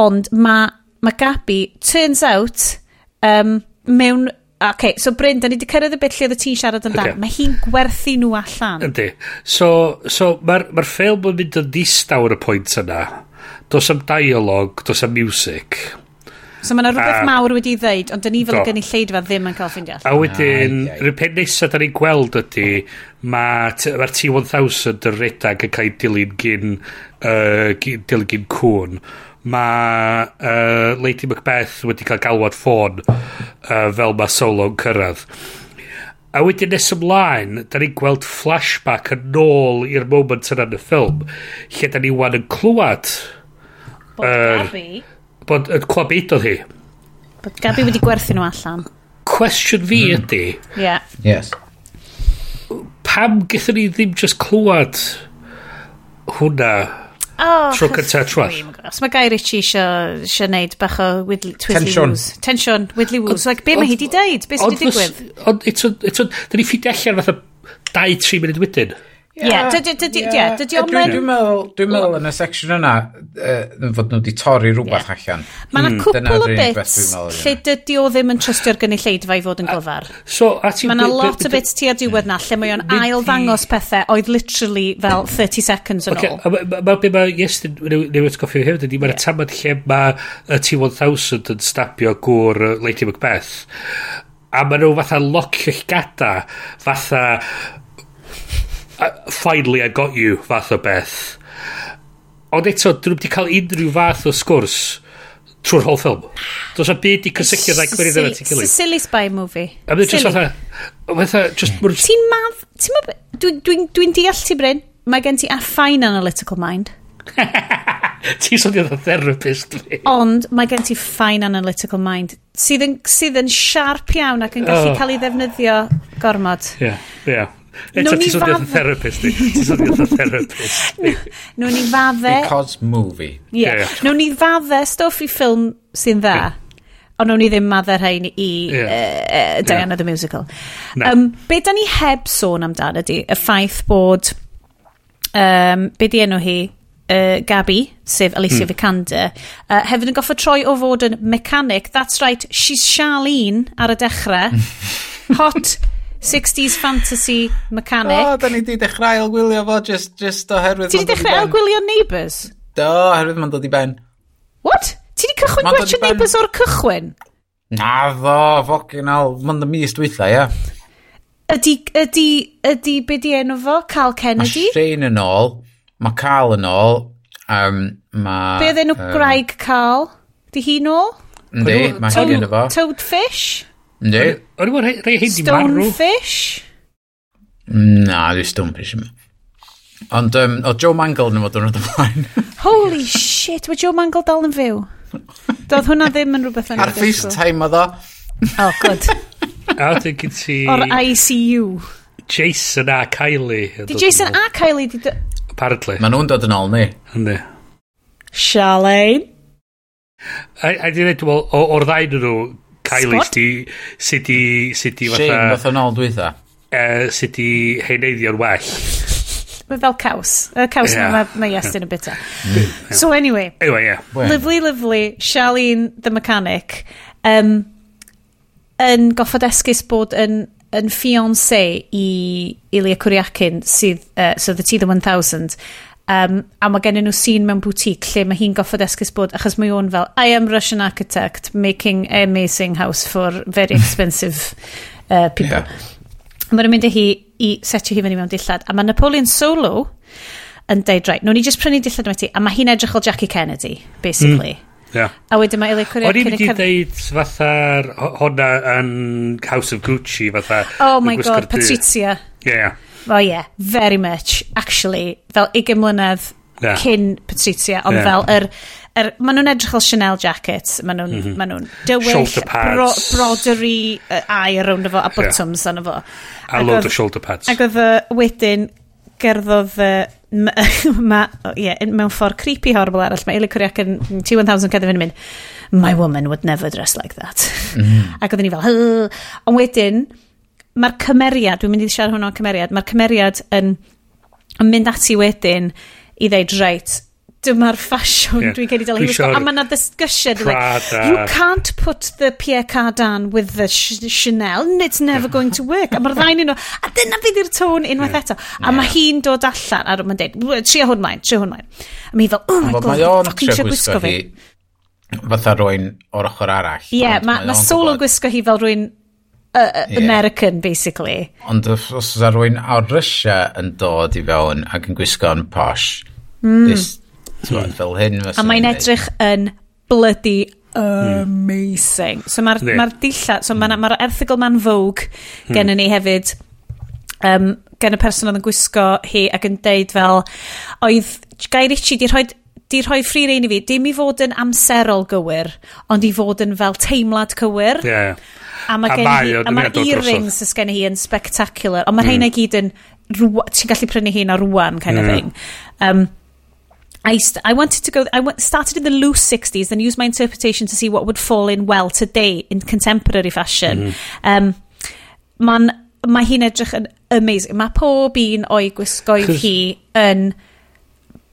Ond mae ma Gabi, turns out, um, mewn... Ok, so Bryn, da ni wedi cyrraedd y bit lle oedd y ti'n siarad yn okay. Mae hi'n gwerthu nhw allan. Yndi. So, so mae'r ma ffilm yn mynd yn ddistaw ar y pwynt yna. Does am dialog, does am music. So mae yna rhywbeth a, mawr wedi ddeud, ond dyn ni fel gen i lleidfa ddim yn cael ffeindio allan. A wedyn, rhyw pen nesaf da ni'n gweld ydy, mae'r ma T-1000 yn redag yn cael ei dilyn gyn, uh, dilyn gyn cwn. Mae uh, Lady Macbeth wedi cael galwad ffôn uh, fel mae Solo'n cyrraedd. A wedyn nes ymlaen, da ni'n gweld flashback yn ôl i'r moment yna yn y ffilm, lle da ni wan yn clywed... Bod er, Abby bod yn clywed beth oedd hi. Bod Gabi wedi gwerthu nhw allan. Cwestiwn fi mm. ydy... Yeah. Yes. Pam gyda ni ddim just clywed hwnna oh, tro cynta trwall? Os mae Guy Ritchie eisiau neud bach o twiddly Tension. woos. Tension, widdly woos. Like, be mae hi wedi deud? Be sy'n digwydd? Ond, eto, eto, da ni ffiddi allan fatha 2-3 munud wedyn. Ie, dydy o'n mynd... Dwi'n meddwl, dwi'n meddwl yn y section yna, yn fod nhw wedi torri rhywbeth allan. Mae yna hmm. cwpl o bits lle dydy o ddim yn trystio'r gynulleidfa i fod yn gofar. Mae yna lot o bits ti ar diwedd na, lle mae o'n ail ddangos pethau oedd literally fel 30 seconds yn ôl. Mae be mae Iestyn newid goffi hefyd ydy, mae'r tamad lle mae y T-1000 yn stapio gŵr Lady Macbeth. A mae nhw fatha locio llgada, fatha finally I got you fath o beth. Ond eto dyn nhw wedi cael unrhyw fath o sgwrs trwy'r whole ffilm does na byd i cysylltu rhaid cymryd yna ti'n gilydd? silly spy movie. A mynd just fatha fatha just ti'n madd ti'n madd dwi'n dwi, dwi deall ti Bryn. Mae gen ti a fine analytical mind. Ti'n sodio the therapist fi ond mae gen ti fine analytical mind sydd yn, sydd yn sharp iawn ac yn gallu oh. cael ei ddefnyddio gormod. Yeah, yeah Eto, ti sodio fatha therapist ni. Ti sodio fatha therapist ni. Nw'n ni fadde... Because movie. Ie. Yeah. Yeah. Nw'n ni fadde stwff i ffilm sy'n dda. Ond o'n i ddim madda rhain i yeah. uh, uh, Diana yeah. the Musical. No. Um, be da ni heb sôn amdano ydy, y ffaith bod, um, be di enw hi, uh, Gabi, sef Alicia mm. Vikander, uh, hefyd yn goffa troi o fod yn mechanic. That's right, she's Charlene ar y dechrau. Hot 60s fantasy mechanic. O, oh, da ni di dechrau ailwylio fo just, just oherwydd... Ti di dechrau ailwylio Neighbours? Do, oherwydd mae'n dod i ben. What? Ti di cychwyn gwachio Neighbours o'r cychwyn? Na ddo, ffocin al, mae'n dy mis dwytha, ia. Ydy, ydy, ydy, be di enw fo? Cal Kennedy? Mae Shane yn ôl, mae Carl yn ôl, um, mae... Be oedd enw um, Graig Carl? Di hi nôl? Yndi, mae hi yn efo. Toadfish? Ne? O'n i'n rhai hyn di marw. Stonefish? Na, di Stonefish yma. Ond um, o Joe Mangle yn fod yn rhaid ymlaen. Holy shit, mae Joe Mangle dal yn fyw. Doedd hwnna ddim yn rhywbeth yn Ar FaceTime o ddo. Oh, good. A dwi'n gyd ti... O'r ICU. Jason a Kylie. Di Jason a Kylie di... Apparently. Mae nhw'n dod yn ôl ni. Yndi. Charlene? A, a di dweud, o'r ddain nhw, Kylie sydd sydd di... sydd di fatha... Shane fatha nôl dwi dda. Uh, sydd di heineidio'n well. Mae fel caws. Y caws yeah. mae ma Iestyn yn bita. Mm. so anyway. Anyway, yeah. Lovely, lovely. Charlene, the mechanic, um, yn goffod esgus bod yn yn fiancé i Ilya Cwriacin sydd, uh, so the T the 1000 Um, a mae gennyn nhw sîn mewn boutique lle mae hi'n goffod esgus bod, achos mae o'n fel, I am Russian architect making amazing house for very expensive uh, people. Yeah. Mae'n mynd â hi i setio hi fyny mewn dillad. A mae Napoleon Solo yn deud, right, nhw'n i just prynu dillad yma ti, a mae hi'n edrych o Jackie Kennedy, basically. Mm. Yeah. A wedyn mae Eli Cwria... O'n i'n mynd i ddeud fatha'r honna yn House of Gucci fatha... Oh my god, Patricia. Ie, yeah, yeah. O oh, ie, yeah, very much, actually, fel 20 mlynedd yeah. cyn Patricia, ond yeah. fel yr... Er, er, maen nhw'n edrych fel Chanel jackets, maen nhw'n mm -hmm. Nhw dywyll, bro, brodery uh, air rownd efo, a bottoms yeah. fo. A load o shoulder pads. Ac oedd wedyn gerddodd ma, yeah, mewn ffordd creepy horrible arall mae Eli Cwriac yn T-1000 cadw fynd mynd my woman would never dress like that mm. ac oedden ni fel ond wedyn mae'r cymeriad, dwi'n mynd i siarad hwnnw o'n cymeriad, mae'r cymeriad yn, yn mynd ati wedyn i ddeud, reit, dyma'r ffasiwn yeah. dwi'n cael ei dal i wisgo. A mae yna ddysgysiad. Like, you can't put the Pierre Cardin with the sh Chanel. and It's never going to work. A mae'r ddain nhw. A dyna fydd i'r tôn unwaith yeah. eto. A yeah. mae hi'n dod allan. A mae'n dweud, tria hwn maen, tria hwn maen. A mi fel, oh my god, mae o'n ffocin tria gwisgo fi. Fatha rwy'n o'r ochr arall. Ie, yeah, mae ma, ma solo gwisgo hi fel rwy'n uh, yeah. American, basically. Ond os oes rhywun o Russia yn dod i fewn ac yn gwisgo'n posh, mm. this, mm. fel hyn... A mae'n edrych yn bloody hmm. amazing. Mm. So mae'r yeah. ma dillad, So mae'r ma erthigol ma'n Vogue hmm. gen mm. ni hefyd um, gen y person oedd yn gwisgo hi ac yn deud fel oedd Guy Ritchie di rhoi di rhoi ffri rein i fi, dim i fod yn amserol gywir, ond i fod yn fel teimlad cywir. Yeah. A mae gen i, a mae earrings ys gen i yn spectacular. Ond mae mm. rheina gyd yn, ti'n gallu prynu hi na rwan, kind of thing. Um, I, I wanted to go, I started in the loose 60s and used my interpretation to see what would fall in well today in contemporary fashion. Mm. Um, man, mae hi'n edrych yn amazing. Mae pob un o'i gwisgoedd hi yn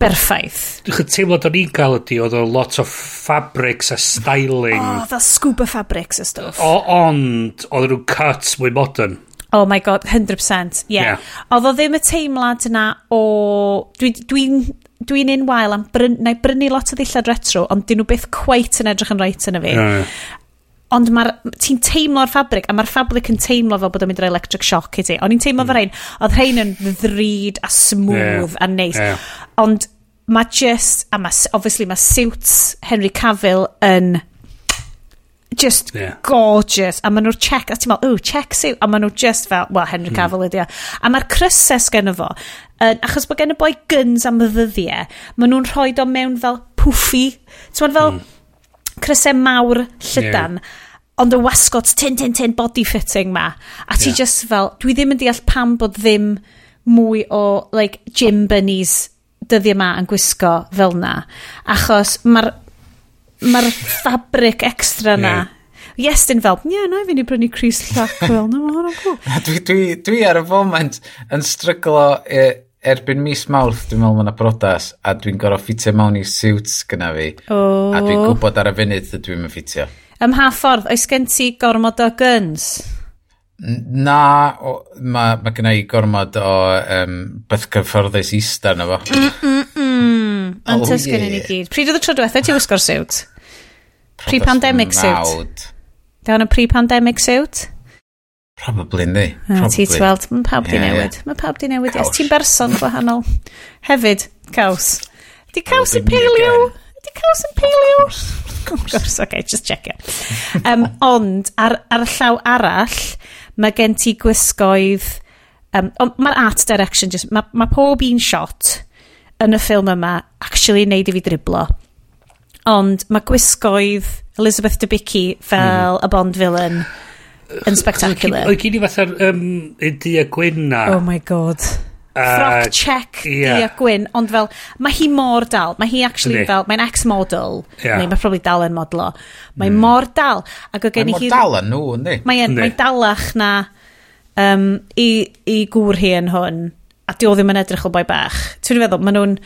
berffaith. Dwi'n teimlo do'n i'n cael ydi, oedd o lot o fabrics a styling. Oh, fel scuba fabrics a stuff. O, ond, oedd nhw'n cut mwy modern. Oh my god, 100%, Yeah. yeah. Oedd o ddim y teimlad yna o... Dwi'n dwi, dwi, dwi un wael am bryn, na i brynu lot o ddillad retro, ond dyn nhw byth cweit yn edrych yn reit yna fi. Yeah. Ond ti'n teimlo'r ffabric, a mae'r ffabric yn teimlo fel bod o'n mynd i'r electric shock i ti. O'n i'n teimlo mm. fel rhain, oedd rhain yn ddrud a smooth yeah. a neis. Yeah ond mae just, a ma, obviously mae suits Henry Cavill yn just yeah. gorgeous a maen nhw'r check a ti'n meddwl ooh check suit a maen nhw just fel well Henry Cavill ydi hmm. a mae'r cryses gen fo yn, achos bod gen y boi gyns am y ddyddiau maen nhw'n rhoi o mewn fel pwffi ti'n meddwl fel mm. crysau mawr llydan yeah ond y wasgot tin, tin, tin body fitting ma. A ti yeah. just fel, dwi ddim yn deall pam bod ddim mwy o, like, gym bunnies dyddiau yma yn gwisgo fel na. Achos mae'r ma fabric extra na. Yes, dyn fel, ie, yeah, na, i fi'n i brynu Chris Llac fel, na, mae hwnna'n cool. dwi, dwi, dwi ar y foment yn stryglo e, erbyn mis mawrth, dwi'n meddwl mae'n brodas, a dwi'n gorau ffitio mewn i suits gyda fi. Oh. A dwi'n gwybod ar y funud dwi'n mynd ffitio. Ym half ffordd, oes gen ti gormod o guns? Na, o, mae ma gen i gormod o um, beth cyfforddus ista na fo. Mm, mm, mm. Oh, tys gen i gyd. Pryd oedd y tro diwethaf ti wisgo'r siwt? Pre-pandemic siwt? Dawn y pre-pandemic siwt? Probably ni. Ah, ti ti weld, mae pawb di newid. Mae pawb di newid. Yes, ti'n berson gwahanol. Hefyd, caws. Di caws yn peiliw? Di caws yn peilio? Of course, okay, just check it. Um, ond, ar, ar y llaw arall, mae gen ti gwisgoedd... Um, ond mae'r art direction, just, mae, mae pob un shot yn y ffilm yma actually neud i fi driblo. Ond mae gwisgoedd Elizabeth Debicki fel mm. y Bond villain yn spectacular. Oedd gen i fatha'r um, India Gwynna. Oh my god frock check yeah. i a Gwyn, ond fel, mae hi mor dal. Mae hi actually Dydi. fel, mae'n ex-model, yeah. neu mae probably dal yn modlo, o. Mae mm. mor dal. Ac o gen i hi... Mae'n mor dal yn nhw, ynddi? Mae'n mae dalach na um, i, i gŵr hi yn hwn. A di o ddim yn edrych o boi bach. Ti'n feddwl, maen nhw'n...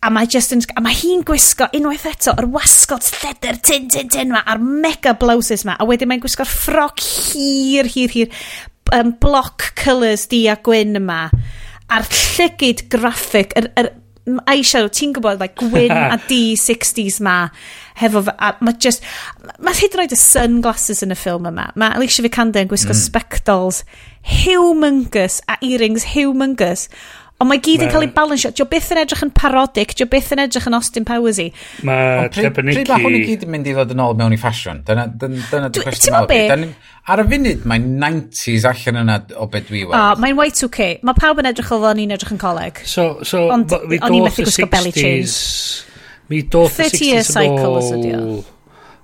A mae Justin, a mae hi'n gwisgo unwaith eto yr wasgod lledr tin tin tin ma, a'r mega blouses ma, a wedyn mae'n gwisgo'r ffroc hir hir hir, um, block colours di a gwyn yma a'r llygyd graffig, yr, yr eyeshadow, ti'n gwybod, like, gwyn a D60s ma, hefo, a mae just, mae hyd yn oed y sunglasses yn y ffilm yma. Mae Alicia Vikander yn gwisgo mm. spectols humongous a earrings humongous. Ond mae gyd yn cael ei balansio. Dio byth yn edrych yn parodic, dio byth yn edrych yn Austin Powersy. Mae Tebaniki... Pryd mae hwn i gyd yn mynd i ddod yn ôl mewn i ffasiwn? Dyna, dyna, dyna dy cwestiwn mawr. Ar y funud, mae 90s allan yna o beth dwi weld. Oh, mae'n Y2K. Mae pawb yn edrych o o'n i'n edrych yn coleg. So, so, Ond o'n i'n methu gwisgo belly chains. Mi doth y 60s yn ôl. 30 year cycle os ydi o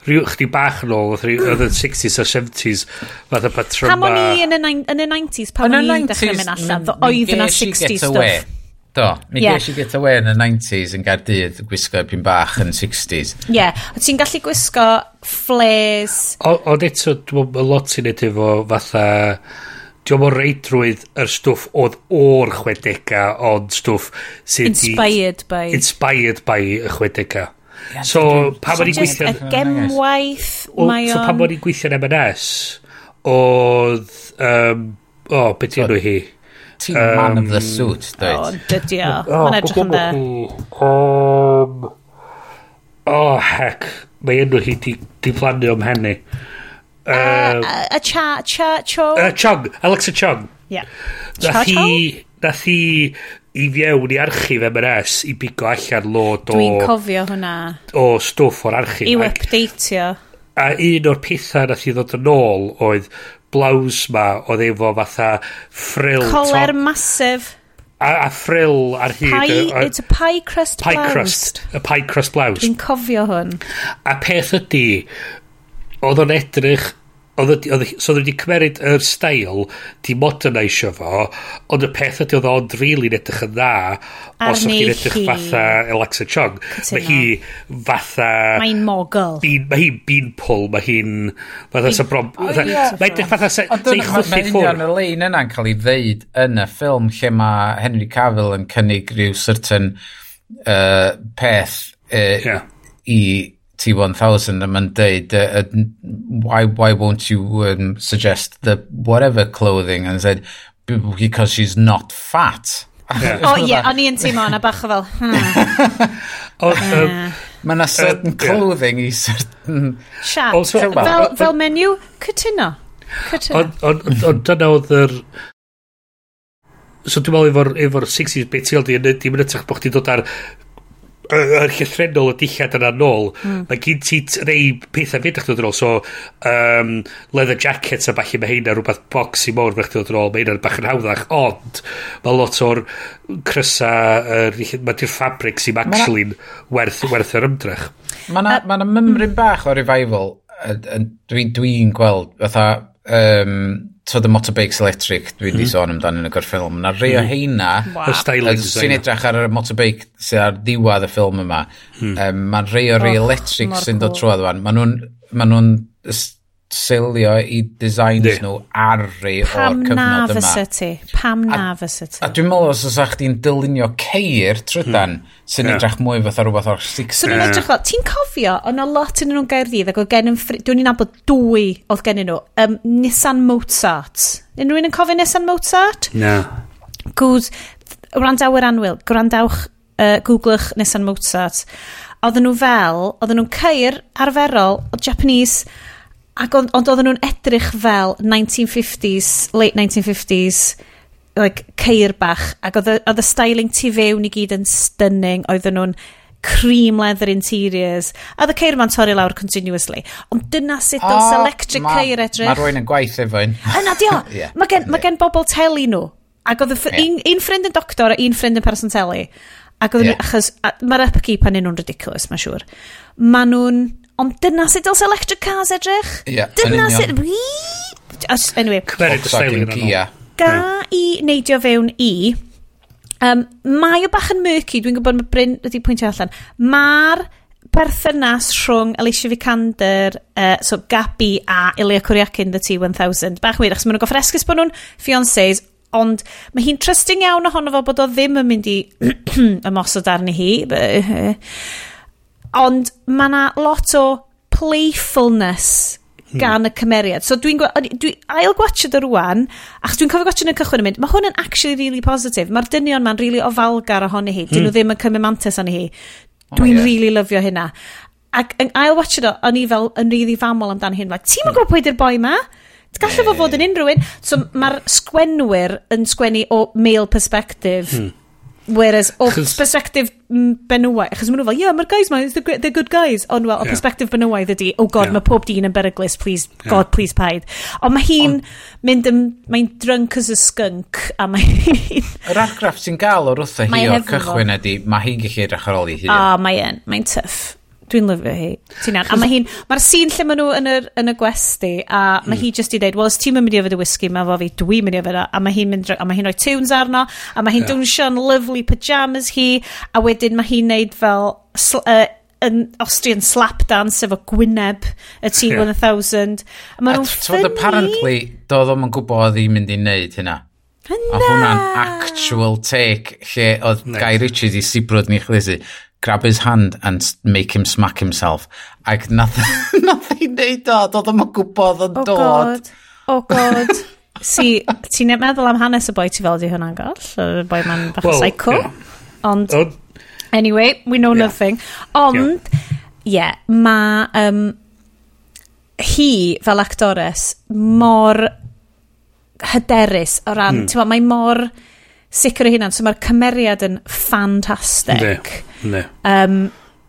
rhyw chdi bach yn ôl, oedd y 60s a 70s, fath y patrwm Pam o'n i yn y 90s, pam o'n i'n dechrau mynd allan, oedd yna 60s stuff. Do, mi yeah. gesh i get away yn y 90s yn gael dydd gwisgo pyn bach yn 60s. Ie, yeah. ti'n gallu gwisgo flares... Ond eto, dwi'n lot sy'n edrych efo fatha... Dwi'n mor reidrwydd yr stwff oedd o'r chwedega, ond stwff sydd... Inspired by. Inspired by y chwedega. So, pan o'n i'n gweithio... Y gemwaith, mae o'n... So, pan o'n i'n yn M&S, oedd... Um, o, oh, beth yw'n hi? Ti'n Man of the Suit, dweud. O, dydy o. Mae'n edrych yn dda. Um, o, oh, heck. Mae enw hi di, di plannu o'm henni. Uh, a cha, cha, cho? Uh, Chong, Alexa Chong. Ie. Yeah. Nath hi, nath hi i fiewn i archif MRS i bigo allan lot o... Dwi'n cofio hwnna. O stwff o'r archif. I'w updateio. A un o'r pethau nath i ddod yn ôl oedd blaws ma oedd efo fatha frill... Coler top. masif. A, a frill ar hyd... Pie, a, it's a pie crust pie blouse. Crust, a pie crust blouse. Dwi'n cofio hwn. A peth ydy, oedd o'n edrych Oedd, oedd, so oedd wedi cymeryd yr stael di modernisio fo ond y peth ydy oedd o'n rili really edrych yn dda os oedd hi'n edrych fatha Alexa Chung. Mae hi fatha mae'n mogl mae hi'n bean pull mae hi'n fatha sa brom oh, mae'n edrych fatha sa chwthu ffwr mae lein yna'n cael ei ddeud yn y ffilm lle mae Henry Cavill yn cynnig rhyw certain uh, peth uh, yeah. i T1000 a mae'n deud, uh, uh, why, why won't you um, suggest the whatever clothing? And said, because she's not fat. Yeah. o oh, ie, o'n i'n teimlo yna bach o fel, hmm. hmm. um, Mae yna uh, certain clothing i certain... Sian, also, fel, uh, uh, fel, fel menu, cytuno. cytuno Ond dyna oedd yr... So dwi'n meddwl efo'r efo 60s beth ti'n ti oedd yn ydy, mynd ydych bod chdi dod ar y llythrenol y dillad yna nôl, mm. mae gyd ti rei pethau fyd eich dod yn ôl. So, um, leather jackets a falle mae heina rhywbeth boxy mowr eich dod yn ôl. Mae heina'n bach yn hawddach, ond mae lot o'r crysa, uh, mae di'r ffabric sy'n actually werth, werth yr ymdrech. Mae yna ma mymryn bach o revival dwi'n dwi gweld, fatha, um, tod the motorbikes electric dwi wedi mm. sôn amdano yn y gorff ffilm. Na rei o mm. heina wow. sy'n edrych ar y motorbike sy'n ar ddiwedd y ffilm yma. Mm. Um, mae rei o rei oh, electric sy'n dod trwad fan. Mae nhw'n ma nhw selio i designs nhw ar rei o'r cyfnod yma. Fysa ti? Pam na fysa ti? A dwi'n meddwl os ydych chdi'n dylunio ceir trydan mm. sy'n yeah. edrych mwy fath o rhywbeth o'r 60s. So dwi'n edrych fel, ti'n cofio, ond a lot yn nhw'n gairdydd ac oedd gen yn dwi'n ni'n abod dwy oedd gen nhw, um, Nissan Mozart. Unrhyw un yn cofio Nissan Mozart? Na. Gwrs, gwrandawyr anwyl, gwrandawch, uh, googlwch Nissan Mozart. Oedden nhw fel, oedden nhw'n ceir arferol o Japanese Ac ond, ond oedden nhw'n edrych fel 1950s, late 1950s, like, ceir bach. Ac oedd y styling tu fewn i gyd yn stunning. Oedden nhw'n cream leather interiors. A oedd y ceir ma'n torri lawr continuously. Ond dyna sut oh, dylse electric ma, ceir edrych. Mae rwy'n yn gwaith efo un. Yna, dio. yeah, mae gen, ma gen bobl teli nhw. Ac oedd yeah. un, un ffrind yn doctor a un ffrind yn person teli. Ac oedd yeah. nhw, achos, mae'r upkeep yn un nhw'n ridiculous, mae'n siŵr. Mae nhw'n Ond dyna sut dylse electric cars edrych? Ie. Dyna sut... Anyway. Cymeriad Australian yno. Ga i neidio fewn i... Um, mae o bach yn murky, dwi'n gwybod mae Bryn wedi pwyntio allan. Mae'r berthynas rhwng Alicia Vikander, uh, so Gabi a Ilya Kuriakin, the T-1000. Bach wir, achos maen nhw'n goffresgus bod nhw'n fiancés, ond mae hi'n trusting iawn ohono fo bod o ddim yn mynd i ymosod arni hi. But, uh, eh. Ond mae yna lot o playfulness hmm. gan y cymeriad. So dwi'n dwi ail gwachod o rwan, achos dwi'n cofio gwachod yn y cychwyn yn mynd, mae hwn yn actually really positive. Mae'r dynion ma'n really ofalgar ohoni hi. Hmm. Dyn nhw hmm. ddim yn cymryd mantis ohoni hi. Oh dwi'n oh, yeah. really lyfio hynna. Ac yn ail watch o, o'n i fel yn really famol amdan hyn. Ti'n mynd gwybod pwy di'r boi ma? Gallai fo fod yn unrhyw un. So mae'r sgwenwyr yn sgwennu o male perspective. Hmm Whereas o perspective mm, benywaidd, achos maen nhw fel, yeah, mae'r guys ma, they're good guys. Ond wel, o yeah. perspective benywaidd ydy, oh god, yeah. mae pob dyn yn beryglis, please, yeah. god, please paid. Ond mae hi'n mynd yn, mae'n drunk as a skunk, a mae hi'n... Yr argraff sy'n gael o'r wrtha hi o'r cychwyn ydy, mae hi'n gallu edrych ar ôl i hun. O, mae'n, mae'n tuff. Dwi'n lyfio hi. Ti'n iawn. A mae hi'n... Mae'r sîn lle maen nhw yn, y, yn y gwesti a mae hmm. hi just i dweud, wel, os ti'n mynd i yfed y whisky, mae fo fi, dwi'n mynd i yfed a mae hi'n mynd... A mae hi'n rhoi tunes arno a mae hi'n yeah. dwnsio'n lovely pyjamas hi a wedyn mae hi'n neud fel... Sl, Uh, yn Austrian slap dance efo Gwyneb y T-1000 yeah. a maen nhw'n ffynnu apparently doedd o'n gwybod oedd hi'n mynd i wneud hynna a hwnna'n actual take lle oedd Guy Ritchie di sibrod ni chlysu grab his hand and make him smack himself. Ac nath, nath ei wneud o, doedd o'n gwybod o'n oh dod. Oh god, oh god. si, ti'n e- meddwl am hanes y boi ti fel di hwnna'n goll? Y boi ma'n bach well, psycho. Yeah. Ond, oh. anyway, we know yeah. nothing. Ond, ie, yeah. yeah, mae um, hi fel actores mor hyderus o ran, mm. ti'n mae mor sicr o hynna. So mae'r cymeriad yn ffantastig. Ne, ne. Um,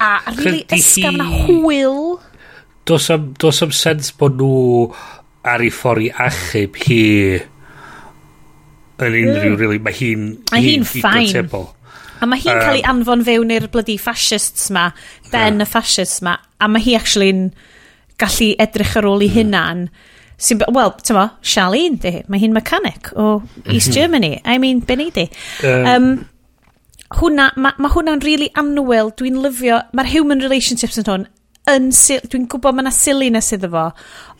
a really ysgaf na hwyl. Does am, does am sens bod nhw ar ei ffordd i achub hi yn unrhyw, mm. really, mae hi'n... Mae hi'n ffain. A mae hi'n um, cael ei anfon fewn i'r bloody fascists ma, ben yeah. y fascists ma, a mae hi actually'n gallu edrych ar ôl i yeah. hunan. Yeah sy'n... Wel, ti'n mo, Charlene di. Mae hi'n mechanic o mhm. East Germany. I mean, be ni di? Um, um, hwnna, mae ma hwnna'n really anwyl. Dwi'n lyfio... Mae'r human relationships yn hwn yn... Dwi'n gwybod mae yna silliness iddo fo,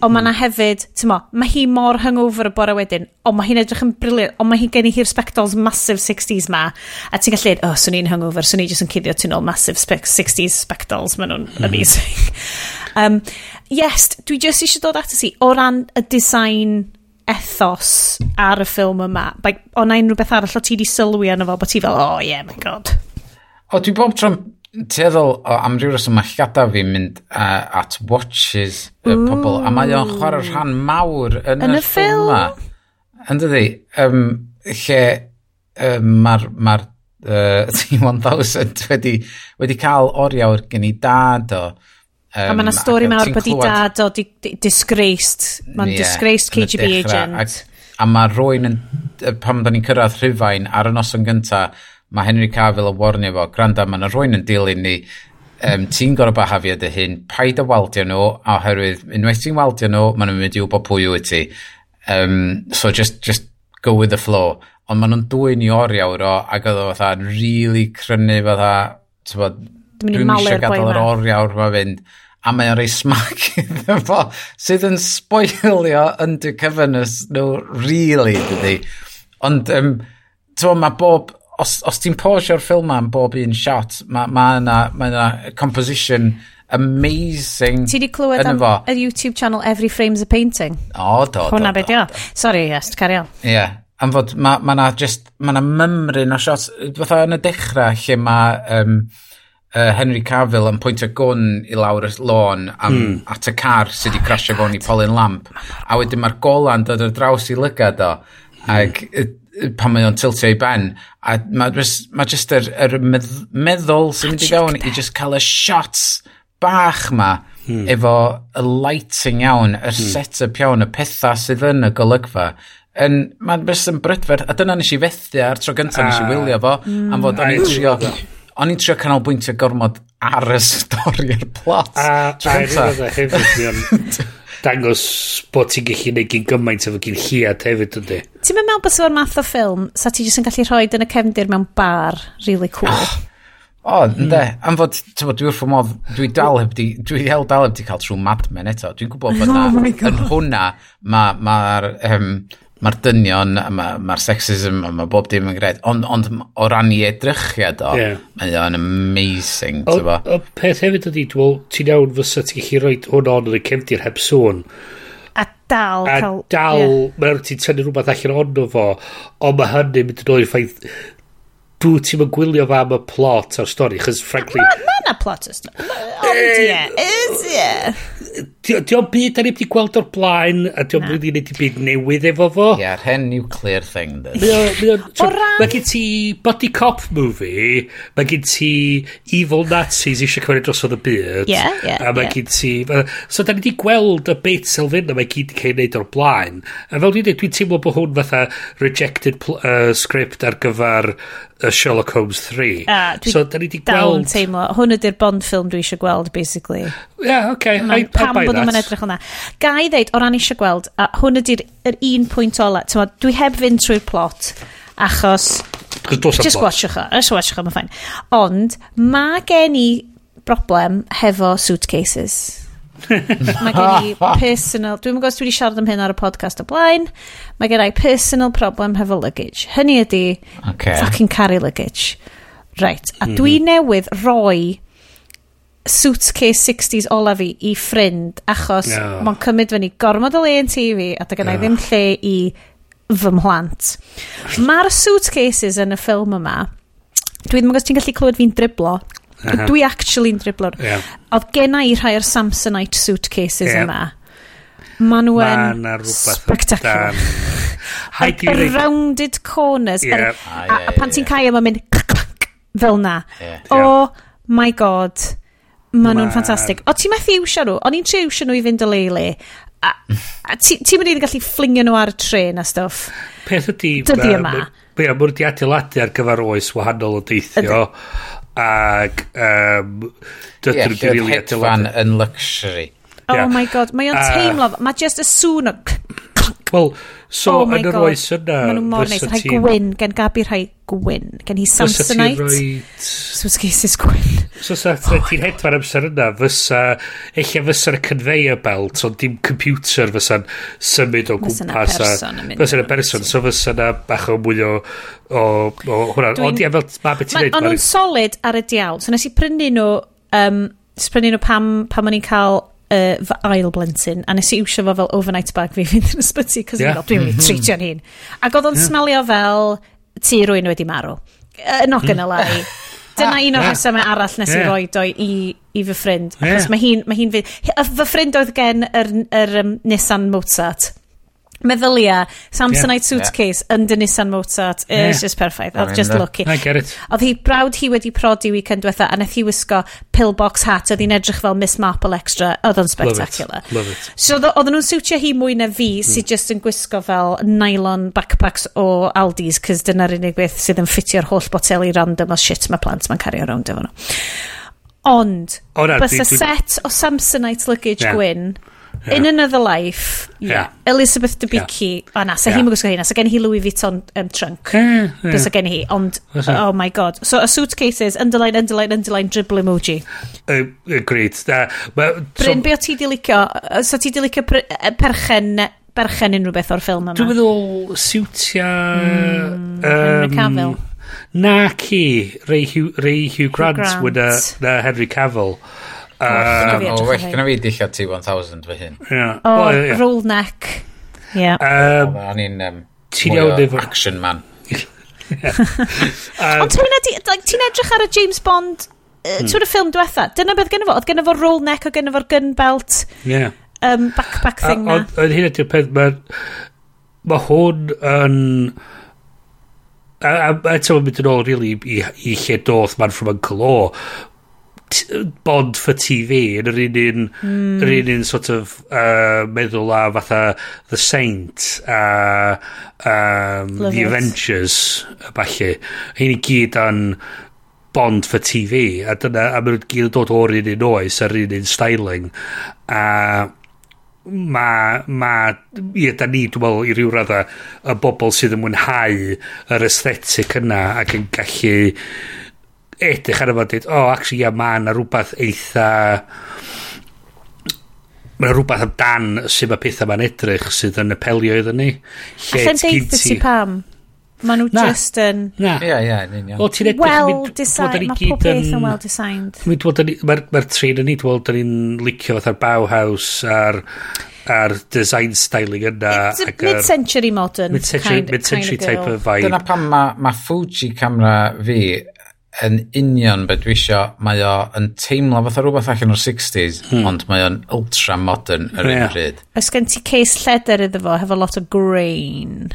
ond mae yna hmm. hefyd, ti'n mo, mae hi mor hungover y bore wedyn, ond mae hi'n edrych yn briliant, ond mae hi gen i hi'r spectols massive 60s ma, a ti'n gallu, oh, swn i'n hungover, swn i jyst yn cuddio ti'n ôl massive spec 60s spectols, maen nhw'n mm. amazing. um, yes, dwi jyst eisiau dod at si, o ran y design ethos ar y ffilm yma. Like, o na unrhyw beth arall o ti di sylwi arno fo, bod ti fel, oh yeah, my god. O, dwi bob tro'n teddol o am ryw reswm mae llgada fi'n mynd uh, at watches y uh, pobl a mae o'n chwarae rhan mawr yn, yn y, y ffilm yma. Yn dydi, um, lle um, mae'r ma uh, T-1000 wedi, wedi cael oriawr gen i dad o Um, a mae yna stori mewn bod i dad o di, di, disgraced, mae'n yeah, disgraced KGB dechrau, agent. ac, a mae rwy'n, pam da ni'n cyrraedd rhyfain ar y noson gyntaf, mae Henry Cavill yn warnio fo, granda, mae yna rwy'n yn dilyn ni, um, ti'n gorau bahafio dy hyn, paid a waldio nhw, a oherwydd, unwaith ti'n waldio nhw, maen nhw'n mynd i wybod pwy wyt ti. Um, so just, just go with the flow. Ond maen nhw'n dwy'n i oriawr o, ac oedd o fatha, really crynu fatha, bod, dwi'n eisiau gadael yr oriawr ma fynd. A mae o'n rei smac iddo fo, sydd yn spoilio undercoverness nhw, really, dydy. Ond, um, ti'n mae bob os, os ti'n posio'r ffilm am bob un shot, mae ma yna, ma yna composition amazing Ti di clywed am fo. y YouTube channel Every Frame's a Painting? O, do, Hwna do, do, do, do. Sorry, yes, carry on. Ie. Yeah. Am fod, mae ma na just, mae na mymryn o shots, fatha yn y dechrau lle mae um, uh, Henry Cavill yn pwyntio gwn i lawr y lôn am, mm. at y car sydd wedi crasio oh, fo'n i Polyn Lamp. A wedyn mae'r golan dod ar draws i lygad o. Mm. Ac pan mae o'n tiltio i ben a mae just, ma just yr, yr meddwl sy'n mynd i fewn i just cael y shots bach ma hmm. efo y lighting iawn y hmm. set-up iawn y pethau sydd yn y golygfa yn, mae'n bys yn brydferth, a dyna nes i fethu ar tro gyntaf nes i wylio fo, mm, am fod o'n i'n trio, o'n i'n trio canolbwyntio gormod ar y stori, ar plot. A, a, a, dangos bod ti'n gallu gwneud gyn gymaint efo gyn lliad hefyd ynddi. Ti'n meddwl bod o'r math o ffilm, sa ti jyst yn gallu rhoi yn y cefndir mewn bar, really cool. Oh. O, oh, ynddo, mm. am fod, ti'n bod, dwi wrth modd, dwi dal heb di, dwi hel dal heb di cael trwy Mad Men eto. Dwi'n gwybod bod na, oh yn hwnna, mae'r, ma, um, mae'r dynion, mae'r ma sexism, a mae bob dim yn gred, ond on, o ran i edrychiad o, yeah. mae o'n amazing, ti'n bo? O peth hefyd ydy, dwi'n meddwl, ti'n iawn fysa ti'n gallu rhoi hwn on yn y cefndir heb sôn. A dal. A dal, yeah. mae'n rhaid ti'n tynnu rhywbeth allan ond o fo, ond mae hynny'n mynd yn ôl i'r ffaith dwi ti'n mynd gwylio fa am y plot o'r stori, chys frankly... Mae ma na plot o'r stori. Ond ie, is ie. Diolch byd, da ni wedi gweld o'r blaen, a diolch byd i wneud i byd newydd efo fo. Ie, yeah, hen nuclear thing. Mae gen ti body cop movie, mae gen ti evil Nazis eisiau cymryd dros oedd y byd. Ie, ie. A mae gen ti... So da ni wedi gweld y bit sylfaen, na mae gyd i cael ei wneud o'r blaen. A fel dwi'n dweud, dwi'n teimlo bod hwn fatha rejected uh, script ar gyfer y Sherlock Holmes 3. A, so, da ni wedi gweld... teimlo. Hwn ydy'r Bond ffilm dwi eisiau gweld, basically. Yeah, okay. Ma, I, pam buy bod nhw'n edrych hwnna. Ga i ddeud, o ran eisiau gweld, a hwn ydy'r er un pwynt ola. Tyma, dwi heb fynd trwy'r plot, achos... Just watchwch o, just watchwch o, mae'n ffain. Ond, mae gen i broblem hefo suitcases mae gen i personal... Dwi'n gwybod os dwi wedi siarad am hyn ar y podcast o blaen. Mae gen i personal problem hefo luggage. Hynny ydy okay. fucking carry luggage. Right. A dwi mhm. newydd roi suitcase 60s ola fi i ffrind achos no. mae'n cymryd fyny gormod o le yn TV a dy gynnau no. ddim lle i fy mhlant. Mae'r suitcases yn y ffilm yma, dwi ddim yn gwybod ti'n gallu clywed fi'n driblo, Uh. Dwi actually'n driblwr. Yeah. Oedd genna i rhai o'r Samsonite suitcases yeah. yma. Ma nhw yn Ma spectacular. Like y rounded corners. Yeah. Er, ah, yeah, a, yeah, a pan ti'n yeah. cael, mae'n mynd fel na. Yeah. Oh my god. Ma nhw'n ffantastig. O, ti'n methu iwsio nhw? O'n i'n trio iwsio nhw i fynd o leili. A, a ti'n mynd i'n gallu fflingio nhw ar y tren a stwff. Peth ydi... Dyddi yma. Ie, mwyn di adeiladu ar gyfer oes wahanol o deithio. Ac um, dydyn yeah, nhw'n rili... Hedfan yn luxury. Oh yeah. my god, mae o'n uh, teimlo, mae just y sŵn o... Wel, so oh yn yr oes yna... Mae nhw mor neis, rhai gwyn, gen Gabi rhai gwyn, gen hi Samsonite. So os gwyn. So sa oh ti'n hedfan amser yna, fysa, eich fysa'r conveyor belt, ond dim computer fysa'n symud o gwmpas. Fysa'n y person, so fysa'n bach o mwy o, o, o hwnna. Ond ia, fel ma beth ti'n neud. Ond nhw'n solid ar y diawl. So nes i prynu nhw, um, prynu nhw pam, pam o'n i'n cael uh, fy ail blentyn a nes i iwsio fo fel overnight bag fi fynd yn ysbyty cos yeah. dwi'n mynd i treitio'n hun ac oedd o'n yeah. smelio fel tu rwy'n wedi marw uh, not gonna lie dyna un o'r rhesymau yeah. arall nes i yeah. roed o i, i fy ffrind achos yeah. mae hi'n ma hi fy ffrind oedd gen yr, yr um, Nissan Mozart meddylia, Samsonite yeah, suitcase yeah. under Nissan Mozart. It's yeah. just perfect Oedd just that. lucky. I get it. Oedd hi brawd hi wedi prodi weekend diwetha a nath hi wisgo pillbox hat. Oedd hi'n edrych fel Miss Marple extra. Oedd o'n spectacular. Love it. Love it. So oedd nhw'n siwtio hi mwy na fi mm. sydd just yn gwisgo fel nylon backpacks o Aldi's cys dyna'r unig beth sydd yn ffitio'r holl boteli random o shit mae plant mae'n cario rownd efo nhw. Ond, bys set o Samsonite luggage yeah. gwyn In Another Life, yeah. Elizabeth Debicki, yeah. o na, sa yeah. hi'n gwisgo hynna, sa gen hi Louis Vuitton um, trunk, yeah, yeah. sa gen hi, ond, oh my god. So, a suitcase is, underline, underline, underline, dribble emoji. Uh, great. Uh, Bryn, so, be o ti di licio, sa ti di licio perchen berchen unrhyw beth o'r ffilm yma. Dwi'n meddwl siwtia... Mm, um, Cavill. Na ci, Ray Hugh, Ray Hugh Grant, Hugh Grant. With uh, a, na Henry Cavill. Uh, o, well gyda fi dillio T-1000 fy hyn. Yeah. O, well, yeah. roll neck. Yeah. Um, O'n i'n um, mwy o action man. Ond ti'n edrych ar y James Bond uh, hmm. y ffilm diwetha. Dyna beth gen i fo. Oedd gen i fo roll neck, o gen i fo'r gun belt. Yeah. Um, backpack thing na. Ond hyn ydy'r peth, mae ma hwn yn... A, a, a, a, yn ôl, a, a, i, a, a, a, a, a, a, a, bond for TV yn yr un un, mm. yr un un sort of uh, meddwl a fatha The Saint a um, Love The it. Avengers a falle hyn i gyd yn bond for TV a dyna a mae'n gyd yn dod o'r un un oes a'r un un styling a ma, ma, ie, da ni, dwi'n meddwl, i ryw radda, y bobl sydd yn mwynhau yr aesthetic yna ac yn gallu edrych ar fo dweud, o, oh, actually, ia, mae yna rhywbeth eitha... Mae yna rhywbeth amdan sydd mae pethau ma'n edrych sydd yn apelio iddyn ni. Lle Allan deitha ti pam? Maen nhw just yn... Na. Ie, ie, yn union. Well designed, mae pob peth yn well designed. Mae'r ma ma trin yn ni, dwi'n dweud, ni'n licio fatha'r Bauhaus a'r a'r design styling yna. It's a Mid-century modern. Mid-century mid type of vibe. Dyna pam mae ma Fuji camera fi yn union beth dwi isio, mae o yn teimlo fatha rhywbeth allan o'r 60s, hmm. ond mae o'n ultra modern yr yeah. un pryd. Oes gen ti case lledr iddo fo, hefo lot o grain?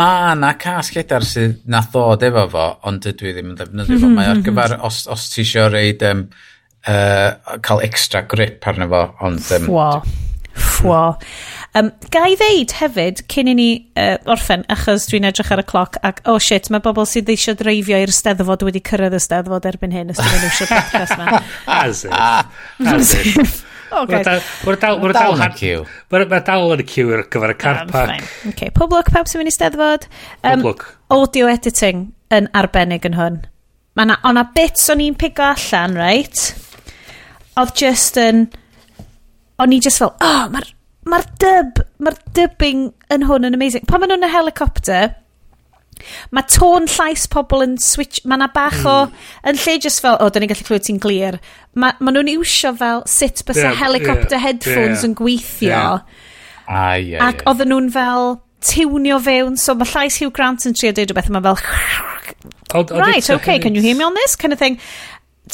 Ma na cas lleder sydd na ddod efo fo, ond dydw i ddim yn ddefnyddio fo. Mae ar mhm. gyfer, os, os ti isio reid, um, uh, cael extra grip arno fo, ond... Um, Fwa. Fwa. Um, ga i ddeud hefyd, cyn i ni uh, orffen, achos dwi'n edrych ar y cloc, ac oh shit, mae bobl sydd eisiau dreifio i'r steddfod wedi cyrraedd y steddfod erbyn hyn, os dwi'n eisiau podcast ma. As if. As if. Okay. Mae'r dal, ma dal, yn cyw. Mae dal yn y cyw ar gyfer y car park. Okay. look, pawb sy'n mynd i steddfod. Um, pob Poblwc. Audio editing yn arbennig yn hwn. Mae na, o'na bits o'n i'n pigo allan, right? Oedd just yn... O'n i just fel, oh, mae'r mae'r dub, mae'r dubbing yn hwn yn amazing. Pan maen nhw'n y helicopter, Mae tôn llais pobl yn switch... Mae na bach o... Yn lle just fel, o, oh, da ni'n gallu clywed ti'n glir. Mae ma nhw'n iwsio fel sut bys yeah, helicopter yeah, headphones yeah. yn gweithio. Yeah. Ah, yeah, ac yeah. oedden nhw'n fel tiwnio fewn, so mae llais Hugh Grant yn trio deud rhywbeth, mae fel... Od, right, okay, can you hear me on this? Kind of thing.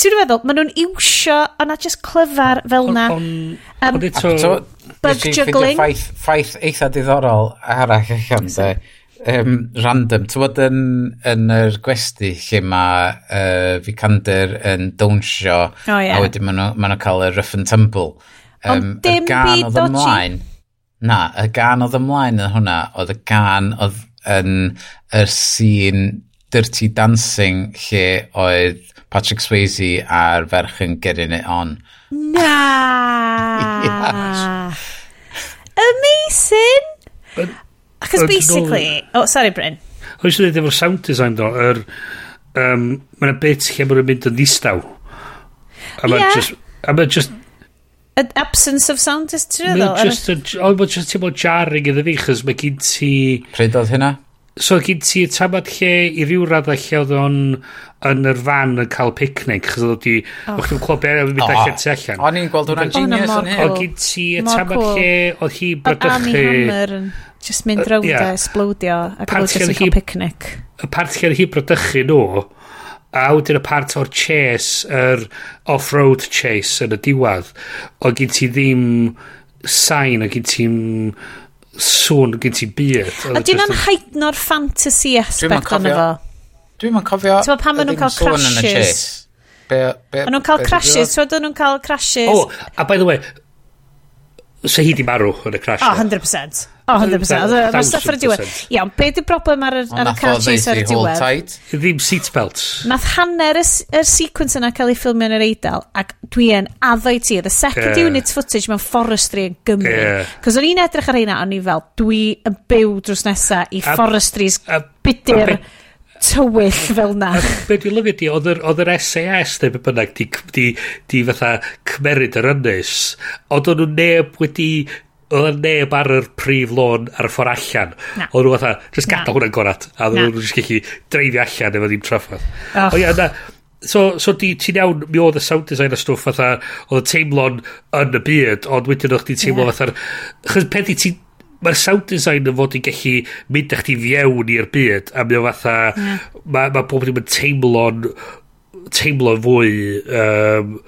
Ti'n meddwl, maen nhw'n iwsio, ond na just clyfar fel na. Ond eto bug Nes juggling. Ffaith, ffaith eitha diddorol arall allan, de. Um, random. Ti'n bod yn, yn yr gwesti lle mae uh, Vikander yn dawnsio oh, yeah. a wedyn maen nhw'n ma nhw cael y rough and tumble. Um, Ond dim byd oedd ymlaen. Na, y gan oedd ymlaen yn hwnna, oedd y gan oedd yn y sîn Dirty Dancing lle oedd Patrick Swayze a'r ferch yn getting it on. Na! Amazing! Achos basically... Oh, sorry, Bryn. Oes i ddweud efo'r sound design, do, yr... Um, mae yna bit lle mae'n mynd yn ddistaw. A mae'n yeah. just... A mae'n just... An absence of sound is true, though. Mae'n just... Ond mae'n just teimlo jarring iddo fi, chos mae gyd ti... Pryd oedd hynna? So gyd ti y tamad lle i ryw raddau lle oedd o'n yn yr fan yn cael picnic chos oedd wedi oh. o'ch chi'n clywed beth yn mynd allan tu allan. O'n i'n gweld hwnna'n genius o'n hyn o gyd ti y tramod lle oedd hi brodychu just mynd rownd a esblodio ac oedd jyst yn cael picnic. y part lle oedd hi brodychu nhw a wedyn y part o'r chase yr off-road chase yn y diwad o gyd ti ddim sain o gyd ti'n sŵn gyd ti byd. A dyn nhw'n heidno'r fantasy aspect o'n efo. Dwi'n ma'n cofio... Ti'n pan ma' nhw'n cael crashes. Maen nhw'n cael crashes, ti'n maen nhw'n cael crashes. O, a by the way, se hi di marw yn y crash. O, 100%. O, 100%. Mae stuff ar y diwedd. Iawn, be di broblem ar, ar y car chase ar y diwedd? Ddim seatbelts. Nath hanner y, y sequence yna cael ei ffilmio yn yr eidl, ac dwi yn addo i ti. The second yeah. unit footage mewn forestry yn Gymru. Yeah. Cos o'n i'n edrych ar hynna, o'n i fel, dwi yn byw drws nesa i A- forestries bydyr tywyll fel na. Be dwi'n lyfio di, oedd yr SAS neu beth bynnag di, di, di fatha cymeryd yr ynys, ond o'n nhw neb wedi oedd yn neb ar yr prif lôn ar y ffordd allan. Na. Oedd nhw fatha, jyst gadael hwnna'n gorad. A oedd nhw'n jyst gallu dreifio allan efo ddim traffath. Oh. O ia, na, so, so di, ti'n iawn, mi oedd y sound design a stwff fatha, oedd y teimlo'n yn y byd, ond wedyn o'ch ti'n teimlo yeah. fatha, chys peth i ti, mae'r sound design yn fod i gallu mynd eich ti fiewn i'r byd, a mi o fatha, yeah. mae ma pob ddim yn teimlo'n, teimlo'n fwy, um,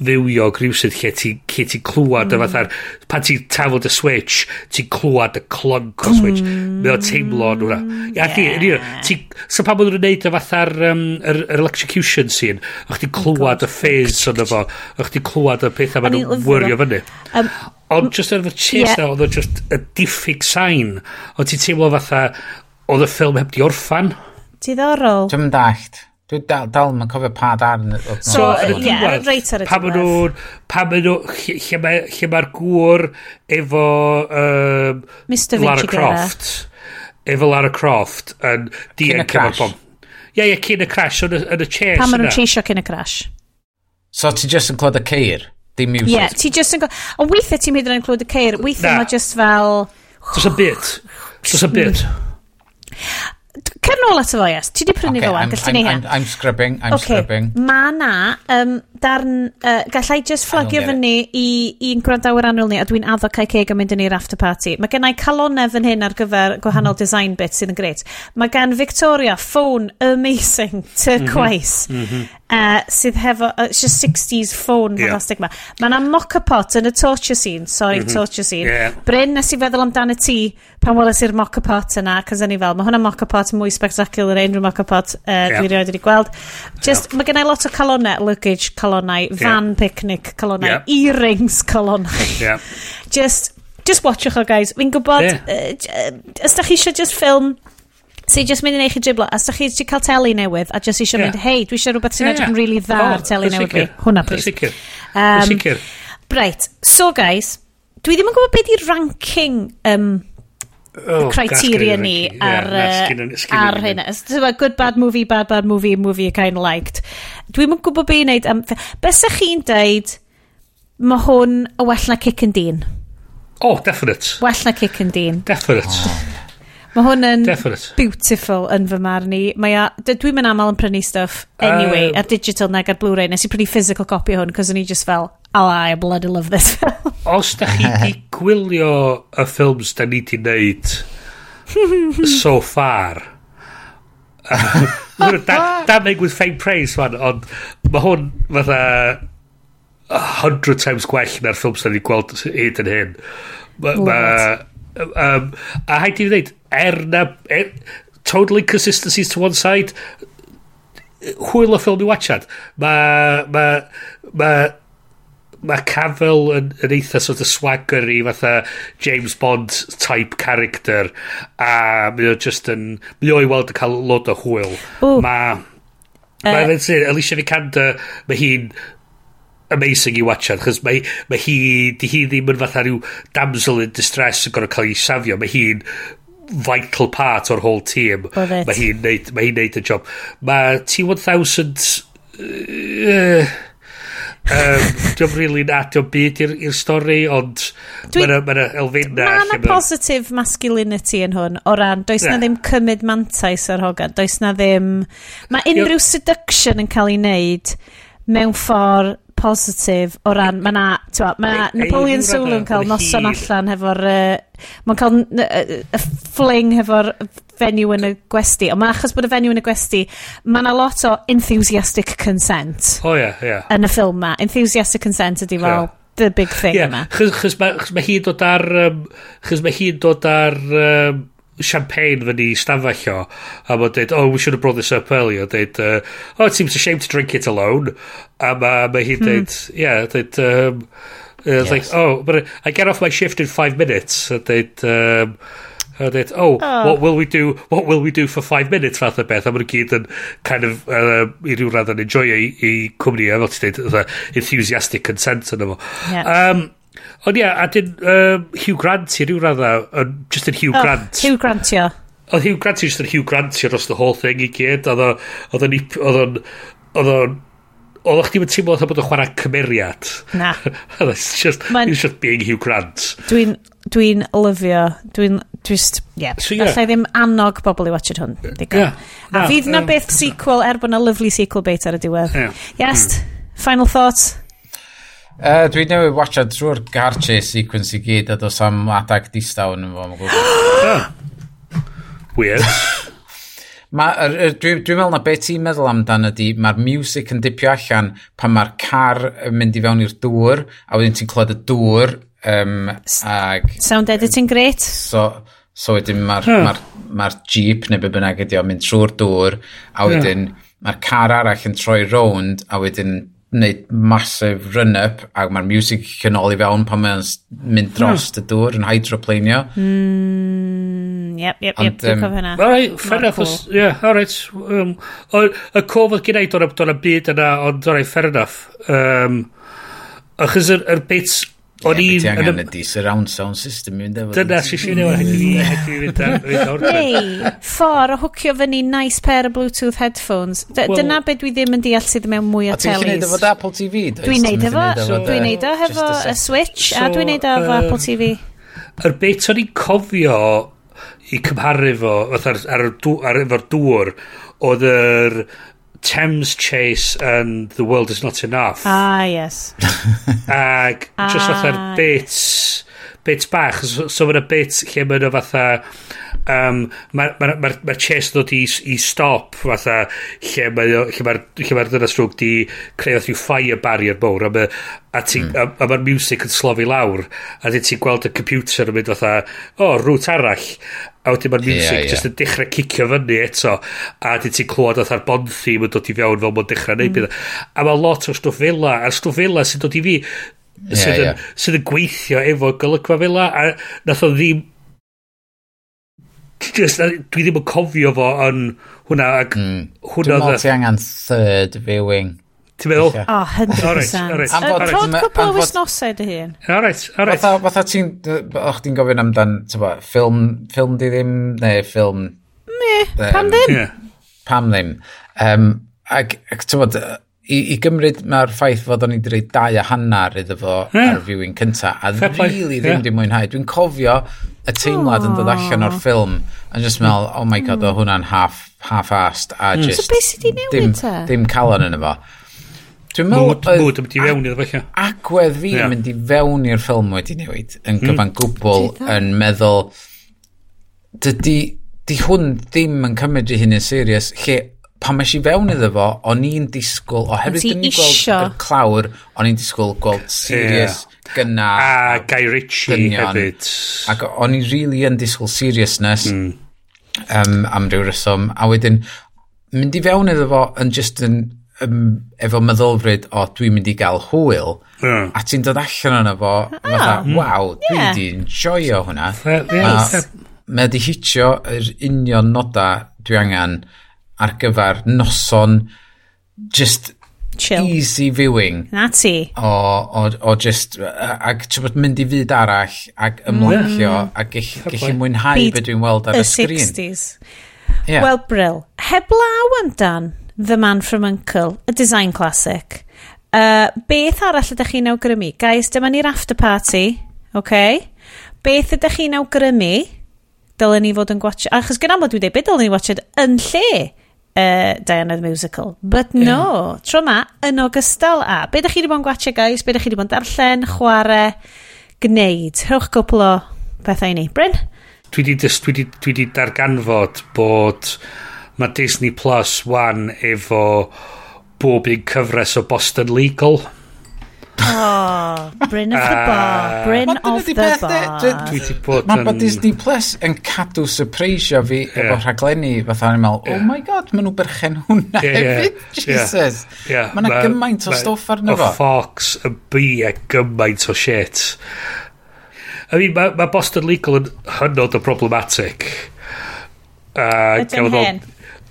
fywiog rhywsyd lle ti'n lle ti clywed mm. y fatha'r pan ti'n tafod y switch ti'n clywed y clonc o switch mm. mae o teimlo yn hwnna ia yeah. di ti, so pan bod nhw'n neud y fatha'r um, yr, yr electrocution scene o'ch ti'n clywed y phase o'n efo o'ch ti'n clywed y pethau maen nhw'n wyrio fyny um, ond just ar y chest yeah. oedd o just y diffyg sign ond ti'n teimlo fatha oedd y ffilm heb di orffan diddorol dwi'n dallt Dwi dal, dal yn cofio pa darn oedd. So, ar y yeah, diwedd, reit ar y pan maen nhw'n, pan maen nhw, lle mae'r ma, ma gŵr efo um, Mr. Lara Croft, efo Lara Croft, yn dien cyfo'r bom. Ie, ie, cyn y crash, yn y chairs Pan maen nhw'n cheisio cyn y crash. So, ti just yn clod y ceir, dim music. Ie, ti just yn clod... Ond weithiau ti'n meddwl yn clod y ceir, weithiau mae just fel... Does a bit. Does a bit. Cer nôl at y fo, yes. Ti di prynu okay, fo wan, gallu ni hyn. I'm, I'm scrubbing, I'm okay. scrubbing. Ma na, um, darn, uh, gallai just flagio fyny i, i un gwrandawyr anwyl ni, a dwi'n addo cael ceg yn mynd yn i'r after party. Mae gennau i calonef yn hyn ar gyfer gwahanol mm. design bits sydd yn greit. Mae gan Victoria ffôn amazing turquoise. Mm -hmm. Mm -hmm uh, sydd hefo, uh, it's just 60s ffôn yeah. fantastic ma. Mae yna mock-a-pot yn y torture scene, sorry, mm -hmm. torture scene. Yeah. Bryn nes i feddwl amdano ti pan weles i'r mock-a-pot yna, cos o'n i fel, mae hwnna mock-a-pot mwy spectacular yn unrhyw mock-a-pot uh, yeah. dwi rioed wedi gweld. Just, yeah. Mae gennau lot o calonau, luggage calonau, van yeah. picnic calonau, yeah. earrings calonau. yeah. just, just watchwch o, guys. Fi'n gwybod, yeah. uh, uh, ysdach chi eisiau just film sy'n just mynd i neud chi driblo a sa'ch chi eisiau cael teli newydd a just eisiau yeah. mynd hei dwi eisiau rhywbeth sy'n yeah, edrych yn really dda ar teli newydd fi hwnna please sicr um, sicr right so guys dwi ddim yn gwybod beth i'r ranking um, oh, criteria ni ar, yeah, ar hynna. Good bad movie, bad bad movie, movie you kind of liked. Dwi'm yn gwybod beth i wneud. Um, beth Besa chi'n deud, mae hwn y well na Kick and Dean. Oh, definite. Well na Kick and Dean. Definite. Oh. Mae hwn yn Definite. beautiful yn fy marn i. Dwi'n mynd aml yn prynu stuff anyway, uh, ar digital nag ar Blu-ray. Nes i prynu physical copy hwn, cos o'n i just fel, oh, I bloody love this film. Os da chi di gwylio y ffilms da ni di wneud so far, da, da make with fame praise fan, ond mae hwn fatha a hundred times gwell na'r ffilms da ni gweld hyd yn hyn. Mae... Um, a haid i fi ddeud, er na... Er, totally consistencies to one side, hwyl o ffilm i watchad. Mae... Mae... Mae mae Cavill yn, yn eitha sort of swagger i fatha James Bond type character a mae o just yn mae o i weld yn cael lot o hwyl. Mae Mae uh, Alicia Vikander, mae hi'n amazing i watchad, chos mae, mae hi, di hi ddim yn fatha rhyw damsel in distress yn gorau cael ei safio, mae hi'n vital part o'r whole team. Mae hi'n neud, mae hi'n neud y job. Mae T-1000... Uh, um, dwi'n really na, dwi'n byd i'r stori, ond dwi... mae'n ma elfenna. Mae yna positive masculinity yn hwn, o ran, does na, na ddim cymryd mantais ar hogan, does na ddim... Mae unrhyw seduction yn cael ei wneud mewn ffordd positif o ran, mae na, ma na Napoleon Solo yn cael noson allan hefo'r, uh, mae'n cael y fling hefo'r fenyw yn y gwesti, ond achos bod y fenyw yn y gwesti, mae na lot o enthusiastic consent. O oh, yeah. Yeah. Yn y ffilm ma. Enthusiastic consent ydi fel, yeah. the big thing yeah. yma. Chos, chos mae ma hi'n dod ar, um, chos mae hi'n dod ar, um, champagne fyny i stafell o a mae'n dweud oh we should have brought this up earlier. Dweud uh, oh it seems a shame to drink it alone. A mae ma hi'n hmm. dweud mm. yeah dweud um, uh, yes. like oh but I get off my shift in five minutes. A dweud um, a dweud oh, oh. what will we do what will we do for five minutes? Fath o beth. A mae'n gyd yn kind of uh, i ryw radd yn enjoy i, i cwmni a fel ti'n dweud enthusiastic consent yn efo yeah. um, Ond ia, a dyn um, Hugh Grant i ryw radda, yn, just yn Hugh oh, Grant. Hugh Grant, ia. Oedd Hugh Grant i just yn Hugh Grant i dros the whole thing i gyd. Oedd o'n... Oedd o'n... Oedd o'n... Oedd o'ch ddim yn teimlo oedd bod o'n chwarae cymeriad. Na. it's just, Man, it's just being Hugh Grant. Dwi'n dwi lyfio, dwi'n just, yeah. So, yeah. Allai ddim annog bobl i watchad hwn. Yeah. A fydd na beth sequel er bod na lovely sequel bait ar y diwedd. Yeah. Yes, mm. final thoughts. Uh, dwi newydd watcha drwy'r car chase sequence i gyd a dos am adag distawn yn fo. Weird. Ma, er, er, dwi'n dwi meddwl na beth ti'n meddwl amdan ydy, mae'r music yn dipio allan pan mae'r car yn mynd i fewn i'r dŵr, a wedyn ti'n clywed y dŵr. Um, ag, Sound editing great. So, so wedyn mae'r hmm. ma ma, jeep neu be bynnag ydy o'n mynd trwy'r dŵr, a hmm. wedyn yeah. mae'r car arall yn troi rownd, a wedyn wneud massive run-up a mae'r music yn ôl i fewn pan mae'n mynd hmm. dros hmm. y dŵr yn hydroplanio. Mm, yep, yep, yep, dwi'n cofio hynna. Right, fair enough. Cool. Yeah, all right. Um, y cof oedd gen i do'n am byd yna, ond all right, fair enough. Um, achos yr, yr bits O'n i'n... Ti angen ydi surround sound system i fynd efo. Dyna sy'n siŵn efo, hec i fynd Neu, ffordd o hwcio fyny nice pair o Bluetooth headphones. Dyna beth dwi ddim yn deall sydd mewn mwy o telis. A ti'n gwneud efo Apple TV? Dwi'n gwneud efo, dwi'n gwneud efo y Switch, a dwi'n gwneud efo Apple TV. Yr beth o'n i'n cofio i cymharu fo, ar, ar, efo'r dŵr, oedd yr Thames Chase and The World Is Not Enough. Ah, yes. Ag just ah, fatha'r bits bits bach. So, so mae'n bit lle mae'n fatha... Um, Mae'r ma, ma, ma chest ddod i, i stop fatha lle mae'r ma, ma dyna strwg di creu oedd yw fire barrier mowr a, ma, mm. a, a mae'r music yn slofi lawr a dyn ti'n gweld y computer yn mynd fatha o, oh, rŵt arall a wedyn mae'r music yeah, yeah. just yn dechrau cicio fyny eto a dyn ti'n clywed oedd ar bond theme yn dod i fewn fel mae'n dechrau neud mm. A mae lot o stwff fela a'r stwff fela sy'n dod i fi sydd, yeah, yeah. sydd yn gweithio efo golygfa fel a nath o ddim just, dwi ddim yn cofio fo yn hwnna ac mm. hwnna dwi'n meddwl angen third viewing Ti'n meddwl? O, 100%. Alright, alright. Am fod o wisnosau dy hun. Alright, alright. Fatha, fatha ti'n, o'ch ti'n gofyn amdan, ti'n ffilm, ffilm di ddim, neu ffilm... Me, pam ddim? Pam ddim. Um, ac, ac ti'n bod, i, i gymryd mae'r ffaith fod o'n i wedi rhoi dau a hannar iddo fo yeah. ar y viewing cynta a really ddim yeah. di mwynhau dwi'n cofio y teimlad oh. yn dod allan o'r ffilm a just meddwl mm. oh my god mm. o hwnna'n half half-assed a mm. just so beth sydd wedi newid ta? dim calon yn efo Dwi'n meddwl... Mood yn mynd i fewn iddo fe Agwedd fi yn mynd i fewn i'r ffilm wedi newid yn mm. gyfan mm. gwbl yn meddwl... Dydy... Di hwn ddim yn cymryd i hyn yn serius. Lle pan mes i fewn iddo fo, o'n i'n disgwyl, oherwydd dyn ni'n gweld y clawr, o'n i'n disgwyl gweld serious yeah. gyna. A Guy Ritchie dynion. hefyd. Ac o'n i'n really yn disgwyl seriousness mm. um, am ryw reswm. A wedyn, mynd i fewn iddo fo yn just yn, um, efo meddylfryd o dwi'n mynd i gael hwyl yeah. a ti'n dod allan yna fo oh, fatha, mm. waw, dwi yeah. dwi wedi enjoyo hwnna mae wedi hitio yr union noda dwi angen ar gyfer noson just Chill. easy viewing. Na ti. O, o, o just, ac bod mynd i fyd arall, ac ymlacio, mm. ac gallu mwynhau Byd be dwi'n weld ar y, y sgrin. 60s. Yeah. Wel, Brill, heblaw amdan The Man from Uncle, y design classic. Uh, beth arall ydych chi'n awgrymu? Guys, dyma ni'r after party, okay? Beth ydych chi'n awgrymu? Dylen ni fod yn gwachio... Achos gyda mod dwi'n dweud, beth dylen ni wachio yn lle? uh, Diana the Musical. But no, yeah. tro ma, yn ogystal a, be da chi wedi bod yn gwachio, guys? Be da chi wedi bod yn darllen, chwarae, gwneud? Rhowch cwpl o bethau i ni. Bryn? Dwi wedi dwi dwi di darganfod bod mae Disney Plus 1 efo bob un cyfres o Boston Legal. Oh, Bryn of the Bar. Ah. Bryn of the Bar. Dwi ti bod yn... Mae Disney Plus yn cadw surprisio fi yeah. efo rhaglenni fatha ni'n meddwl, oh my god, maen nhw berchen hwnna hefyd, Jesus. Mae yna gymaint o stwff arno fo. O Fox, y B, a gymaint o shit. I mean, mae ma Boston Legal yn hynod o problematic. Uh, Ydyn hen.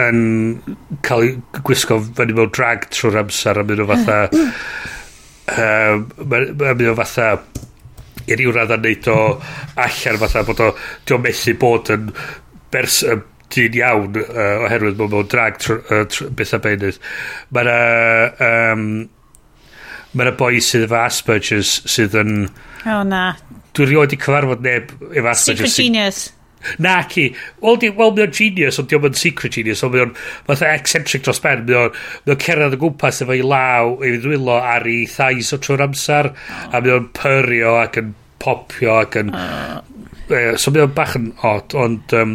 yn cael ei gwisgo fyny mewn drag trwy'r amser a mynd o fatha um, a mynd o fatha i ryw radd neud o allan fatha bod o di o methu bod yn bers um, dyn iawn uh, oherwydd bod mewn drag tr, uh, tr, bethau beinydd mae'n um, mae'n boi sydd efo Asperger's sydd yn oh na. dwi rioed i cyfarfod neb efo Asperger's secret genius. Na ci. Wel, di, well, mae o'n genius, ond diolch yn secret genius, ond mae o'n fatha eccentric dros ben. Mae o'n, mae o'n cerdded o gwmpas efo'i law, ei ddwylo ar ei thais o trwy'r amser, oh. a mae o'n pyrio ac yn popio ac yn... Uh. Eh, so mae o'n bach yn odd, ond... Um,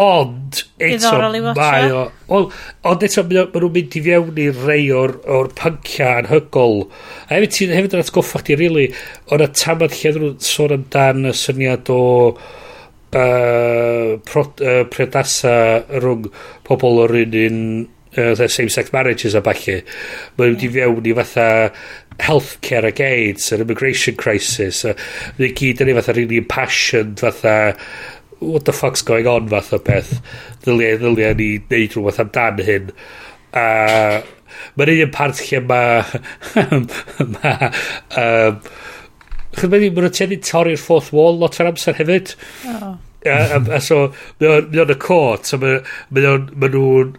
ond, eto, mae o... Ond eto, mae nhw'n mynd i fewn i rei o'r, or pyncia anhygol. A hefyd, hefyd yn atgoffa chdi, really, o'n y tamad lle ddyn nhw'n sôn amdan y syniad o... Really, uh, prod, uh, predasa rhwng pobl o'r un un uh, same-sex marriages a falle. Mae'n mynd i fewn i fatha healthcare ag AIDS, yr immigration crisis. Mae'n gyd yn ei fatha really impassioned fatha what the fuck's going on fath o beth. Ddylia, ddylia ni neud rhywbeth amdan hyn. A uh, mae'n un part lle mae... ma, um, Chyd mae'n mynd i torri'r fourth wall lot o'r amser hefyd. Oh a, a, a so, mae o'n y cot, so mae nhw'n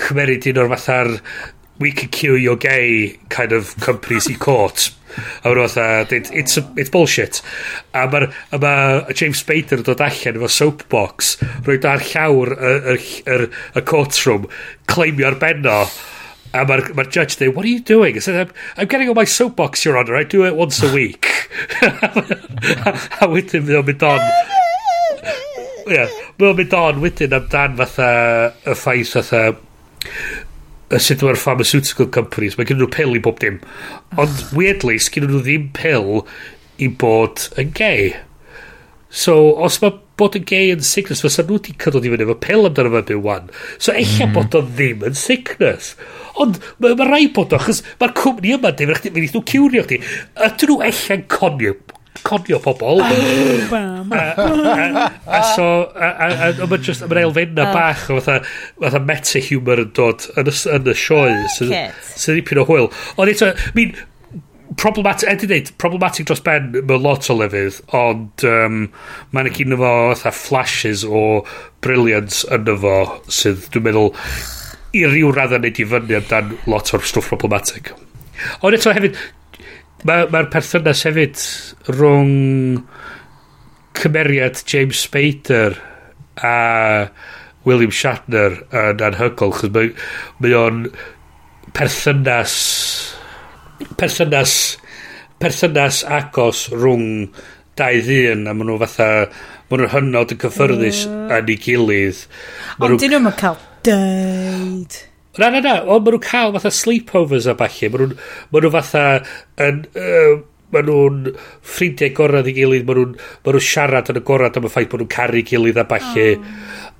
cymeryd un o'r fatha'r we can kill your gay kind of companies i court. A mae'n fatha, it, it's, a, it's bullshit. A mae ma James Spader yn dod allan efo soapbox, rwy'n ar llawr y, y, y, courtroom, claimio'r benno, a mae'r ma judge dweud, what are you doing? I said, I'm, I'm getting on my soapbox, your honour, I do it once a week. a wedyn fydd o'n mynd on Ie, mae o'n mynd on wedyn amdan fatha y ffaith fatha y sut mae'r pharmaceutical companies, mae gen nhw pil i bob dim. Ond, ah. weirdly, sgyn nhw ddim pil i bod yn gay. So, os mae bod yn gay yn sickness, fysa nhw wedi cydod i fyny efo pil amdano fe byw wan. So, eich mm. bod o ddim yn sickness. Ond, mae ma rai bod o, chos mae'r cwmni yma, dim rhaid i nhw cywrio chdi. Ydyn nhw eich conio, codio pobl. Ah, a, a, a so, a, a, a, a mae'n just, mae'n elfenna ah. bach o fatha, fatha meta-humor yn dod yn y, yn y sioe. Ah, Sy'n dipyn o hwyl. Ond eto, mi'n, problematic, edrych dweud, problematic dros ben mewn lot o lefydd, ond um, mae'n cyn efo fatha flashes o brilliance yn efo sydd, dwi'n meddwl, i ryw raddau neud i fyny amdan lot o'r stwff problematic. Ond eto hefyd, Mae'r ma, ma perthynas hefyd rhwng cymeriad James Spader a William Shatner yn anhygol, chos mae, mae o'n perthynas perthynas perthynas agos rhwng dau ddyn a maen nhw fatha maen nhw'n hynod yn cyffyrddus mm. yn ei gilydd ond dyn nhw'n cael dweud Na, na, na, ond maen nhw'n cael fatha sleepovers a falle, maen nhw'n ma nhw fatha yn... Uh, maen nhw'n ffrindiau gorau i gilydd, maen nhw'n ma nhw siarad yn y gorau am y ffaith maen nhw'n caru gilydd a falle. Oh.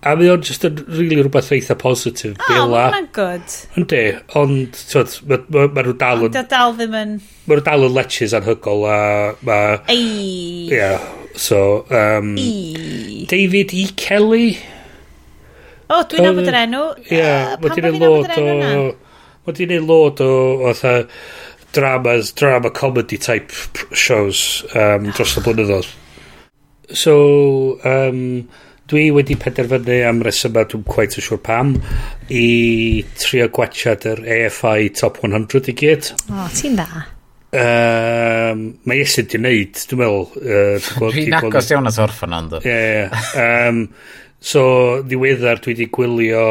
A mae o'n just yn really rhywbeth eitha positif. O, oh, mae'n good. Yndi, ond tywed, maen ma, ma nhw dal yn... Ond dal ddim yn... Maen nhw dal yn leches anhygol a... Ma, Ei. Yeah, so... Um, Ei. David E. Kelly? O, dwi'n nabod yr enw. Ie, mae di'n ei lot o... Mae di'n ei lot o, Otha, dramas, drama comedy type shows um, dros y blynyddoedd. So, um, dwi wedi penderfynu am resyma, dwi'n quite yn siŵr pam, i trio gwachad yr AFI Top 100 i gyd. O, oh, ti'n dda. Um, mae Iesu di wneud, dwi'n meddwl... Uh, dwi'n agos iawn at orffan ond. Ie, ie. So, ddiweddar, dwi wedi gwylio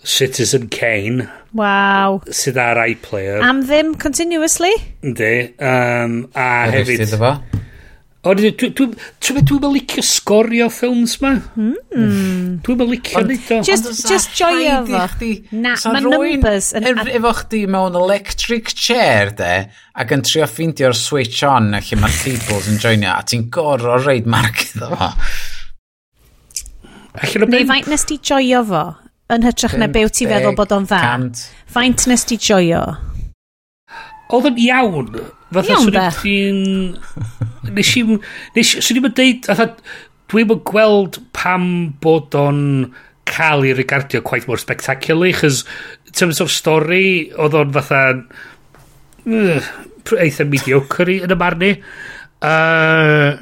Citizen Kane. Waw. Sydd ar iPlayer. Am ddim continuously? Yndi. Um, a Where hefyd... Efo? O, dwi'n dwi, dwi, dwi, dwi licio sgorio ffilms ma. Mm. Dwi'n licio neud o. Just, just joio fo. Na, mae numbers yn... er, Efo chdi mewn electric chair, de, ac yn trio ffeindio'r switch on a lle mae'r cables yn joinio, a ti'n gorau reid marc iddo fo. Allan o bump. Neu faint nes ti joio fo, yn hytrach na bew ti feddwl bod o'n dda. Cant. Faint nes ti joio? Oedd yn iawn. Fatha, iawn da. Nes i... Nes, i... swn i'n deud... Fatha, dwi'n mynd gweld pam bod o'n cael ei regardio quite more spectacularly, chys in terms of story, oedd o'n fatha uh, eitha mediocre yn y marni. Uh,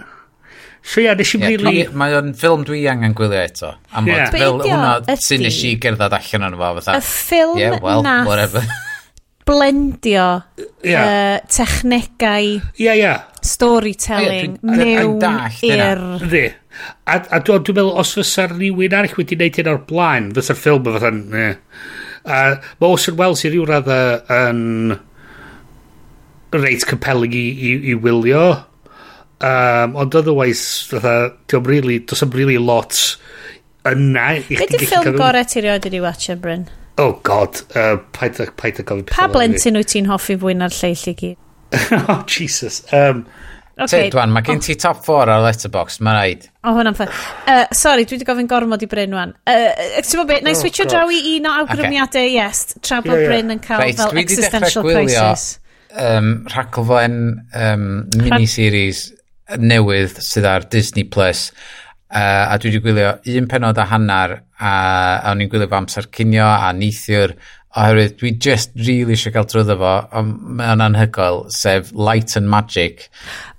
So ia, yeah, nes i'n yeah, really... Mae o'n ffilm dwi angen gwylio eto. Am yeah. bod fel hwnna sy'n nes i gerdded allan o'n fo. Y ffilm yeah, well, nath whatever. blendio yeah. uh, technegau yeah, yeah. storytelling yeah, mewn i'r... A, a dwi'n dwi meddwl, os fysa'r rhywun arall wedi gwneud hyn o'r blaen, fysa'r ffilm yn fatha'n... Eh. Uh, mae Orson Welles i ryw radd yn reit compelling i, i, i wylio. Um, ond otherwise, fatha, diolch really, does am really lot yna. Be dy ffilm gorau ti rioed i ni watcha, Bryn? Oh god, uh, paid a gofyn pethau. Pa blentyn wyt ti'n hoffi fwy na'r lleill i gyd? oh, Jesus. Um, Okay. Te, dwan, mae gen ti oh. top 4 ar letterbox, mae rhaid. O, hwnna'n ffaith. Uh, sorry, dwi wedi gofyn gormod i Bryn wan. Uh, Ti'n bod beth, na i oh, switcho oh, draw i un o awgrymiadau okay. yes, tra bod yeah, yeah. Bryn yn cael right, fel existential crisis. Um, rhaglen um, miniseries newydd sydd ar Disney Plus uh, a dwi wedi gwylio un penod a hanner a, a o'n i'n gwylio fo amser cinio a neithiwr oherwydd dwi just really eisiau cael trwyddo fo ond mae o'n anhygoel sef Light and Magic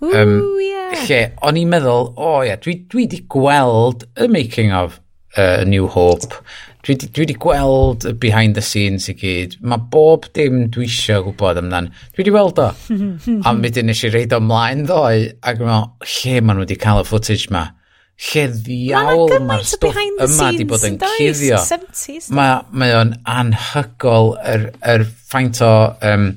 Ooh, um, yeah. lle o'n i'n meddwl o oh, ie yeah, dwi, dwi wedi gweld y making of uh, New Hope dwi, dwi wedi gweld y behind the scenes i gyd. Mae bob dim dwi eisiau gwybod amdan. Dwi wedi weld o. a wedyn nes i reid o mlaen ddoe, ac yn meddwl, lle maen nhw wedi cael y footage ma? Lle ddiawl mae'r stwff yma wedi bod yn cuddio. Mae ma o'n anhygol yr, yr ffaint o... Um,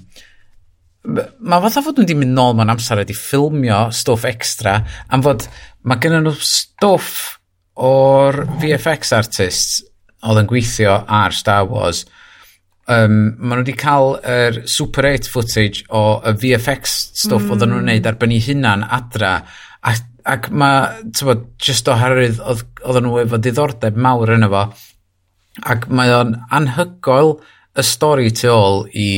Mae fatha fod nhw wedi mynd nôl mewn amser wedi ffilmio stwff extra am fod mae gennym nhw stwff o'r VFX artists oedd yn gweithio ar Star Wars, um, maen nhw wedi cael yr er Super 8 footage o y VFX stuff mm. oedden nhw'n neud mm. ar ben ei hunan adra, a, ac mae, ti'n bod, just oherwydd oedden nhw efo diddordeb mawr yn efo, ac mae o'n anhygoel y stori tu ôl i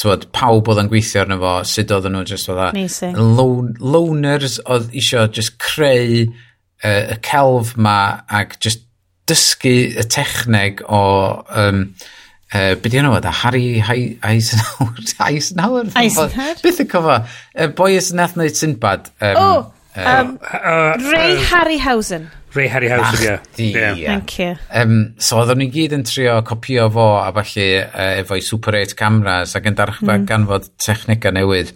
tywod, pawb oedd yn gweithio arno fo, sut oedden nhw just oedd lon, loners oedd isio just creu uh, y celf ma ac just dysgu y techneg o... Um, uh, be di enw oedd? Harry Eisenhower? Eisenhower? Eisenhower? Beth y cofio. Uh, boi ys nath wneud Sinbad. Um, oh, um, uh, Ray uh, Harryhausen. Ray Harryhausen, ie. Yeah. yeah. Thank you. Um, so oedden ni gyd yn trio copio fo a falle uh, efo'i Super 8 cameras ac yn darchfa mm. ganfod technica newydd.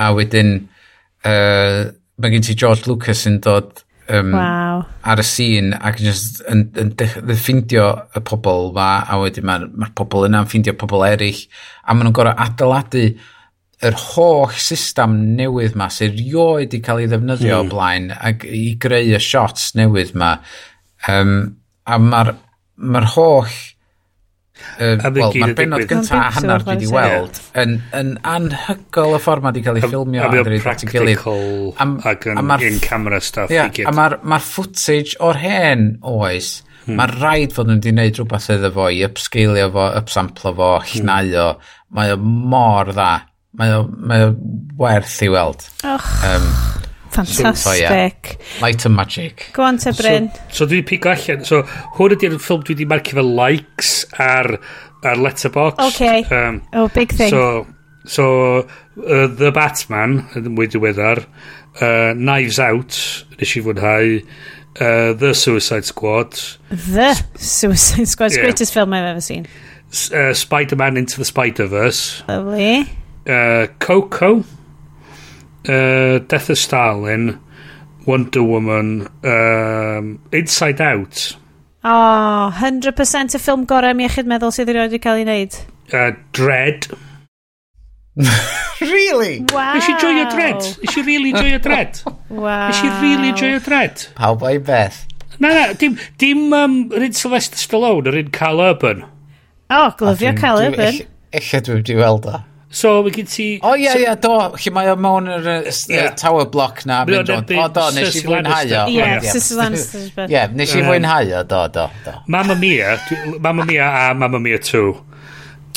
A wedyn, uh, mae gen ti George Lucas yn dod um, wow. ar y sîn ac just yn, yn, yn ffeindio y pobl ma a wedyn mae'r ma pobl yna'n ffeindio pobl eraill a maen nhw'n gorau adeiladu yr holl system newydd ma sy'n rioed i cael ei ddefnyddio mm. o blaen ac i greu y shots newydd ma um, a mae'r ma holl Um, uh, Wel, mae'r benod gyntaf a hanner dwi wedi weld yn, yn anhygol y ffordd mae wedi cael ei ffilmio a mae'n practical ac yn in-camera stuff yeah, a mae'r ma footage o'r hen oes hmm. mae'r rhaid fod nhw wedi gwneud rhywbeth iddo fo i upscalio fo, upsamplo fo, hmm. llnau o. Mae o mor dda. Mae o, mae o werth i weld. Och. um, Fantastic. Light and magic. Go on te Bryn. So, so dwi'n pigo allan. So hwn ydy'r ffilm dwi wedi marcio fel likes ar, ar letterbox. Okay. Um, oh, big thing. So, so uh, The Batman, yn mwy diweddar, uh, Knives Out, nes i fwynhau, uh, The Suicide Squad. The Suicide Squad, yeah. greatest film I've ever seen. S uh, Spider-Man Into the Spider-Verse. Lovely. Uh, Coco uh, Death of Stalin, Wonder Woman, um, Inside Out. Oh, 100% y ffilm gorau mi iechyd meddwl sydd wedi wedi cael ei wneud. Uh, Dread. really? Wow. Nes i joio Dread. Nes i really joio Dread. wow. Nes i really joio Dread. Pawb o'i beth. Na, na, dim, dim um, yr un Sylvester Stallone, yr un Cal Urban. Oh, glyfio Cal Urban. Eich dwi'n wedi weld o. So, mae gen ti... O, ie, ie, do. Lle mae o mewn yr tower block na. Mae o'n debu O, do, nes i fwynhau o. Ie, Sissy Lannister. Ie, nes i fwynhau o, do, do, do. Mamma Mia, Mamma Mia a Mamma Mia 2.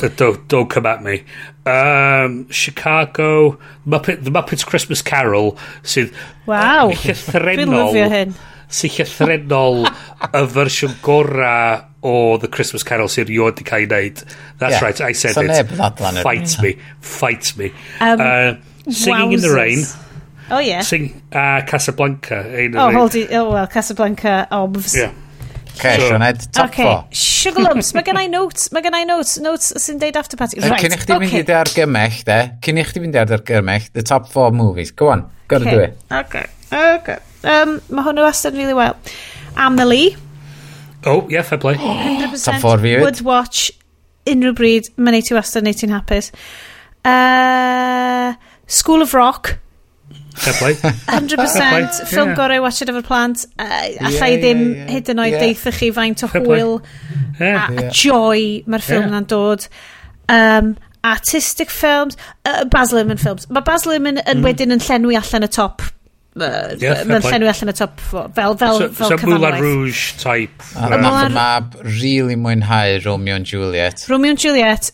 Uh, don't, don't come at me. Um, Chicago, Muppet, The Muppets Christmas Carol, sydd... Uh, wow, dwi'n lyfio hyn. Sy'n llythrenol y fersiwn gorau o The Christmas Carol sy'n rioed di cael ei wneud. That's yeah. right, I said so it. Fight me, fight me. Um, uh, singing wowzers. in the Rain. Oh, yeah. Sing, uh, Casablanca. Ein oh, hold it. Oh, well, Casablanca, obvs. Yeah. Okay, so, Sioned, top okay. four. Sugar lumps, mae gen i notes, mae gen i notes, notes sy'n deud after party. Right, Cyn i chdi mynd i dy argymell, de. Cyn i chdi mynd i argymell, the top four movies. Go on, gotta okay. do it. Okay, okay. Um, mae hwnnw wastad really well. Amelie. Oh, yeah, fair play. 100% ffordd fi would watch unrhyw bryd. Mae'n neud ti wastad, neud ti'n hapus. Uh, School of Rock. Fair play. 100% fair play. ffilm yeah. gorau watch it efo'r plant. Uh, allai yeah, ddim yeah, yeah. hyd yn oed yeah. deithio chi faint o hwyl yeah. a yeah. joy mae'r ffilm yeah. na'n dod. Um, artistic films, uh, Baz Luhrmann films. Mae Baz Luhrmann yn mm. wedyn yn llenwi allan y top Mae'n llenwi allan y top four. Fel, fel, so, fel so Moulin Rouge type. A nath y mab really mwynhau Romeo and Juliet. Romeo and Juliet,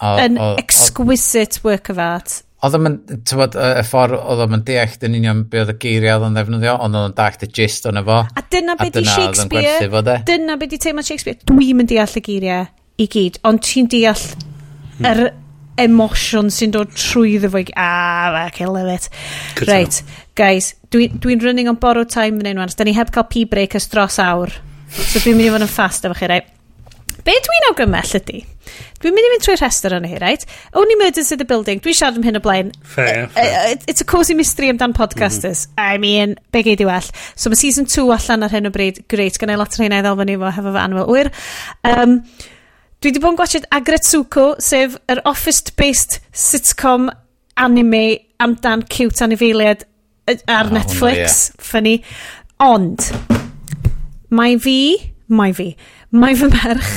an exquisite work of art. Oedd o'n, tywod, y ffordd oedd o'n deall yn union be oedd y geiriau oedd o'n ddefnyddio, ond oedd o'n dach y gist o'n efo. A dyna be di Shakespeare, dyna be di teimlo Shakespeare. Dwi'n mynd deall y geiriau i gyd, ond ti'n deall yr emosiwn sy'n dod trwy ddefo i... Ah, okay, love it. Good right, guys, dwi'n dwi, running on borrowed time yn unwan. Da ni heb cael pee break ys dros awr. So dwi'n mynd i fod yn fast efo chi, right? Be dwi'n awgrymmell ydy? Dwi'n mynd i fynd trwy'r rhestr yna hi, right? Only Murders in the Building. Dwi'n siarad am hyn o blaen. Fair, eh, fair. Eh, eh, it's a cozy mystery amdan podcasters. Mm -hmm. I mean, be gei di well. So mae season 2 allan ar hyn o bryd. Great, gan ei lot o'r hynna i ddal ni fo hefo fy anwyl. Wyr. Um, Dwi wedi bod yn gwachod Agretsuko, sef yr office-based sitcom anime amdan cute anifeiliad ar oh, Netflix. Yeah. Funny. Ond, mae fi, mae fi, mae fy merch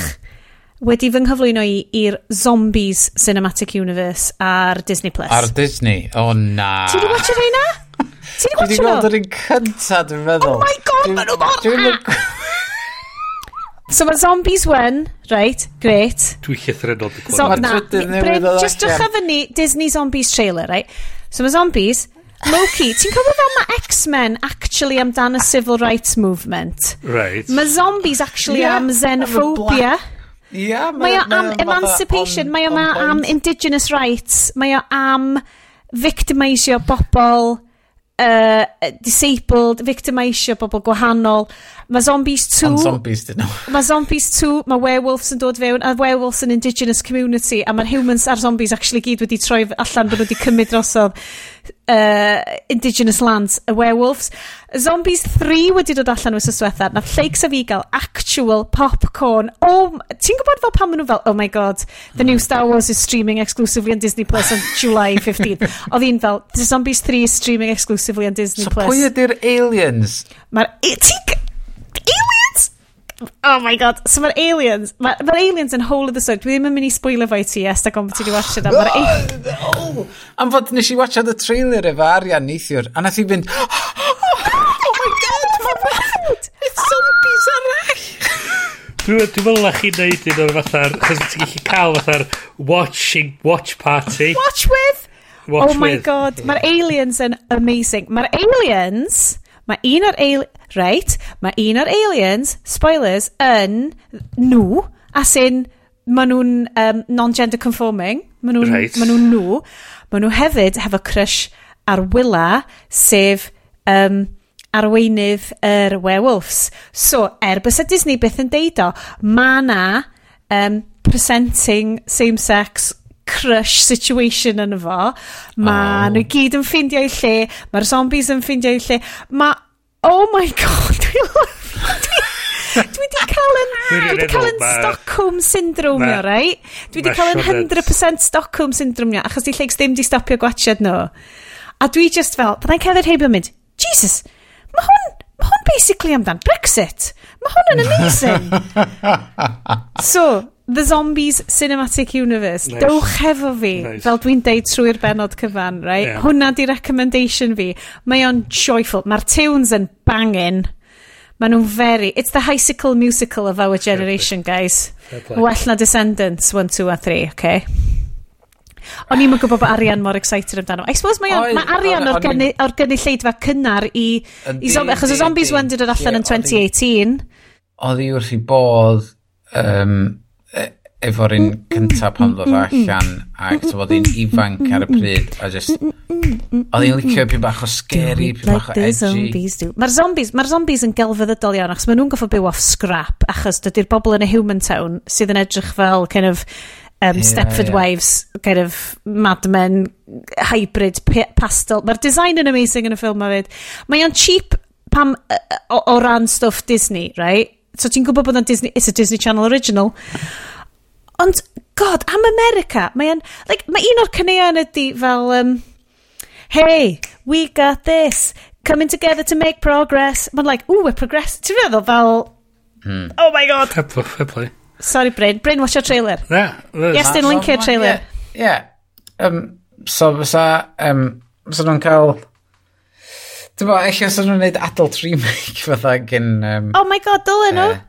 wedi fy nghyflwyno i i'r Zombies Cinematic Universe ar Disney+. Plus. Ar Disney? O oh, na. Ti wedi watcho rhaina? Ti wedi watcho nhw? Dwi wedi gweld yr un cynta, dwi'n meddwl. Oh my god, maen nhw mor dda! So mae zombies 1, right, great. Dwi llythrenol di So, Mae'r na, trydydd newydd ddod just allan. drych fyny Disney Zombies trailer, right? So mae zombies, Loki, ti'n cofio fel mae X-Men actually amdan y civil rights movement? Right. Mae zombies actually yeah, am xenophobia. Ia, Mae o am emancipation, mae o ma am indigenous rights, mae o am victimisio bobl uh, disabled, victimisio bobl gwahanol. Mae Zombies 2... Ond Zombies dyn nhw. Mae Zombies 2, mae Werewolves yn dod fewn, a Werewolves yn Indigenous Community, a mae'r Humans a'r Zombies actually gyd wedi troi allan bod nhw wedi cymryd drosodd uh, Indigenous Lands, y Werewolves. Zombies 3 wedi dod allan wrth diwethaf. na Lleics a fi gael actual popcorn. Oh, ti'n gwybod fel pan maen nhw fel, oh my god, the new Star Wars is streaming exclusively on Disney Plus on July 15th. Oedd hi'n fel, the Zombies 3 is streaming exclusively on Disney so Plus. So pwy ydy'r aliens? Mae'r... Ti'n Oh my god. So mae'r aliens, mae'r ma aliens yn whole of the story. Dwi ddim yn mynd i spoiler fo i ti, yes, da gofyn ti wedi watch it. Mae'r aliens... Oh, am fod nes i watcha the trailer efo Arian neithiwr, a nath i fynd... Oh, oh my god, mae'n bad! It's zombies arall! Dwi'n dwi meddwl na chi'n neud un o'r fatha'r... Chos ti'n gallu cael fatha'r watching, watch party. Watch with! Watch oh my with. god, mae'r aliens yn amazing. Mae'r aliens... Mae un o'r aliens right? mae un o'r aliens, spoilers, yn nhw, as in, maen nhw'n um, non-gender conforming, maen nhw'n right. ma nhw, nhw, maen nhw hefyd hefo crush ar Willa, sef um, arweinydd yr er werewolves. So, er bys y Disney byth yn deud o, mae na um, presenting same-sex crush situation yn fo. Mae oh. nhw gyd yn ffeindio i lle, mae'r zombies yn ffeindio i lle. Mae Oh my god, dwi Dwi wedi cael yn... Dwi wedi cael yn Stockholm Syndrome nio, rei? Dwi wedi cael yn 100% Stockholm Syndrome nio, achos di lleigs ddim di stopio gwachod nhw. A dwi just fel, byddai'n cefyd heb yn mynd, Jesus, mae hwn, ma hwn basically amdan Brexit. Mae hwn yn amazing. so, The Zombies Cinematic Universe. Nice. Dewch hefo fi, nice. fel dwi'n deud trwy'r benod cyfan, right? Yeah. Hwna di recommendation fi. Mae o'n joyful. Mae'r tunes yn bangin. Mae nhw'n very... It's the bicycle musical of our generation, guys. Well na Descendants 1, 2 a 3, okay? O'n i'n gwybod bod Arian mor excited amdano. I suppose mae, o, ma Arian o'r gynnu, gynulleidfa cynnar i... i zombi, achos y Zombies 1 did yn allan yn 2018. Oedd hi wrth i bodd... Um, efo'r un cyntaf pan ddod mm, mm, mm, allan ac so oedd hi'n ifanc ar y pryd a just oedd hi'n licio pyn bach o scary pyn bach o edgy. mae'r zombies mae'r zombies yn gelfyddydol iawn achos maen nhw'n goffo byw off scrap achos dydy'r bobl yn y human town sydd yn edrych fel kind of um, Stepford yeah. Wives kind of Mad Men hybrid pastel. Mae'r design yn amazing yn y ffilm mae o'n cheap pam o, o ran stwff Disney right? So ti'n gwybod bod o'n Disney it's a Disney Channel original. Ond, god, am America, mae yn, like, mae un o'r cyneuon ydy fel, um, hey, we got this, coming together to make progress. Mae'n like, ooh, we're progress. Ti'n meddwl fel, hmm. oh my god. Fair, fair play. Sorry, Bryn, Bryn, watch your trailer. Yeah. Yes, dyn link your trailer. Yeah. yeah. Um, so, fysa, um, fysa nhw'n cael... Dwi'n meddwl, eich os nhw'n gwneud adult remake fatha gen... Um, oh my god, dylen nhw. Uh,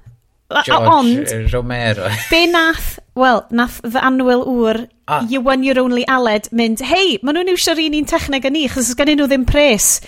George ond, Romero. be nath, well, nath fy anwyl ŵr, ah. you won your only aled, mynd, hei, maen nhw'n iwsio'r un un techneg yn ni, chos gen nhw ddim pres.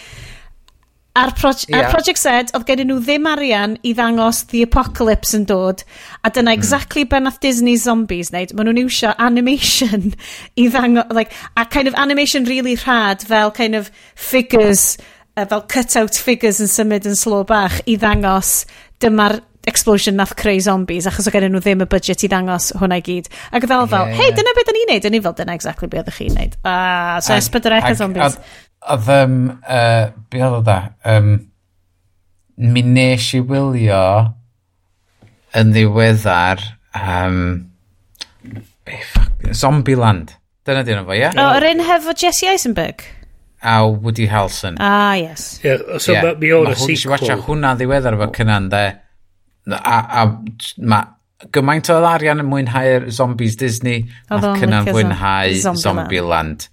A'r, proj yeah. a'r project Z, oedd gen nhw ddim arian i ddangos The Apocalypse yn dod, a dyna hmm. exactly mm. be nath Disney Zombies wneud. Maen nhw'n iwsio animation i ddangos, like, a kind of animation really rhad, fel kind of figures, uh, fel cut-out figures yn symud yn slo bach i ddangos dyma'r explosion nath creu zombies achos o gen nhw ddim y budget i ddangos hwnna i gyd ac fel fel yeah, hei dyna beth da ni'n neud yn ni fel dyna exactly beth ydych chi'n neud a uh, so ysbydrech a zombies oedd um, uh, be oedd o da um, mi nes i wylio yn ddiweddar um, Zombieland dyna dyn nhw fo ie yeah? oh, yr un hefo Jesse Eisenberg a Woody Harrelson. Ah, yes. Yeah, so yeah. mi o'n y sequel. Mae hwnna'n ddiweddar efo cynnan, de a, a mae gymaint o arian yn mwynhau'r zombies Disney oedd ac yn mwynhau Zombieland.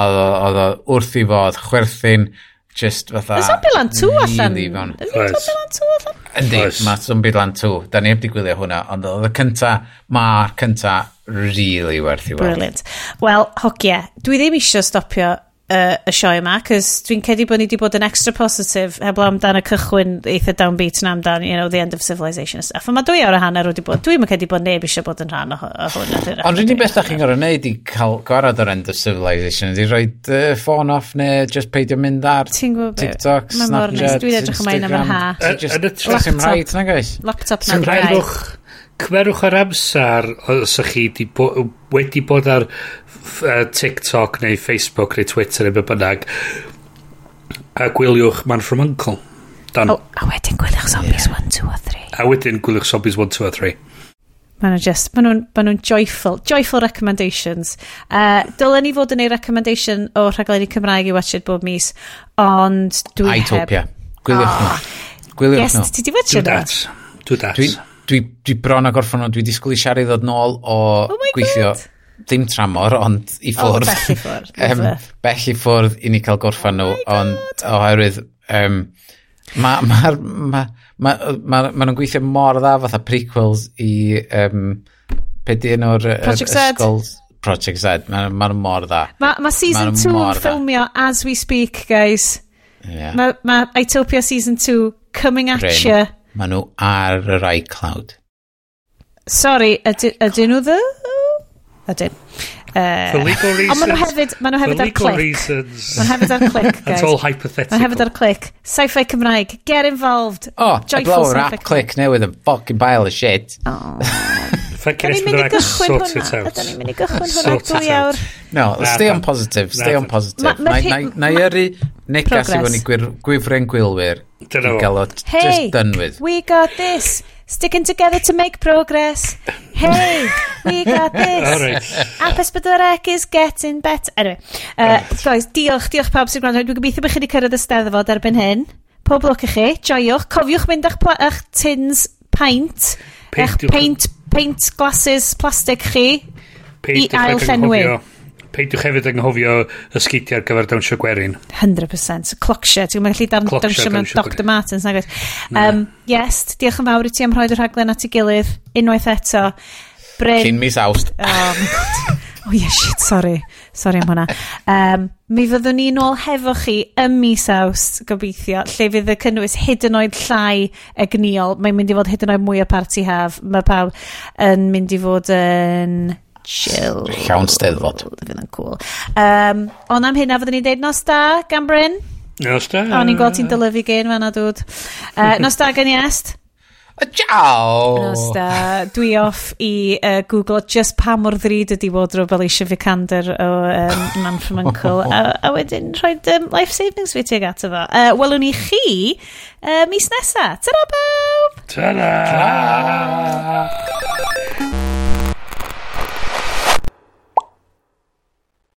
Oedd o wrth i fod chwerthin just fatha... Y Zombieland 2 allan. Ydy Zombieland 2 allan? Yndi, mae Zombieland 2. Da ni heb di gwylio hwnna, ond oedd y cynta, mae'r cynta really werth i weld. Brilliant. Wel, hogia, dwi ddim eisiau stopio uh, y sioe yma, cys dwi'n cedi bod ni wedi bod yn extra positive heblaw amdan y cychwyn eitha downbeat na amdan, you know, the end of civilization and stuff. A mae dwy awr a hanner wedi bod, dwi'n cedi bod neb eisiau bod yn rhan o, o hwn. Ond rydyn ni beth da chi'n gorau wneud i cael gwarad o'r end of civilization, ydy rhoi uh, ffôn off neu just peidio mynd ar TikTok, Snapchat, Instagram. Dwi'n edrych ymlaen am yr ha. Yn y Laptop na, gais? Laptop na, guys cymerwch ar amser os ych chi di bo, wedi bod ar uh, TikTok neu Facebook neu Twitter neu be bynnag a gwyliwch Man From Uncle Dan. Oh, a wedyn gwyliwch Zombies 1, 2 a 3 a wedyn gwyliwch Zombies 1, 2 a 3 Maen nhw'n just, maen nhw'n ma nhw joyful, joyful recommendations. Uh, dylen ni fod yn ei recommendation o rhaglenni Cymraeg i watched bob mis, ond dwi heb... Itopia. Gwyliwch oh. nhw. Gwyliwch yes, nhw. Yes, ti di watched Do that. Do that. Dwi'n dwi, dwi bron a gorffan nhw, dwi disgwyl i Siari ddod nôl o oh gweithio God. ddim tramor ond i oh, ffwrdd. oh, bell i ffwrdd um, bell i ffwrdd i ni cael gorffan nhw oh ond oherwydd um, mae ma, ma, ma, ma, ma nhw'n gweithio mor dda fatha prequels i um, pe di enw'r Project Ysgol Project Z mae'n ma mor dda. Mae ma season 2 yn ffilmio as we speak guys. Yeah. mae ma Itopia season 2 coming at Rin. you Maen nhw ar yr iCloud. Sorry, ydyn nhw dda? Ydyn. Uh, for eh, legal reasons. Ond maen nhw hefyd, maen nhw hefyd ar click. reasons. Maen nhw hefyd ar clic, guys. That's all hypothetical. Maen nhw hefyd ar click. Sci-fi Cymraeg, get involved. Oh, Joyful a blower app click newydd yn fucking pile of shit. Oh, Ffrancyn ni'n mynd i gychwyn hwnna? Ydyn ni'n mynd i gychwyn hwnna dwy awr. No, stay on positive, stay on positive. Na i yrru negas i fod ni gwifren gwylwyr i gael o just done with. we got this. Sticking together to make progress. Hey, we got this. All. Apes Bedorec is getting better. Anyway, uh, guys, diolch, diolch pawb sy'n gwrando. Dwi'n gobeithio bych chi wedi cyrraedd y steddfod erbyn hyn. Pob lwc i chi, joiwch. Cofiwch mynd eich, eich tins paint. Paint. Eich paint paint glasses plastic chi i ail llenwi. Peidiwch hefyd yng nghofio y sgidiau ar gyfer dawnsio gwerin. 100%. Clocsio. Ti'n gallu dawnsio mewn Dr Martens. Nag um, yes, diolch yn fawr i ti am rhoi'r rhaglen at ei gilydd. Unwaith eto. Bryn... Cyn mis awst. Um, oh yeah, shit, sorry sorry am hwnna. Um, mi fyddwn ni nôl hefo chi ym mis awst, gobeithio, lle fydd y cynnwys hyd yn oed llai egniol. Mae'n mynd i fod hyd yn oed mwy o party haf. Mae pawb yn mynd i fod yn chill. Llawn steddfod. Fydd yn cool. Um, ond am hynna fyddwn ni'n deud nos da, gan Bryn. Nos da. O'n i'n gweld ti'n dylyfu gen fan'na, dŵd. Uh, nos da, gen i est. Ciao! Nos da. Dwi off i uh, Google just pa mor ddrud ydi wardrobe Alicia Vikander o um, Man from Uncle. a, a wedyn rhoi um, life savings fi tuag ato fo. Uh, welwn i chi uh, mis nesa. Ta-ra bawb! Ta-ra! Ta-ra!